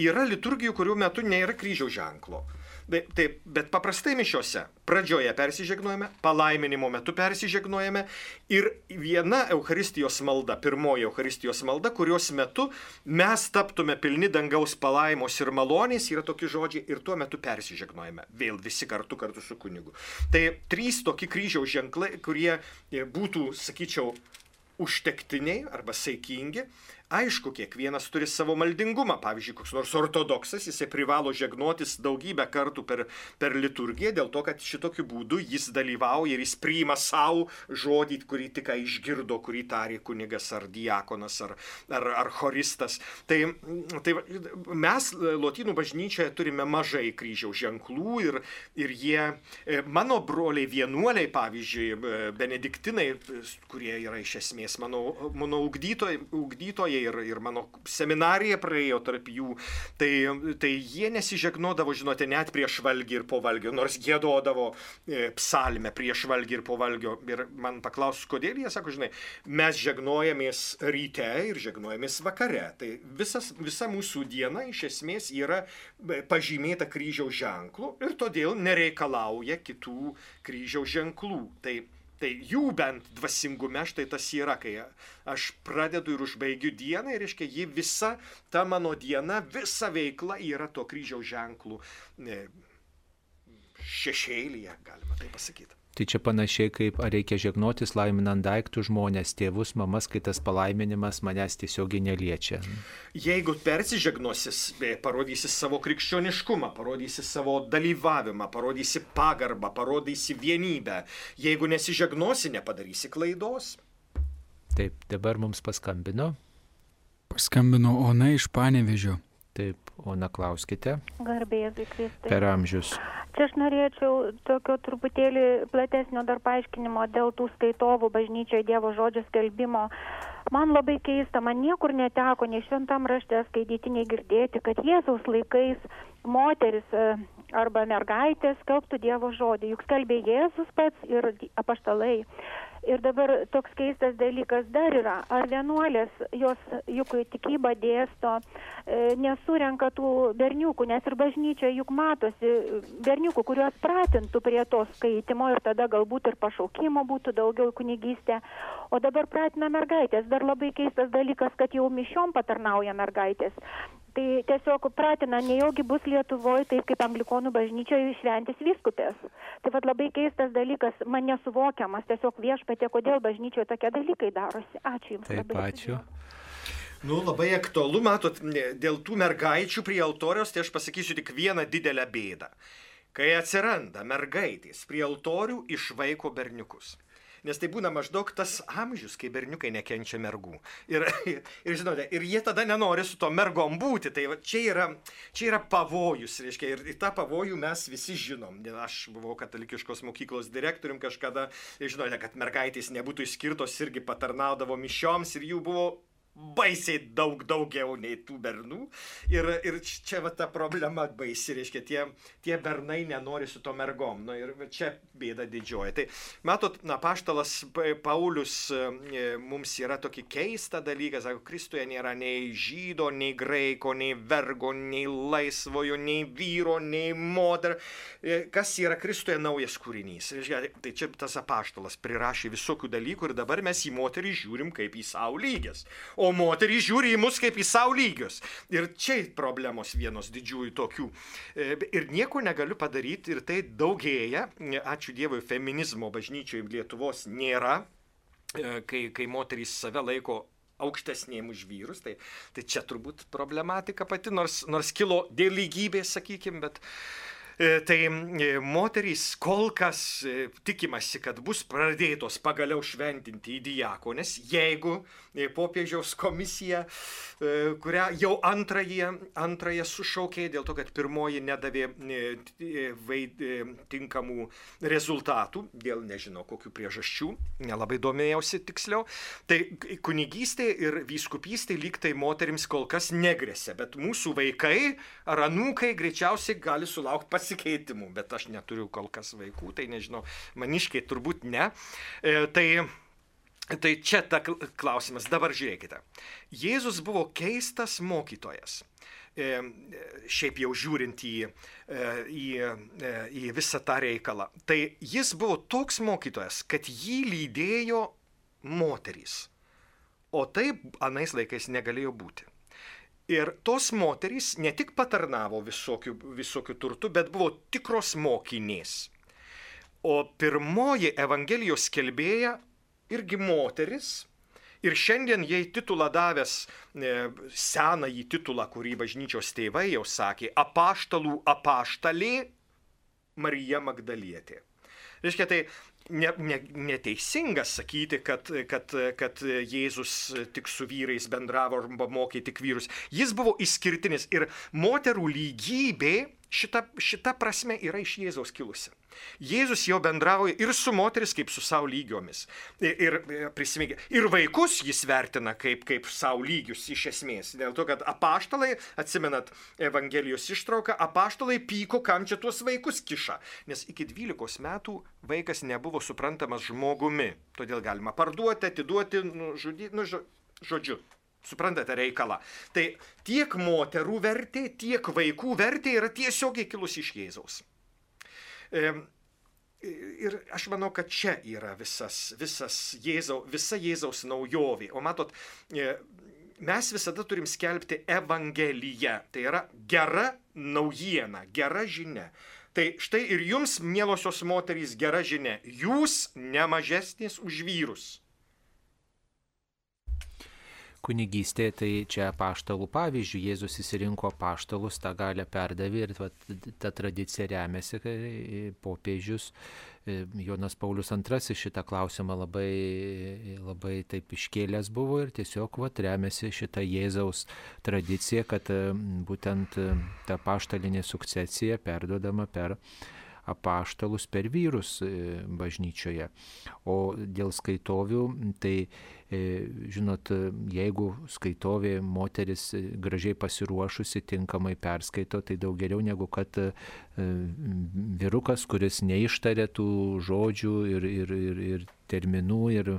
yra liturgijų, kurių metu nėra kryžiaus ženklo. Taip, bet paprastai mišiuose pradžioje persižegnojame, palaiminimo metu persižegnojame ir viena Euharistijos malda, pirmoji Euharistijos malda, kurios metu mes taptume pilni dangaus palaimos ir malonės, yra tokie žodžiai ir tuo metu persižegnojame. Vėl visi kartu kartu su kunigu. Tai trys tokie kryžiaus ženklai, kurie e, būtų, sakyčiau, užtektiniai arba saikingi Aišku, kiekvienas turi savo maldingumą. Pavyzdžiui, koks nors ortodoksas, jisai privalo žegnotis daugybę kartų per, per liturgiją, dėl to, kad šitokiu būdu jis dalyvauja ir jis priima savo žodį, kurį tik išgirdo, kurį tarė kunigas ar diakonas ar, ar, ar choristas. Tai, tai mes Lotynų bažnyčioje turime mažai kryžiaus ženklų ir, ir jie, e, mano broliai vienuoliai, pavyzdžiui, e, benediktinai, kurie yra iš esmės mano, mano ugdytojai, ugdytojai ir, ir mano seminarija praėjo tarp jų, tai, tai jie nesižegnodavo, žinote, net prieš valgį ir po valgio, nors gėdodavo e, psalmę prieš valgį ir po valgio. Ir man paklausus, kodėl jie sako, žinai, mes žegnojamės ryte ir žegnojamės vakare. Tai visas, visa mūsų diena iš esmės yra e, pažymėta kryžiaus ženklu ir todėl nereikalauja kitų kryžiaus ženklų. Tai Tai jų bent dvasingume štai tas yra, kai aš pradedu ir užbaigiu dieną ir, reiškia, ji visa, ta mano diena, visa veikla yra to kryžiaus ženklų šešėlyje, galima tai pasakyti. Tai čia panašiai kaip ar reikia žegnotis laiminant daiktų žmonės, tėvus, mamas, kai tas palaiminimas manęs tiesiogiai neliečia. Jeigu persižegnosis, parodysi savo krikščioniškumą, parodysi savo dalyvavimą, parodysi pagarbą, parodysi vienybę. Jeigu nesižegnosi, nepadarysi klaidos. Taip, dabar mums paskambino. Paskambino Ona iš Panevežio. Taip, Ona klauskite. Garbėzai Kristai. Per amžius. Čia aš norėčiau tokio truputėlį platesnio dar paaiškinimo dėl tų skaitovų bažnyčioje Dievo žodžio skelbimo. Man labai keista, man niekur neteko, nei šventam rašte skaityti, nei girdėti, kad Jėzaus laikais moteris e, arba mergaitės skelbtų Dievo žodį. Juk skelbė Jėzus pats ir apaštalai. Ir dabar toks keistas dalykas dar yra, ar vienuolės, jos juk tikybą dėsto, e, nesurenka tų berniukų, nes ir bažnyčia juk matosi berniukų, kuriuos pratintų prie to skaitimo ir tada galbūt ir pašaukimo būtų daugiau kunigystė. O dabar pratina mergaitės. Dar labai keistas dalykas, kad jau mišiom patarnauja mergaitės tai tiesiog pratina, nejaugi bus Lietuvoje taip kaip anglikonų bažnyčioje šventis viskupės. Tai vad labai keistas dalykas, man nesuvokiamas, tiesiog viešpatė, kodėl bažnyčioje tokie dalykai darosi. Ačiū Jums. Taip, labai ačiū. Nu, labai aktualu, matot, dėl tų mergaičių prie altoriaus, tai aš pasakysiu tik vieną didelę bėdą. Kai atsiranda mergaitės prie altorių, išvaiko berniukus. Nes tai būna maždaug tas amžius, kai berniukai nekenčia mergų. Ir, ir žinote, ir jie tada nenori su to mergom būti. Tai va, čia, yra, čia yra pavojus, reiškia, ir, ir tą pavojų mes visi žinom. Aš buvau katalikiškos mokyklos direktorium kažkada, ir žinote, kad mergaitės nebūtų išskirtos irgi patarnaudavo mišioms ir jų buvo baisiai daug daugiau nei tų bernų. Ir, ir čia va ta problema baisi, reiškia, tie, tie bernai nenori su to mergom. Nu, ir čia bėda didžioji. Tai matot, na, paštalas Paulius e, mums yra tokį keistą dalyką, sako, Kristuje nėra nei žydo, nei graiko, nei vergo, nei laisvojo, nei vyro, nei moter. E, kas yra Kristuje naujas kūrinys? Reiškia, tai čia tas apaštalas prirašė visokių dalykų ir dabar mes į moterį žiūrim kaip į savo lygės. O o moterys žiūri į mus kaip į savo lygius. Ir čia problemos vienos didžiųjų tokių. E, ir nieko negaliu padaryti ir tai daugėja. Ačiū Dievui, feminizmo bažnyčioje Lietuvos nėra, e, kai, kai moterys save laiko aukštesniem už vyrus, tai, tai čia turbūt problematika pati, nors, nors kilo dėl lygybės, sakykime, bet, E, tai e, moterys kol kas e, tikimasi, kad bus pradėtos pagaliau šventinti į diakonės, jeigu popiežiaus komisija, kurią jau antrąją, antrąją sušaukė dėl to, kad pirmoji nedavė tinkamų rezultatų, dėl nežinau kokių priežasčių, nelabai domėjausi tiksliau, tai kunigystė ir vyskupystė lyg tai moterims kol kas negresia, bet mūsų vaikai ar anūkai greičiausiai gali sulaukti pas pasikeitimų, bet aš neturiu kol kas vaikų, tai nežinau, maniškiai turbūt ne. E, tai Tai čia ta klausimas. Dabar žiūrėkite. Jėzus buvo keistas mokytojas. E, šiaip jau žiūrint į, e, į, e, į visą tą reikalą. Tai jis buvo toks mokytojas, kad jį lydėjo moterys. O taip anais laikais negalėjo būti. Ir tos moterys ne tik patarnavo visokių, visokių turtų, bet buvo tikros mokinės. O pirmoji Evangelijos kelbėja irgi moteris. Ir šiandien jai titulą davęs e, senąjį titulą, kurį bažnyčios tėvai jau sakė, apaštalų apaštalė Marija Magdalietė. Reiškia, tai ne, ne, neteisinga sakyti, kad, kad, kad Jėzus tik su vyrais bendravo arba mokė tik vyrus. Jis buvo išskirtinis ir moterų lygybė šita, šita prasme yra iš Jėzaus kilusi. Jėzus jau bendrauja ir su moteris kaip su savo lygiomis. Ir, ir prisiminkite, ir vaikus jis vertina kaip, kaip savo lygius iš esmės. Dėl to, kad apaštalai, atsimenat Evangelijos ištrauką, apaštalai pyko, kam čia tuos vaikus kiša. Nes iki 12 metų vaikas nebuvo suprantamas žmogumi. Todėl galima parduoti, atiduoti, nužudyti, nu, žodžiu. Suprantate reikalą. Tai tiek moterų vertė, tiek vaikų vertė yra tiesiogiai kilusi iš Jėzaus. Ir aš manau, kad čia yra visas, visas Jėzau, visa Jėzaus naujovė. O matot, e, mes visada turim skelbti Evangeliją. Tai yra gera naujiena, gera žinia. Tai štai ir jums, mielosios moterys, gera žinia. Jūs nemažesnės už vyrus kunigystė, tai čia paštalų pavyzdžių, Jėzus įsirinko paštalus, tą galę perdavė ir va, ta tradicija remiasi, kai popiežius e, Jonas Paulius II šitą klausimą labai, labai taip iškėlęs buvo ir tiesiog va, remiasi šitą Jėzaus tradiciją, kad e, būtent e, ta paštalinė sukcesija perdodama per apaštalus per vyrus bažnyčioje. O dėl skaitovių, tai žinot, jeigu skaitovė moteris gražiai pasiruošusi, tinkamai perskaito, tai daug geriau negu kad e, vyrukas, kuris neištarė tų žodžių ir, ir, ir, ir terminų ir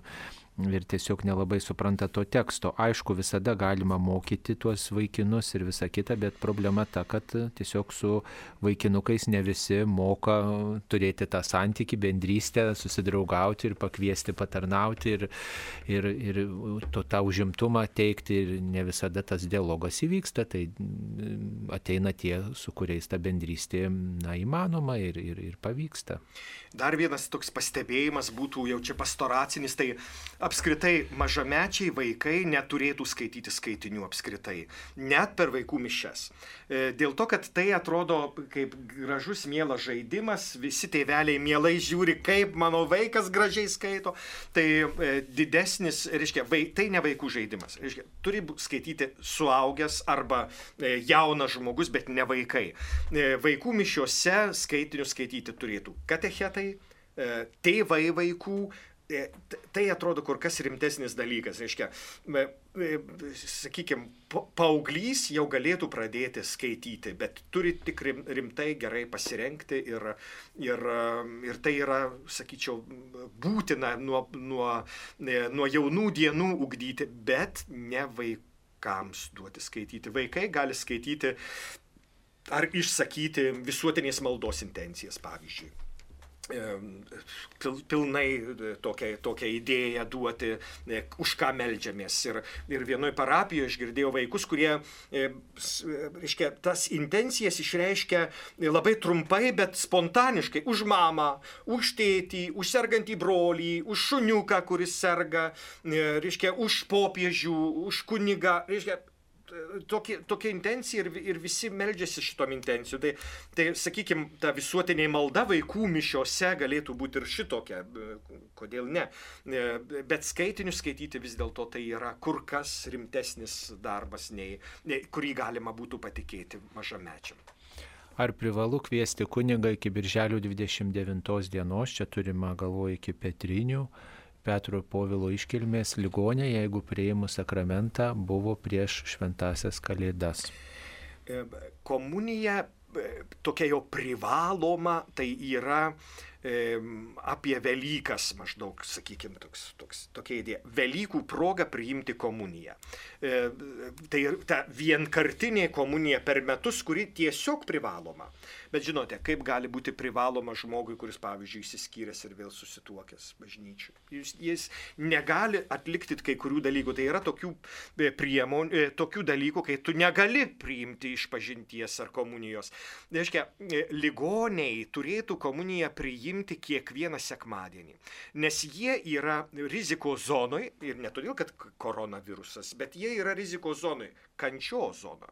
ir tiesiog nelabai supranta to teksto. Aišku, visada galima mokyti tuos vaikinus ir visa kita, bet problema ta, kad tiesiog su vaikinukais ne visi moka turėti tą santyki, bendrystę, susidraugauti ir pakviesti patarnauti ir, ir, ir to, tą užimtumą teikti ir ne visada tas dialogas įvyksta, tai ateina tie, su kuriais ta bendrystė na, įmanoma ir, ir, ir pavyksta. Dar vienas toks pastebėjimas būtų jau čia pastoracinis, tai apskritai mažamečiai vaikai neturėtų skaityti skaitinių apskritai, net per vaikų mišes. E, dėl to, kad tai atrodo kaip gražus, mielas žaidimas, visi tėveliai mielai žiūri, kaip mano vaikas gražiai skaito, tai e, didesnis, reiškia, vai, tai ne vaikų žaidimas. Reiškia, turi skaityti suaugęs arba e, jaunas žmogus, bet ne vaikai. Vaikų mišiuose skaitinius skaityti turėtų katechetai, tėvai vaikų, e, tai atrodo kur kas rimtesnis dalykas. Reiškia, sakykime, paauglys jau galėtų pradėti skaityti, bet turi tik rimtai gerai pasirenkti ir, ir, ir tai yra, sakyčiau, būtina nuo, nuo, nuo jaunų dienų ugdyti, bet ne vaikams duoti skaityti. Vaikai gali skaityti ar išsakyti visuotinės maldos intencijas, pavyzdžiui pilnai e, tokią, tokią idėją duoti, e, už ką melžiamės. Ir, ir vienoje parapijoje aš girdėjau vaikus, kurie, e, reiškia, tas intencijas išreiškia labai trumpai, bet spontaniškai. Už mamą, už tėtį, už sergantį brolį, už šuniuką, kuris serga, reiškia, už popiežių, už kunigą. Reiškia, tokia, tokia intencija ir, ir visi meldžiasi šitom intencijom. Tai, tai sakykime, ta visuotinė malda vaikų mišiose galėtų būti ir šitokia, kodėl ne. E, bet skaitinius skaityti vis dėlto tai yra kur kas rimtesnis darbas, nei, nei kurį galima būtų patikėti mažamečiam. Ar privalu kviesti kunigą iki birželio 29 dienos, čia turima galvoje iki Petrinių, Petro Povilo iškilmės ligonė, jeigu prieimus sakramentą buvo prieš šventasias kalėdas. E, komunija e, tokia jau privaloma, tai yra apie Velykas maždaug, sakykime, toks, toks, tokia idėja. Velykų proga priimti komuniją. E, tai ta vienkartinė komunija per metus, kuri tiesiog privaloma. Bet žinote, kaip gali būti privaloma žmogui, kuris, pavyzdžiui, įsiskyręs ir vėl susituokęs bažnyčiui. Jis, jis negali atlikti kai kurių dalykų. Tai yra tokių e, priemonių, e, tokių dalykų, kai tu negali priimti iš pažinties ar komunijos. Tai reiškia, ligoniai turėtų komuniją priimti kiekvieną sekmadienį. Nes jie yra rizikos zonoje ir ne todėl, kad koronavirusas, bet jie yra rizikos zonoje, kančio zona.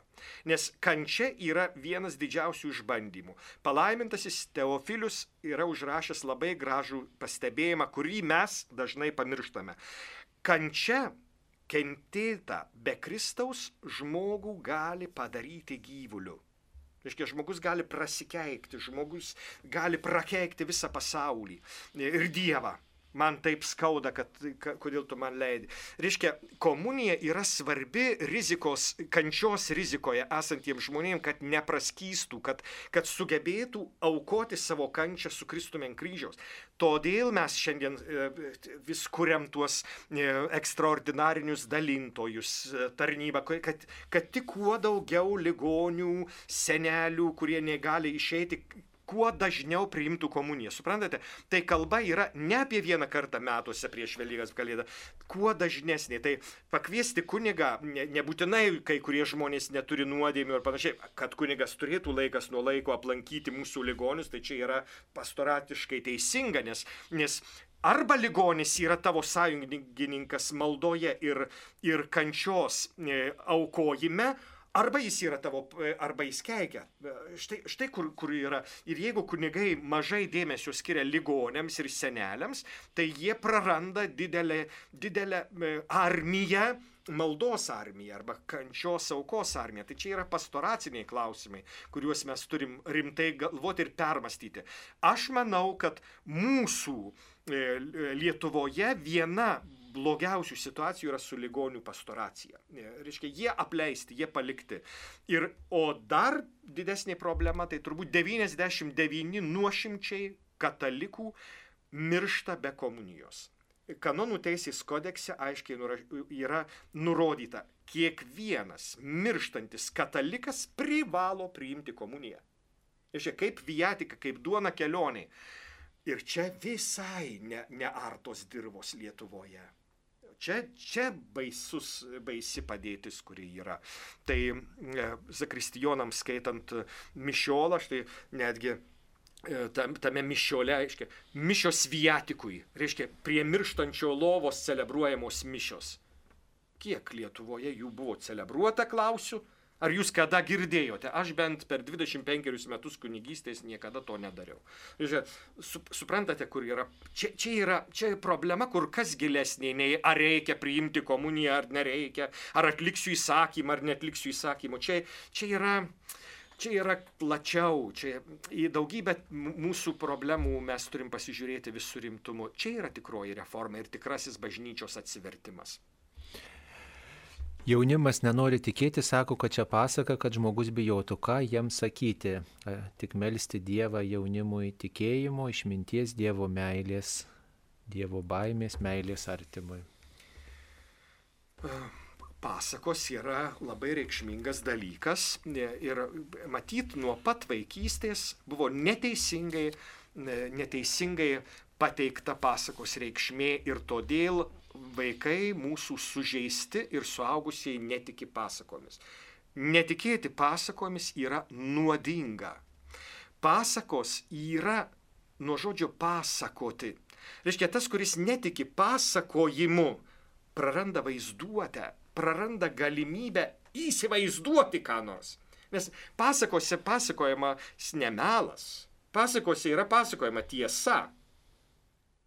Nes kančia yra vienas didžiausių išbandymų. Palaimintasis Teofilius yra užrašęs labai gražų pastebėjimą, kurį mes dažnai pamirštame. Kančia kentėta be Kristaus žmogų gali padaryti gyvuliu. Reiškia, žmogus gali prasikeikti, žmogus gali prakeikti visą pasaulį ir Dievą man taip skauda, kad, kodėl tu man leidi. Reiškia, komunija yra svarbi rizikos, kančios rizikoje esantiems žmonėms, kad nepraskystų, kad, kad sugebėtų aukoti savo kančią su Kristumi ant kryžiaus. Todėl mes šiandien e, vis kuriam tuos e, ekstraordinarinius dalintojus e, tarnybą, kad, kad tik kuo daugiau ligonių, senelių, kurie negali išeiti, kuo dažniau priimtų komuniją. Suprantate, tai kalba yra ne apie vieną kartą metuose prieš Velykas kalėdą, kuo dažnesnė. Tai pakviesti kunigą, ne, nebūtinai kai kurie žmonės neturi nuodėmių ir panašiai, kad kunigas turėtų laikas nuo laiko aplankyti mūsų ligonius, tai čia yra pastoratiškai teisinga, nes, nes Arba ligonis yra tavo sąjungininkas maldoje ir, ir kančios e, aukojime, Arba jis yra tavo, e, arba jis keikia. E, štai, štai kur, kur yra. Ir jeigu kunigai mažai dėmesio skiria ligonėms ir seneliams, tai jie praranda didelę, didelę e, armiją maldos armija arba kančios aukos armija. Tai čia yra pastoraciniai klausimai, kuriuos mes turim rimtai galvoti ir permastyti. Aš manau, kad mūsų Lietuvoje viena blogiausių situacijų yra su ligonių pastoracija. E, reiškia, jie apleisti, jie palikti. Ir, o dar didesnė problema, tai turbūt 99 nuošimčiai katalikų miršta be komunijos. Kanonų teisės kodekse aiškiai yra nurodyta, kiekvienas mirštantis katalikas privalo priimti komuniją. Reiškia, kaip viatika, kaip duona kelioniai. Ir čia visai ne, ne artos dirbos Lietuvoje. Čia, čia baisus, baisi padėtis, kuri yra. Tai e, zakristijonams skaitant mišiolą, štai netgi e, tame mišiole, aiškiai, mišios viatikui, reiškia, prie mirštančio lovos celebruojamos mišios. Kiek Lietuvoje jų buvo celebruota, klausiu, Ar jūs kada girdėjote? Aš bent per 25 metus kunigystės niekada to nedariau. Žiūrėk, su, suprantate, kur yra. Čia, čia yra čia problema kur kas gilesnė nei ar reikia priimti komuniją ar nereikia, ar atliksiu įsakymą ar netliksiu įsakymą. Čia, čia yra čia yra plačiau, čia į daugybę mūsų problemų mes turim pasižiūrėti visų rimtumu. Čia yra tikroji reforma ir tikrasis bažnyčios atsivertimas. Jaunimas nenori tikėti, sako, kad čia pasaka, kad žmogus bijotų. Ką jiems sakyti? Tik melstį Dievą jaunimui tikėjimo, išminties Dievo meilės, Dievo baimės, meilės artimui. Pasakos yra labai reikšmingas dalykas ir matyt nuo pat vaikystės buvo neteisingai, neteisingai pateikta pasakos reikšmė ir todėl vaikai mūsų sužeisti ir suaugusieji netiki pasakomis. Netikėti pasakomis yra nuodinga. Pasakos yra nuo žodžio pasakoti. Reiškia, tas, kuris netiki pasakojimu, praranda vaizduotę, praranda galimybę įsivaizduoti ką nors. Nes pasakose pasakojama nemelas. Pasakose yra pasakojama tiesa.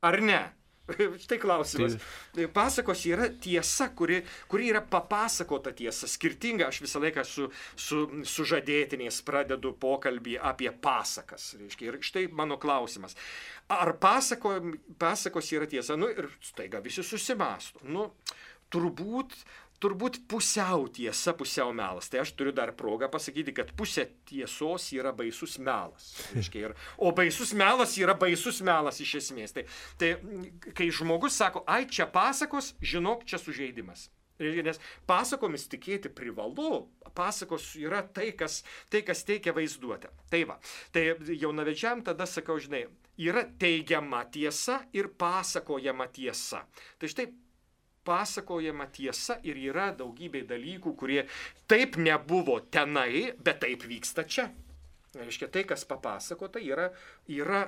Ar ne? Štai klausimas. Tai... Pasakos yra tiesa, kuri, kuri yra papasakota tiesa. Skirtinga, aš visą laiką su, su sužadėtiniais pradedu pokalbį apie pasakas. Reiškia. Ir štai mano klausimas. Ar pasako, pasakos yra tiesa? Nu ir staiga visi susimastų. Nu, turbūt turbūt pusiau tiesa, pusiau melas. Tai aš turiu dar progą pasakyti, kad pusė tiesos yra baisus melas. Ir, o baisus melas yra baisus melas iš esmės. Tai, tai kai žmogus sako, ai čia pasakos, žinok, čia sužeidimas. Nes pasakomis tikėti privalu, pasakos yra tai, kas, tai, kas teikia vaizduotę. Tai va, tai jaunavedžiam tada sakau, žinai, yra teigiama tiesa ir pasakojama tiesa. Tai štai pasakojama tiesa ir yra daugybė dalykų, kurie taip nebuvo tenai, bet taip vyksta čia. Reiškia, tai, kas papasakota, yra, yra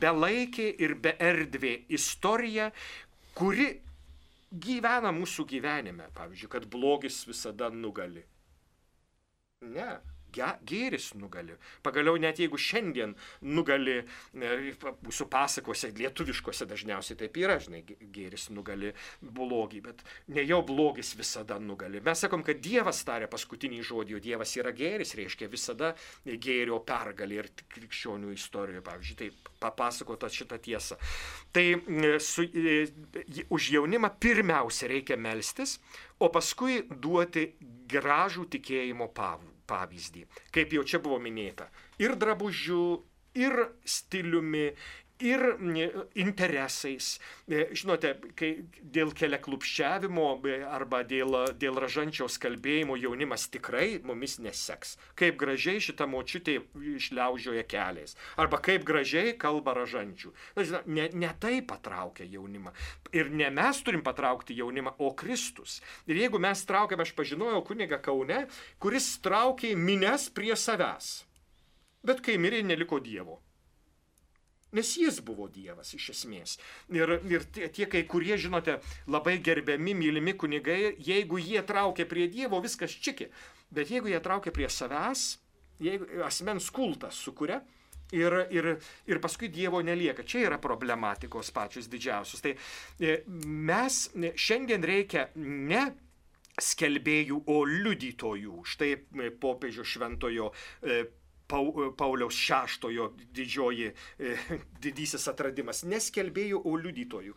belaikė ir beerdvė istorija, kuri gyvena mūsų gyvenime. Pavyzdžiui, kad blogis visada nugali. Ne, gėris nugali. Pagaliau net jeigu šiandien nugali, mūsų pasakose, lietuviškose dažniausiai taip yra, žinai, gėris nugali blogį, bet ne jau blogis visada nugali. Mes sakom, kad Dievas tarė paskutinį žodį, o Dievas yra gėris, reiškia visada gėrio pergalė ir krikščionių istorijoje, pavyzdžiui, taip papasakota šitą tiesą. Tai su, už jaunimą pirmiausia reikia melstis, o paskui duoti gražų tikėjimo pavų pavyzdį, kaip jau čia buvo minėta, ir drabužiu, ir stiliumi, ir interesais. E, žinote, kai dėl keliaklupščiavimo e, arba dėl, dėl ražančiaus kalbėjimo jaunimas tikrai mumis neseks. Kaip gražiai šita močiutė išliaužioja keliais. Arba kaip gražiai kalba ražančių. Ne, ne tai patraukia jaunimą. Ir ne mes turim patraukti jaunimą, o Kristus. Ir jeigu mes traukiame, aš pažinojau kunigą Kaune, kuris traukė mines prie savęs. Bet kai mirė, neliko Dievo. Nes jis buvo Dievas iš esmės. Ir, ir tie, tie kai kurie, žinote, labai gerbiami, mylimi kunigai, jeigu jie traukia prie Dievo, viskas čiki. Bet jeigu jie traukia prie savęs, jeigu asmens kultas sukuria, ir, ir, ir paskui Dievo nelieka. Čia yra problematikos pačios didžiausios. Tai e, mes šiandien reikia ne skelbėjų, o liudytojų. Štai e, popiežio šventojo e, Pauliaus šeštojo didžioji e, didysis atradimas. Neskelbėjų, o liudytojų.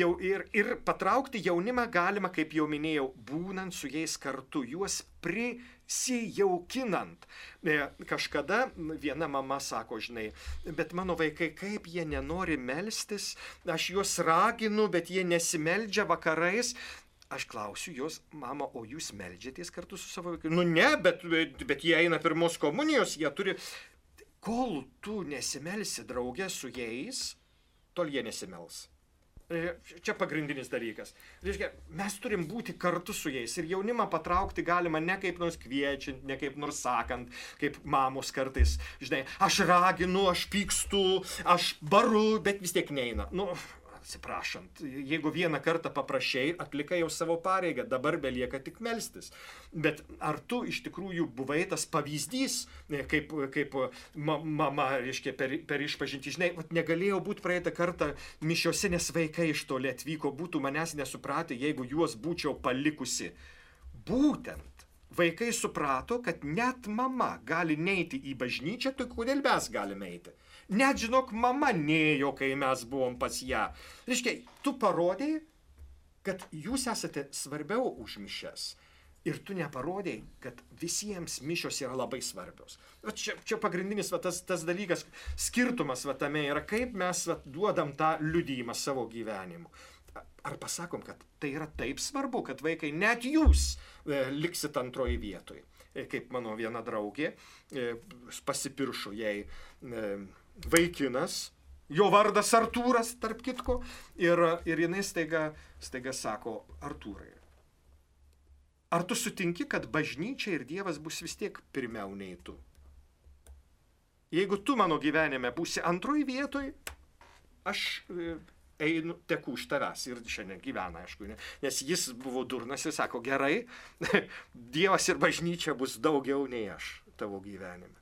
Jau ir, ir patraukti jaunimą galima, kaip jau minėjau, būnant su jais kartu, juos prisijaukinant. E, kažkada viena mama sako, žinai, bet mano vaikai, kaip jie nenori melstis, aš juos raginu, bet jie nesimeldžia vakarais, Aš klausiu jos, mama, o jūs melžiatės kartu su savo vaiku? Nu ne, bet, bet, jie eina pirmos komunijos, jie turi... Kol tu nesimelsi draugė su jais, tol jie nesimels. Čia pagrindinis dalykas. Reiškia, mes turim būti kartu su jais ir jaunimą patraukti galima ne kaip nors kviečiant, ne kaip nors sakant, kaip mamos kartais, žinai, aš raginu, aš pykstu, aš baru, bet vis tiek neina. Nu, atsiprašant, jeigu vieną kartą paprašiai, atlikai jau savo pareigą, dabar belieka tik melstis. Bet ar tu iš tikrųjų buvai tas pavyzdys, kaip, kaip mama, reiškia, per, per išpažinti, žinai, negalėjau būti praeitą kartą mišiose, nes vaikai iš toli atvyko, būtų manęs nesupratę, jeigu juos būčiau palikusi. Būtent vaikai suprato, kad net mama gali neiti į bažnyčią, tai kodėl mes galime eiti? Net žinok, mama neėjo, kai mes buvom pas ją. Reiškia, tu parodėjai, kad jūs esate svarbiau už mišes. Ir tu neparodėjai, kad visiems mišios yra labai svarbios. Va čia, čia pagrindinis va, tas, tas dalykas, skirtumas va, tame yra, kaip mes va, duodam tą liudymą savo gyvenimu. Ar pasakom, kad tai yra taip svarbu, kad vaikai, net jūs e, liksit antroji vietoje. E, kaip mano viena draugė, e, pasipiršo jai e, vaikinas, jo vardas Artūras, tarp kitko, ir, ir jinai staiga, staiga sako, Artūrai, ar tu sutinki, kad bažnyčia ir Dievas bus vis tiek pirmiau nei tu? Jeigu tu mano gyvenime būsi antroji vietoj, aš e, einu, teku už tavęs ir šiandien gyvena, aišku, ne? nes jis buvo durnas ir sako, gerai, Dievas ir bažnyčia bus daugiau nei aš tavo gyvenime.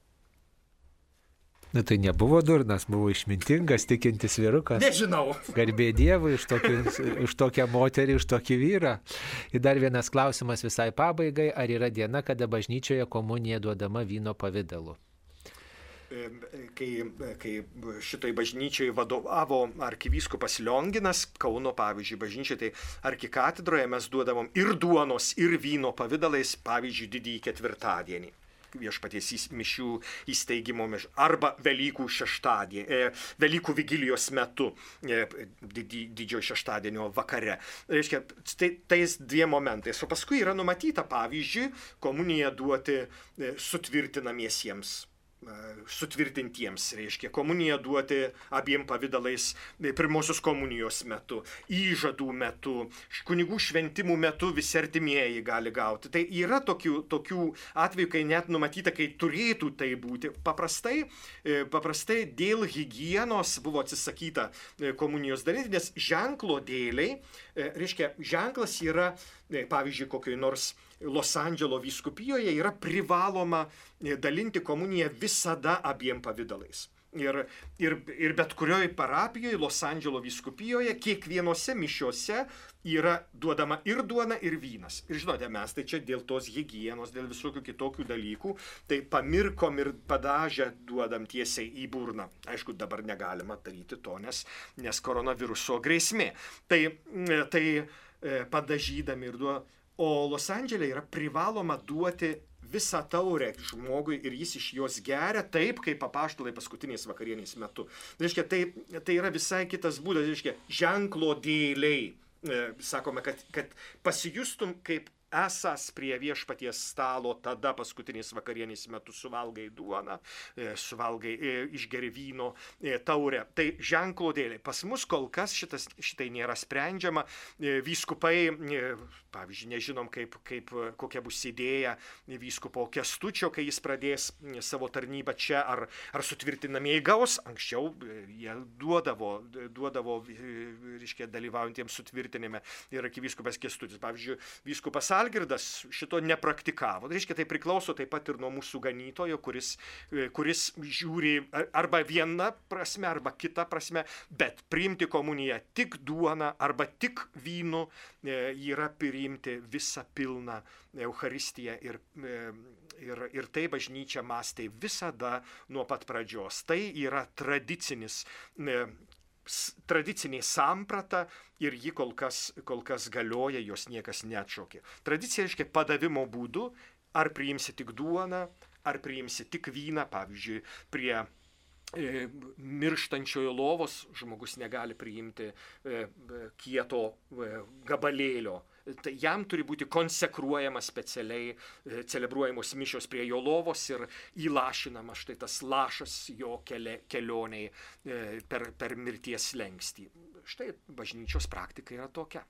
Na tai nebuvo durnas, buvo išmintingas, tikintis vyrukas. Nežinau. Garbė Dievui už, tokį, už tokią moterį, už tokį vyrą. Ir dar vienas klausimas visai pabaigai. Ar yra diena, kada bažnyčioje komunija duodama vyno pavydalu? Kai, kai šitai bažnyčiai vadovavo arkivyskupas Lionginas, Kauno pavyzdžiui, bažnyčiai, tai arkikatedroje mes duodavom ir duonos, ir vyno pavydalais, pavyzdžiui, didįjį ketvirtadienį viešpaties mišių įsteigimo mišių arba Velykų šeštadienį, e, Velykų vigilijos metu, e, didžiojo šeštadienio vakare. Reiškia, tai, tais dviem momentais. O paskui yra numatyta, pavyzdžiui, komuniją duoti e, sutvirtinamiesiems sutvirtintiems, reiškia, komuniją duoti abiem pavydalais pirmosios komunijos metu, įžadų metu, kunigų šventimų metu visi artimieji gali gauti. Tai yra tokių, tokių atvejų, kai net numatyta, kai turėtų tai būti. Paprastai, paprastai dėl hygienos buvo atsisakyta komunijos daryti, nes ženklo dėliai, reiškia, ženklas yra, pavyzdžiui, kokioj nors Los Andželo vyskupijoje yra privaloma dalinti komuniją visada abiem pavydalais. Ir, ir, ir bet kurioje parapijoje, Los Andželo vyskupijoje, kiekvienose mišiuose yra duodama ir duona, ir vynas. Ir žinote, mes tai čia dėl tos hygienos, dėl visokių kitokių dalykų, tai pamirkom ir padažę duodam tiesiai į burną. Aišku, dabar negalima daryti to, nes, nes koronaviruso grėsmė. Tai, tai padažydami ir duodam O Los Andželė yra privaloma duoti visą taurę žmogui ir jis iš jos geria taip, kaip papaštalai paskutiniais vakarienės metu. Reiškia, tai, tai yra visai kitas būdas, reiškia, ženklo dėliai. E, sakome, kad, kad pasijustum kaip esas prie viešpaties stalo, tada paskutiniais vakarienės metu suvalgai duoną, e, suvalgai e, išgeri vyno taurę. Tai ženklo dėlė. Pas mus kol kas šitas, šitai nėra sprendžiama. Vyskupai Pavyzdžiui, nežinom, kaip, kaip, kokia bus idėja vyskupo kestučio, kai jis pradės savo tarnybą čia, ar, ar sutvirtinamieji gaus. Anksčiau e, jie duodavo, duodavo reiškia, dalyvaujantiems sutvirtinime ir arkivyskupas kestutis. Pavyzdžiui, vyskupas Algirdas šito nepraktikavo. Tai reiškia, tai priklauso taip pat ir nuo mūsų ganytojo, kuris, e, kuris žiūri arba viena prasme, arba kita prasme, bet priimti komuniją tik duona arba tik vynu e, yra pirmiausia priimti visą pilną Eucharistiją ir, e, ir, ir tai bažnyčia mąstė visada nuo pat pradžios. Tai yra tradicinis e, tradicinė samprata ir ji kol kas, kol kas galioja, jos niekas neatšaukė. Tradicija reiškia padavimo būdu, ar priimsi tik duoną, ar priimsi tik vyną, pavyzdžiui, prie e, mirštančiojo lovos žmogus negali priimti kieto gabalėlio tai jam turi būti konsekruojama specialiai, e, celebruojamos mišios prie jo lovos ir įlašinama štai tas lašas jo keli, kelioniai e, per, per mirties lengstį. Štai bažnyčios praktika yra tokia.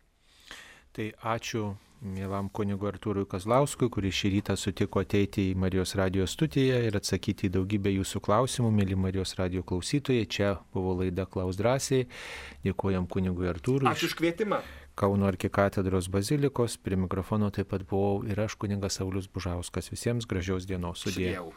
Tai ačiū mielam kunigu Artūrui Kazlauskui, kuris šį rytą sutiko ateiti į Marijos radijos studiją ir atsakyti į daugybę jūsų klausimų, mėly Marijos radio klausytojai. Čia buvo laida Klaus drąsiai. Dėkojam kunigui Artūrui. Ačiū už kvietimą. Kauno arkikatedros bazilikos, prie mikrofono taip pat buvau ir aš kuningas Saulis Bužauskas. Visiems gražios dienos sudėjau.